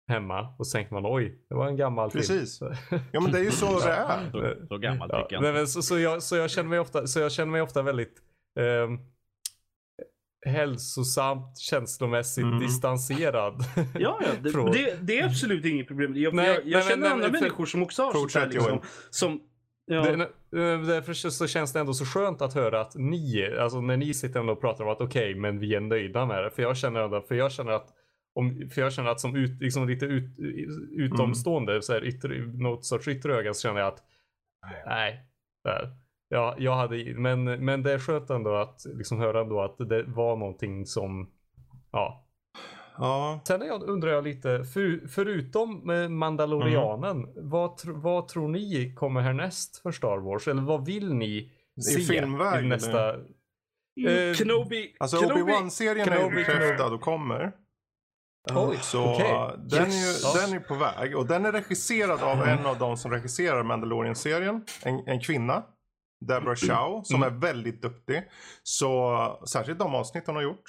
Speaker 4: hemma och så tänkte man oj, det var en gammal
Speaker 1: Precis.
Speaker 4: film. [LAUGHS]
Speaker 1: Ja men det är ju så det är.
Speaker 2: Så, så gammal tycker jag
Speaker 4: nej, men så, så, jag, så, jag känner mig ofta, så jag känner mig ofta väldigt ehm, hälsosamt, känslomässigt
Speaker 1: Mm.
Speaker 4: distanserad. [LAUGHS]
Speaker 3: Ja, ja det, det, det är absolut inget problem. Jag,
Speaker 4: Nej,
Speaker 3: jag, jag
Speaker 4: nej,
Speaker 3: känner
Speaker 4: nej,
Speaker 3: andra människor som också har sånt där liksom. Som, ja,
Speaker 4: Det, eh, därför så, så känns det ändå så skönt att höra att ni, alltså när ni sitter ändå och pratar om att okej, men vi är nöjda med det. För jag känner ändå, för jag känner att om, för jag känner att som ut, liksom lite ut, utomstående, så här yttre, något sorts yttre öga så känner jag att nej, där. Ja, jag hade, men, men det är skönt ändå att liksom höra ändå att det var någonting som, ja.
Speaker 1: Ja.
Speaker 4: Sen jag, undrar jag lite, för, förutom eh, Mandalorianen, vad, tr- vad tror ni kommer härnäst för Star Wars? Eller vad vill ni se
Speaker 1: filmväg,
Speaker 4: i nästa?
Speaker 3: Mm,
Speaker 4: eh,
Speaker 3: Kenobi.
Speaker 1: Alltså. Obi-Wan-serien är ju bekräftad och kommer.
Speaker 4: Oj,
Speaker 1: så
Speaker 4: okej.
Speaker 1: den, är ju,
Speaker 4: Yes.
Speaker 1: den är på väg. Och den är regisserad av en av de som regisserar Mandalorian-serien. En, en kvinna. Deborah Chow. Som
Speaker 4: Mm.
Speaker 1: är väldigt duktig. Så särskilt de avsnitt hon har gjort.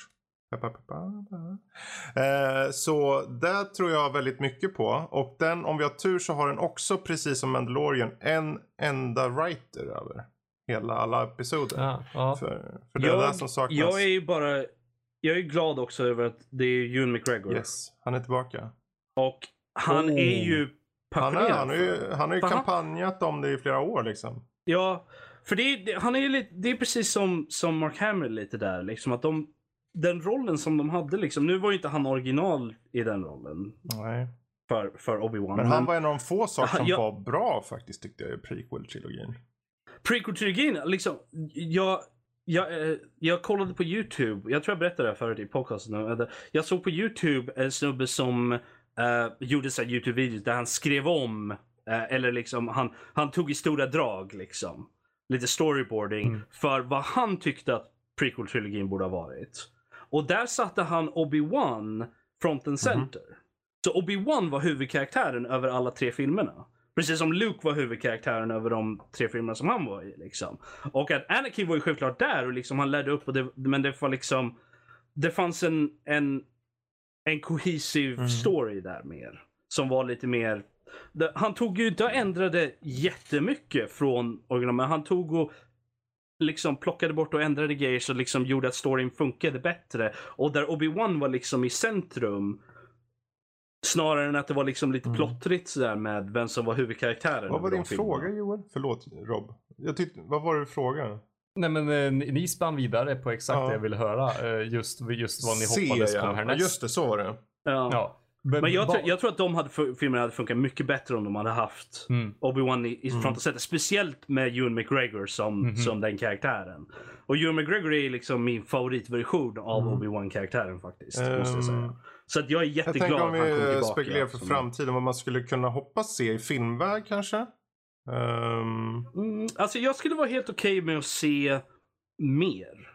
Speaker 1: Eh, så där tror jag väldigt mycket på. Och den, om vi har tur så har den också precis som Mandalorian en enda writer över hela alla episoder.
Speaker 4: Ja, ja.
Speaker 1: För, för det är det som saknas.
Speaker 3: jag är ju bara... Jag är glad också över att det är Ewan McGregor.
Speaker 1: Yes, han är tillbaka.
Speaker 3: Och han
Speaker 4: Oh.
Speaker 3: är ju
Speaker 1: Han, är,
Speaker 3: passionerad.
Speaker 1: han,
Speaker 3: det.
Speaker 1: han har ju
Speaker 3: han-
Speaker 1: kampanjat om det i flera år liksom.
Speaker 3: Ja, för det, är- det, han är lite, det är precis som, som Mark Hamill lite där. Liksom, att de, den rollen som de hade, liksom, nu var ju inte han original i den rollen
Speaker 1: Nej.
Speaker 3: för, för Obi-Wan.
Speaker 1: Men han var en av de få saker som
Speaker 3: Ja.
Speaker 1: var bra faktiskt tyckte jag i prequel-trilogin.
Speaker 3: Prequel-trilogin, liksom, jag, jag, eh, jag kollade på YouTube, jag tror jag berättade det här förut i podcasten. eh, Jag såg på YouTube en snubbe som eh, gjorde så YouTube-videos där han skrev om, eh, eller liksom han, han tog i stora drag liksom. Lite storyboarding
Speaker 4: Mm.
Speaker 3: för vad han tyckte att prequel-trilogin borde ha varit. Och där satte han Obi-Wan front and center. Så Obi-Wan var huvudkaraktären över alla tre filmerna. Precis som Luke var huvudkaraktären över de tre filmerna som han var i. Liksom. Och att Anakin var ju självklart där och liksom han ledde upp. Och det, men det var liksom... det fanns en, en, en cohesive
Speaker 4: Mm.
Speaker 3: story där mer. Som var lite mer... Han tog ju inte och ändrade jättemycket från original, men han tog och liksom plockade bort och ändrade grejer så liksom gjorde att storyn funkade bättre. Och där Obi-Wan var liksom i centrum. Snarare än att det var liksom lite
Speaker 4: Mm.
Speaker 3: plottrigt sådär med vem som var huvudkaraktären.
Speaker 1: Vad var din
Speaker 3: de filmerna.
Speaker 1: fråga Joel? Förlåt Rob. Jag tyckte, vad var det du frågade?
Speaker 4: Nej men eh, ni spann vidare på exakt
Speaker 1: Ja.
Speaker 4: det jag ville höra. eh, Just, just vad ni
Speaker 1: Se,
Speaker 4: hoppades
Speaker 1: ja.
Speaker 4: kom
Speaker 1: ja.
Speaker 4: härnäst.
Speaker 1: Just det, så var det.
Speaker 3: Ja.
Speaker 4: Ja.
Speaker 3: Men jag, tror- jag tror att de hade, filmerna hade funkat mycket bättre om de hade haft
Speaker 4: Mm.
Speaker 3: Obi-Wan i, i
Speaker 1: Mm.
Speaker 3: front och center. Speciellt med Ewan McGregor som,
Speaker 4: Mhm.
Speaker 3: som den karaktären. Och Ewan McGregor är liksom min favoritversion av
Speaker 1: Mm.
Speaker 3: Obi-Wan-karaktären faktiskt. måste jag säga. Så att jag är
Speaker 1: Jag
Speaker 3: jätteglad
Speaker 1: tänker
Speaker 3: att
Speaker 1: om
Speaker 3: han kom
Speaker 1: vi
Speaker 3: tillbaka.
Speaker 1: spekulerar för framtiden vad man skulle kunna hoppas se i filmväg kanske.
Speaker 3: Mm, alltså jag skulle vara helt okej med att se mer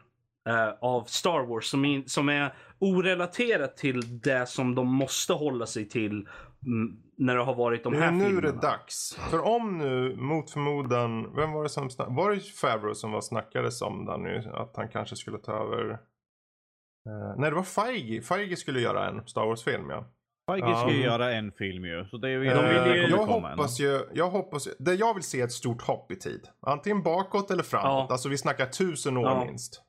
Speaker 3: eh, av Star Wars som, in, som är orelaterat till det som de måste hålla sig till mm, när det har varit de
Speaker 1: det
Speaker 3: här
Speaker 1: är nu
Speaker 3: filmerna.
Speaker 1: det är dags. För om nu mot förmodan, vem var det som snack, var det Favreau som var snackades om där nu? Att han kanske skulle ta över. Eh, nej det var Feige. Feige skulle göra en Star Wars-film ja.
Speaker 2: Feige
Speaker 1: Ja.
Speaker 2: ska ju göra en film ju. Så det är ju
Speaker 3: De vill ju-
Speaker 1: jag hoppas ju, jag hoppas, det jag vill se är ett stort hopp i tid. Antingen bakåt eller framåt.
Speaker 3: Ja.
Speaker 1: Alltså vi snackar tusen år
Speaker 3: Ja.
Speaker 1: minst.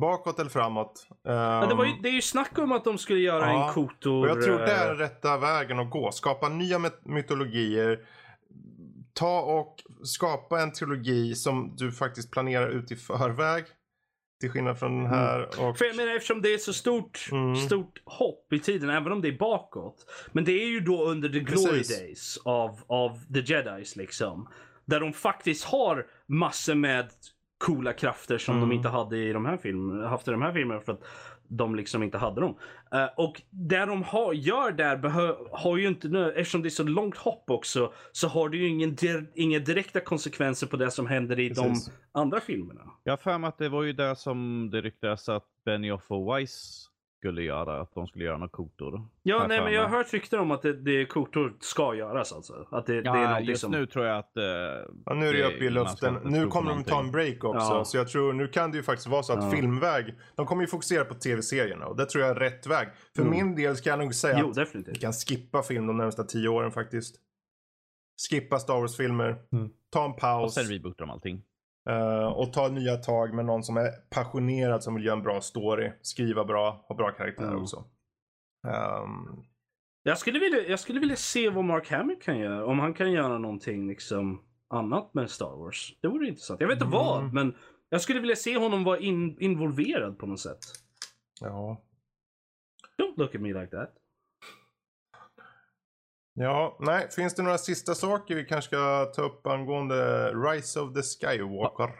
Speaker 1: Bakåt eller framåt.
Speaker 3: Ja, det, var ju,
Speaker 1: Ehm,
Speaker 3: det är ju snack om att de skulle göra
Speaker 1: Ja,
Speaker 3: en Kotor...
Speaker 1: Och jag tror det är
Speaker 3: eh,
Speaker 1: rätta vägen att gå. Skapa nya myt- mytologier. Ta och skapa en trilogi som du faktiskt planerar ut i förväg. Till skillnad från den här. Och,
Speaker 3: För jag menar eftersom det är så stort,
Speaker 1: Mm.
Speaker 3: stort hopp i tiden, även om det är bakåt. Men det är ju då under the glory
Speaker 1: Precis.
Speaker 3: days av, av the jedis liksom. Där de faktiskt har massor med coola krafter som
Speaker 1: Mm.
Speaker 3: de inte hade i de här filmerna, haft i de här filmerna för att de liksom inte hade dem. Eh, och det de har, gör där har ju inte, nu- eftersom det är så långt hopp också, så har det ju ingen, dir- inga direkta konsekvenser på det som händer i
Speaker 1: Precis.
Speaker 3: de andra filmerna.
Speaker 2: Jag har för mig att det var ju det som det ryktades att Benioff och Weiss skulle göra. Att de skulle göra något kotor.
Speaker 3: Ja, nej, men jag har hört rykten om att det, det kotor ska göras alltså. Att det, det är
Speaker 2: Ja,
Speaker 3: någonting
Speaker 2: just
Speaker 3: som...
Speaker 2: nu tror jag att... eh,
Speaker 1: ja, nu är det uppe i luften. Nu kommer de ta en break också.
Speaker 3: Ja.
Speaker 1: Så jag tror nu kan det ju faktiskt vara så att
Speaker 3: Ja.
Speaker 1: filmväg. De kommer ju fokusera på tv-serierna. Och det tror jag är rätt väg. För
Speaker 3: Mm.
Speaker 1: min del ska jag nog säga
Speaker 3: Jo,
Speaker 1: att vi
Speaker 3: definitivt.
Speaker 1: kan skippa film de närmsta tio åren faktiskt. Skippa Star Wars-filmer.
Speaker 4: Mm.
Speaker 1: Ta en
Speaker 2: och
Speaker 1: paus.
Speaker 2: sen rebootar de allting.
Speaker 1: Eh, och ta nya tag med någon som är passionerad som vill göra en bra story. Skriva bra, ha bra karaktärer
Speaker 3: Mm.
Speaker 1: också. Ehm,
Speaker 3: Jag skulle, vilja, jag skulle vilja se vad Mark Hamill kan göra. Om han kan göra någonting liksom annat med Star Wars. Det vore intressant. Jag vet inte
Speaker 1: Mm.
Speaker 3: vad, men jag skulle vilja se honom vara in, involverad på något sätt.
Speaker 1: ja.
Speaker 3: Don't look at me like that.
Speaker 1: Ja, nej. Finns det några sista saker vi kanske ska ta upp angående Rise of the Skywalker?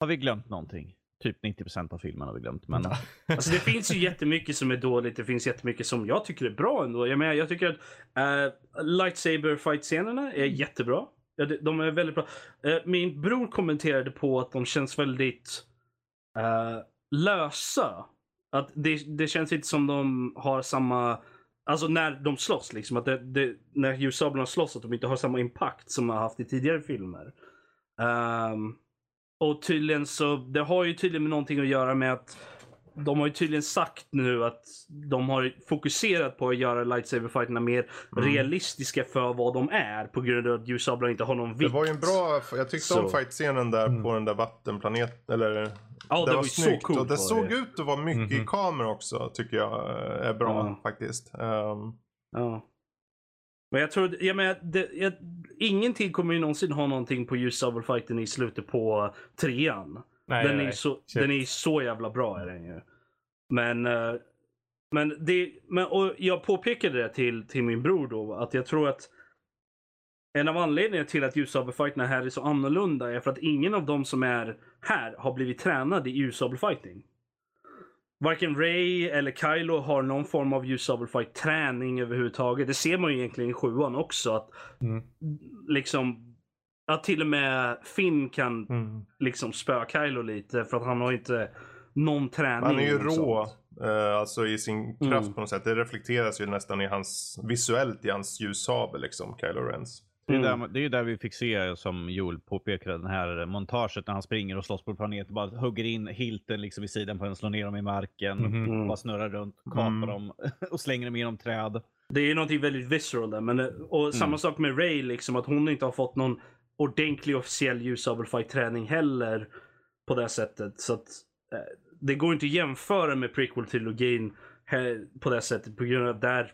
Speaker 2: Har vi glömt någonting? Typ 90% av filmen har vi glömt. Men [LAUGHS]
Speaker 3: Alltså det finns ju jättemycket som är dåligt. Det finns jättemycket som jag tycker är bra ändå. Jag menar, jag tycker att uh, lightsaber fight-scenerna är jättebra. Ja, de- är väldigt bra. Eh, min bror kommenterade på att de känns väldigt eh, lösa. Att det, det känns inte som de har samma... Alltså när de slåss liksom. Att det, det, när ljussablarna slåss att de inte har samma impact som de har haft i tidigare filmer. Um, och tydligen så, det har ju tydligen med någonting att göra med att de har ju tydligen sagt nu att de har fokuserat på att göra lightsaber-fighterna mer
Speaker 1: Mm.
Speaker 3: realistiska för vad de är på grund av att ljussablar inte har någon
Speaker 1: Det
Speaker 3: vikt.
Speaker 1: var ju en bra, jag tyckte om
Speaker 3: Så.
Speaker 1: fight-scenen där
Speaker 4: Mm.
Speaker 1: på den där vattenplaneten. Eller,
Speaker 3: Ja, det var ju så coolt
Speaker 1: Och det
Speaker 3: var
Speaker 1: såg
Speaker 3: det.
Speaker 1: ut att vara mycket i
Speaker 4: Mhm.
Speaker 1: kamera också, tycker jag eh, är bra
Speaker 3: Ja.
Speaker 1: faktiskt. Ehm,
Speaker 3: Ja. Men jag tror, jag menar, det, jag, ingenting kommer ju någonsin ha någonting på ljussabelfighten i slutet på trean.
Speaker 4: Nej,
Speaker 3: den,
Speaker 4: nej,
Speaker 3: är
Speaker 4: nej.
Speaker 3: så,
Speaker 4: Shit.
Speaker 3: den är så jävla bra är den ju. Men, eh, men, det, men och jag påpekade det till, till min bror då att jag tror att en av anledningarna till att ljussabelfighterna här är så annorlunda är för att ingen av dem som är här har blivit tränade i ljussabelfighting. Varken Ray eller Kylo har någon form av ljussabelfight träning överhuvudtaget. Det ser man ju egentligen i sjuan också. Att
Speaker 4: Mm.
Speaker 3: liksom att till och med Finn kan
Speaker 1: mm.
Speaker 3: liksom spöa Kylo lite för att han har inte någon träning.
Speaker 1: Han är ju rå,
Speaker 3: sånt.
Speaker 1: eh, alltså i sin kraft
Speaker 3: Mm.
Speaker 1: på något sätt. Det reflekteras ju nästan i hans, visuellt i hans ljussabel liksom, Kylo Rens.
Speaker 2: Det är,
Speaker 3: Mm.
Speaker 2: där, det är ju där vi fick se, som Joel påpekade, det här montaget när han springer och slåss på planeten. Bara hugger in hilten liksom i sidan på den, slår ner dem i marken.
Speaker 4: Mhm.
Speaker 3: Mm.
Speaker 2: Bara snurrar runt, kapar
Speaker 1: Mm.
Speaker 2: dem [LAUGHS] och slänger dem genom träd.
Speaker 3: Det är ju någonting väldigt visceral där. Men, och samma sak med Ray, liksom att hon inte har fått någon ordentlig officiell ljusabelfight-träning heller. På det sättet. Så att eh, det går inte att jämföra med prequel-trilogin på det sättet. På grund av att där,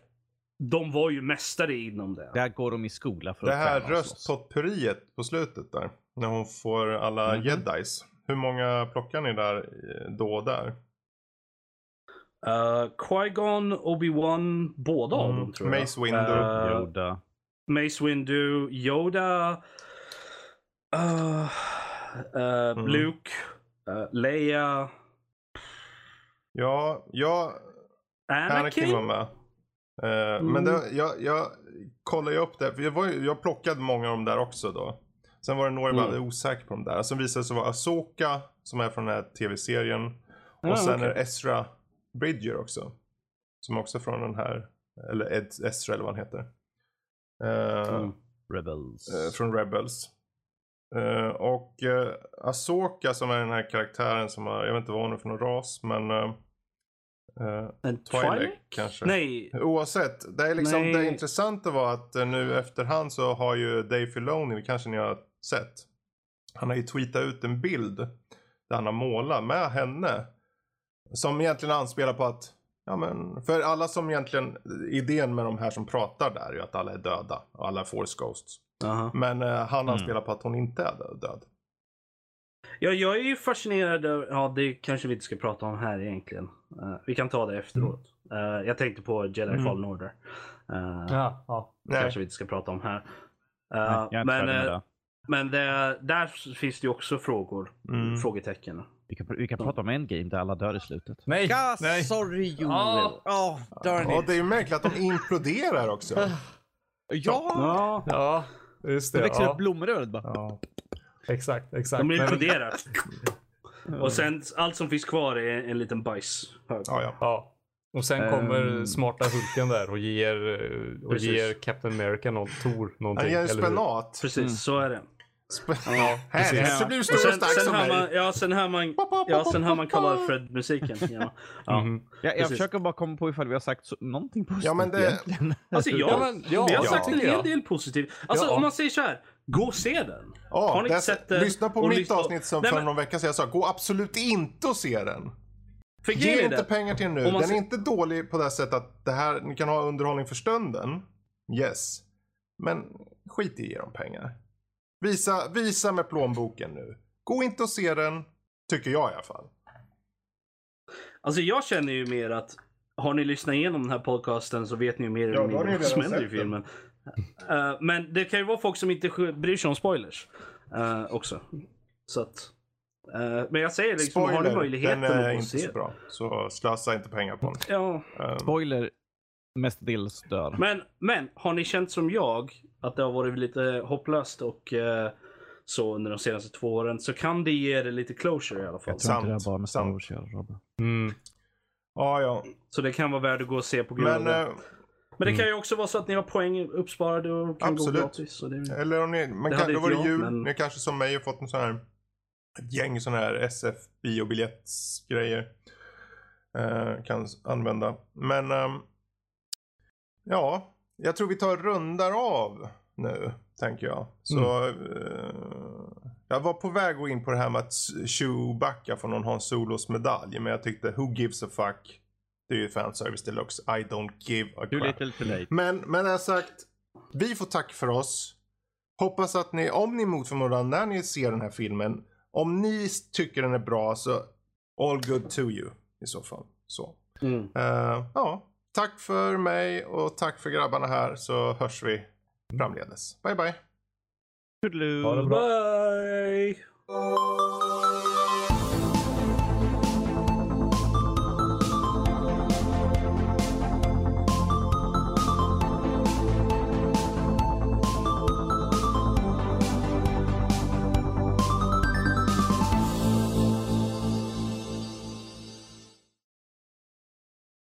Speaker 3: de var ju mästare inom det.
Speaker 2: Där går de i skola för
Speaker 1: Det
Speaker 2: att
Speaker 1: här
Speaker 2: träna och slåss.
Speaker 1: röstpotpurriet på slutet där. När hon får alla
Speaker 2: Mhm.
Speaker 1: jedis. Hur många plockar ni där eh, då och där?
Speaker 3: Uh, Qui-Gon, Obi-Wan, båda av
Speaker 1: Mm.
Speaker 3: dem tror jag.
Speaker 1: Mace Windu.
Speaker 3: Eh,
Speaker 2: Yoda.
Speaker 3: Mace Windu, Yoda, uh, uh,
Speaker 1: Mm.
Speaker 3: Luke, uh, Leia,
Speaker 1: Ja, jag... Anakin
Speaker 3: Anakin.
Speaker 1: var med. Eh,
Speaker 3: Mm.
Speaker 1: Men det, jag, jag kollade ju upp det. För jag, var, jag plockade många av dem där också då. Sen var det några jag var
Speaker 3: Mm.
Speaker 1: osäker på de där. Sen visade det sig vara Asoka som är från den här tv-serien. Och
Speaker 3: Ah,
Speaker 1: sen
Speaker 3: okej.
Speaker 1: är det Ezra Bridger också. Som också är från den här, eller Ed, Ezra eller vad han heter. Eh,
Speaker 3: Mm.
Speaker 2: Rebels.
Speaker 1: eh, från Rebels. Eh, och uh, Asoka som är den här karaktären som har, jag vet inte vad hon är för någon ras men uh,
Speaker 3: En
Speaker 1: Twi'lek kanske.
Speaker 3: Nej.
Speaker 1: Oavsett, det är liksom
Speaker 3: Nej.
Speaker 1: det intressanta var att eh, nu efterhand så har ju Dave Filoni, kanske ni har sett. Han har ju tweetat ut en bild där han har målat med henne. Som egentligen anspelar på att, ja men, för alla som egentligen, idén med de här som pratar där är ju att alla är döda. Och alla är force ghosts.
Speaker 3: Aha.
Speaker 1: Men eh, han
Speaker 2: Mm.
Speaker 1: anspelar på att hon inte är dö- död.
Speaker 3: Ja, jag är ju fascinerad. av- Ja, det kanske vi inte ska prata om här egentligen. Eh, vi kan ta det efteråt. Eh, jag tänkte på Jedi
Speaker 1: Mm.
Speaker 3: Fallen Order. Uh,
Speaker 4: Ja, ja.
Speaker 1: Nej.
Speaker 3: kanske vi inte ska prata om här. Eh,
Speaker 2: Nej,
Speaker 3: men
Speaker 2: det.
Speaker 3: men det, där finns det ju också frågor.
Speaker 1: Mm.
Speaker 3: Frågetecken.
Speaker 2: Vi kan, vi kan prata om en game där alla dör i slutet.
Speaker 4: Nej,
Speaker 2: Ja,
Speaker 4: nej.
Speaker 2: sorry Joel. Oh, darn
Speaker 1: Och
Speaker 2: it.
Speaker 1: det är ju märkligt att de imploderar också. [LAUGHS]
Speaker 2: Ja!
Speaker 3: Ja,
Speaker 4: Ja, just
Speaker 2: Det
Speaker 4: det.
Speaker 2: växer
Speaker 4: ja.
Speaker 2: upp blommor över bara.
Speaker 1: Ja.
Speaker 4: Exakt, exakt.
Speaker 3: de
Speaker 4: Men-
Speaker 3: imploderar. [LAUGHS] Och sen allt som finns kvar är en liten bajshög.
Speaker 1: Ja, ja.
Speaker 4: Ja. Och sen kommer
Speaker 2: Ehm.
Speaker 4: smarta Hulken där och ger, eh, och
Speaker 3: Precis.
Speaker 4: ger Captain America någon, Tor någonting.
Speaker 1: Han ger spenat.
Speaker 3: Precis,
Speaker 2: Mm.
Speaker 3: så är det.
Speaker 1: Sp-
Speaker 4: Ja,
Speaker 1: här, så blir du stor och
Speaker 3: sen,
Speaker 1: stark
Speaker 3: sen
Speaker 1: som mig.
Speaker 3: man, ja, sen hör man, ja, sen hör man Karl Alfred-musiken. Ja. [LAUGHS] Ja.
Speaker 4: Mhm.
Speaker 2: Jag, jag
Speaker 3: Precis.
Speaker 2: försöker bara komma på ifall vi har sagt så, någonting positivt
Speaker 1: Ja, men det-
Speaker 2: egentligen. [LAUGHS]
Speaker 3: Alltså jag,
Speaker 4: Ja, men- ja,
Speaker 3: vi har
Speaker 4: ja,
Speaker 3: sagt en hel
Speaker 4: jag.
Speaker 3: del positivt. Alltså
Speaker 4: Ja.
Speaker 3: om man säger så här, gå och se den.
Speaker 1: Ja,
Speaker 3: Har ni inte sett det?
Speaker 1: Lyssna på mitt
Speaker 3: lyssna-
Speaker 1: avsnitt som
Speaker 3: Nej,
Speaker 1: för
Speaker 3: men-
Speaker 1: någon vecka sedan jag sa, gå absolut inte och se den.
Speaker 3: För
Speaker 1: Ge
Speaker 3: är
Speaker 1: inte
Speaker 3: det,
Speaker 1: pengar till den nu. Den är
Speaker 3: ser-
Speaker 1: inte dålig på det sättet att det här, ni kan ha underhållning för stunden. Yes. Men skit i att ge dem pengar. Visa, visa med plånboken nu. Gå inte och se den, tycker jag i alla fall.
Speaker 3: alltså jag känner ju mer att har ni lyssnat igenom den här podcasten så vet ni ju mer
Speaker 1: Ja,
Speaker 3: eller
Speaker 1: har
Speaker 3: mindre vad som händer i filmen. Eh, men det kan ju vara folk som inte bryr sig om spoilers eh, också. Så att, eh, men jag säger liksom, har ni
Speaker 1: Spoiler,
Speaker 3: möjligheten
Speaker 1: den är
Speaker 3: att
Speaker 1: inte
Speaker 3: se
Speaker 1: så bra. Så slösa inte pengar på den.
Speaker 3: Ja,
Speaker 1: Um,
Speaker 2: Spoiler, mestadels dör.
Speaker 3: Men, men har ni känt som jag att det har varit lite hopplöst och eh, så under de senaste två åren så kan det ge er lite closure i alla fall.
Speaker 2: jag tror inte det har bara med Star. Wars Robin.
Speaker 4: Mm.
Speaker 1: ja, ja.
Speaker 3: Så det kan vara värt att gå och se på grund av
Speaker 1: Men,
Speaker 3: det.
Speaker 1: eh,
Speaker 3: Men det kan ju också vara så att ni har poäng uppsparade och kan
Speaker 1: Absolut.
Speaker 3: gå gratis. Så det,
Speaker 1: eller om ni, man
Speaker 3: Det
Speaker 1: kan, då var det jul.
Speaker 3: men-
Speaker 1: Ni kanske som mig har fått en sån här, ett gäng sån här SF biobiljettsgrejer. Eh, kan använda. Men, ehm, ja, jag tror vi tar rundar av nu, tänker jag. Så, eh, jag var på väg att gå in på det här med att Chewbacca får någon ha en Solos medalj. Men jag tyckte, who gives a fuck? Det är ju fanservice deluxe. I don't give a
Speaker 2: Too
Speaker 1: crap.
Speaker 2: little too late.
Speaker 1: Men det här sagt, vi får tack för oss. Hoppas att ni, om ni mot förmodan när ni ser den här filmen, om ni tycker den är bra så all good to you i så fall. Så.
Speaker 3: mm.
Speaker 1: Eh, ja, tack för mig och tack för grabbarna här så hörs vi framledes. Bye bye.
Speaker 4: Ha det bra.
Speaker 3: Bye!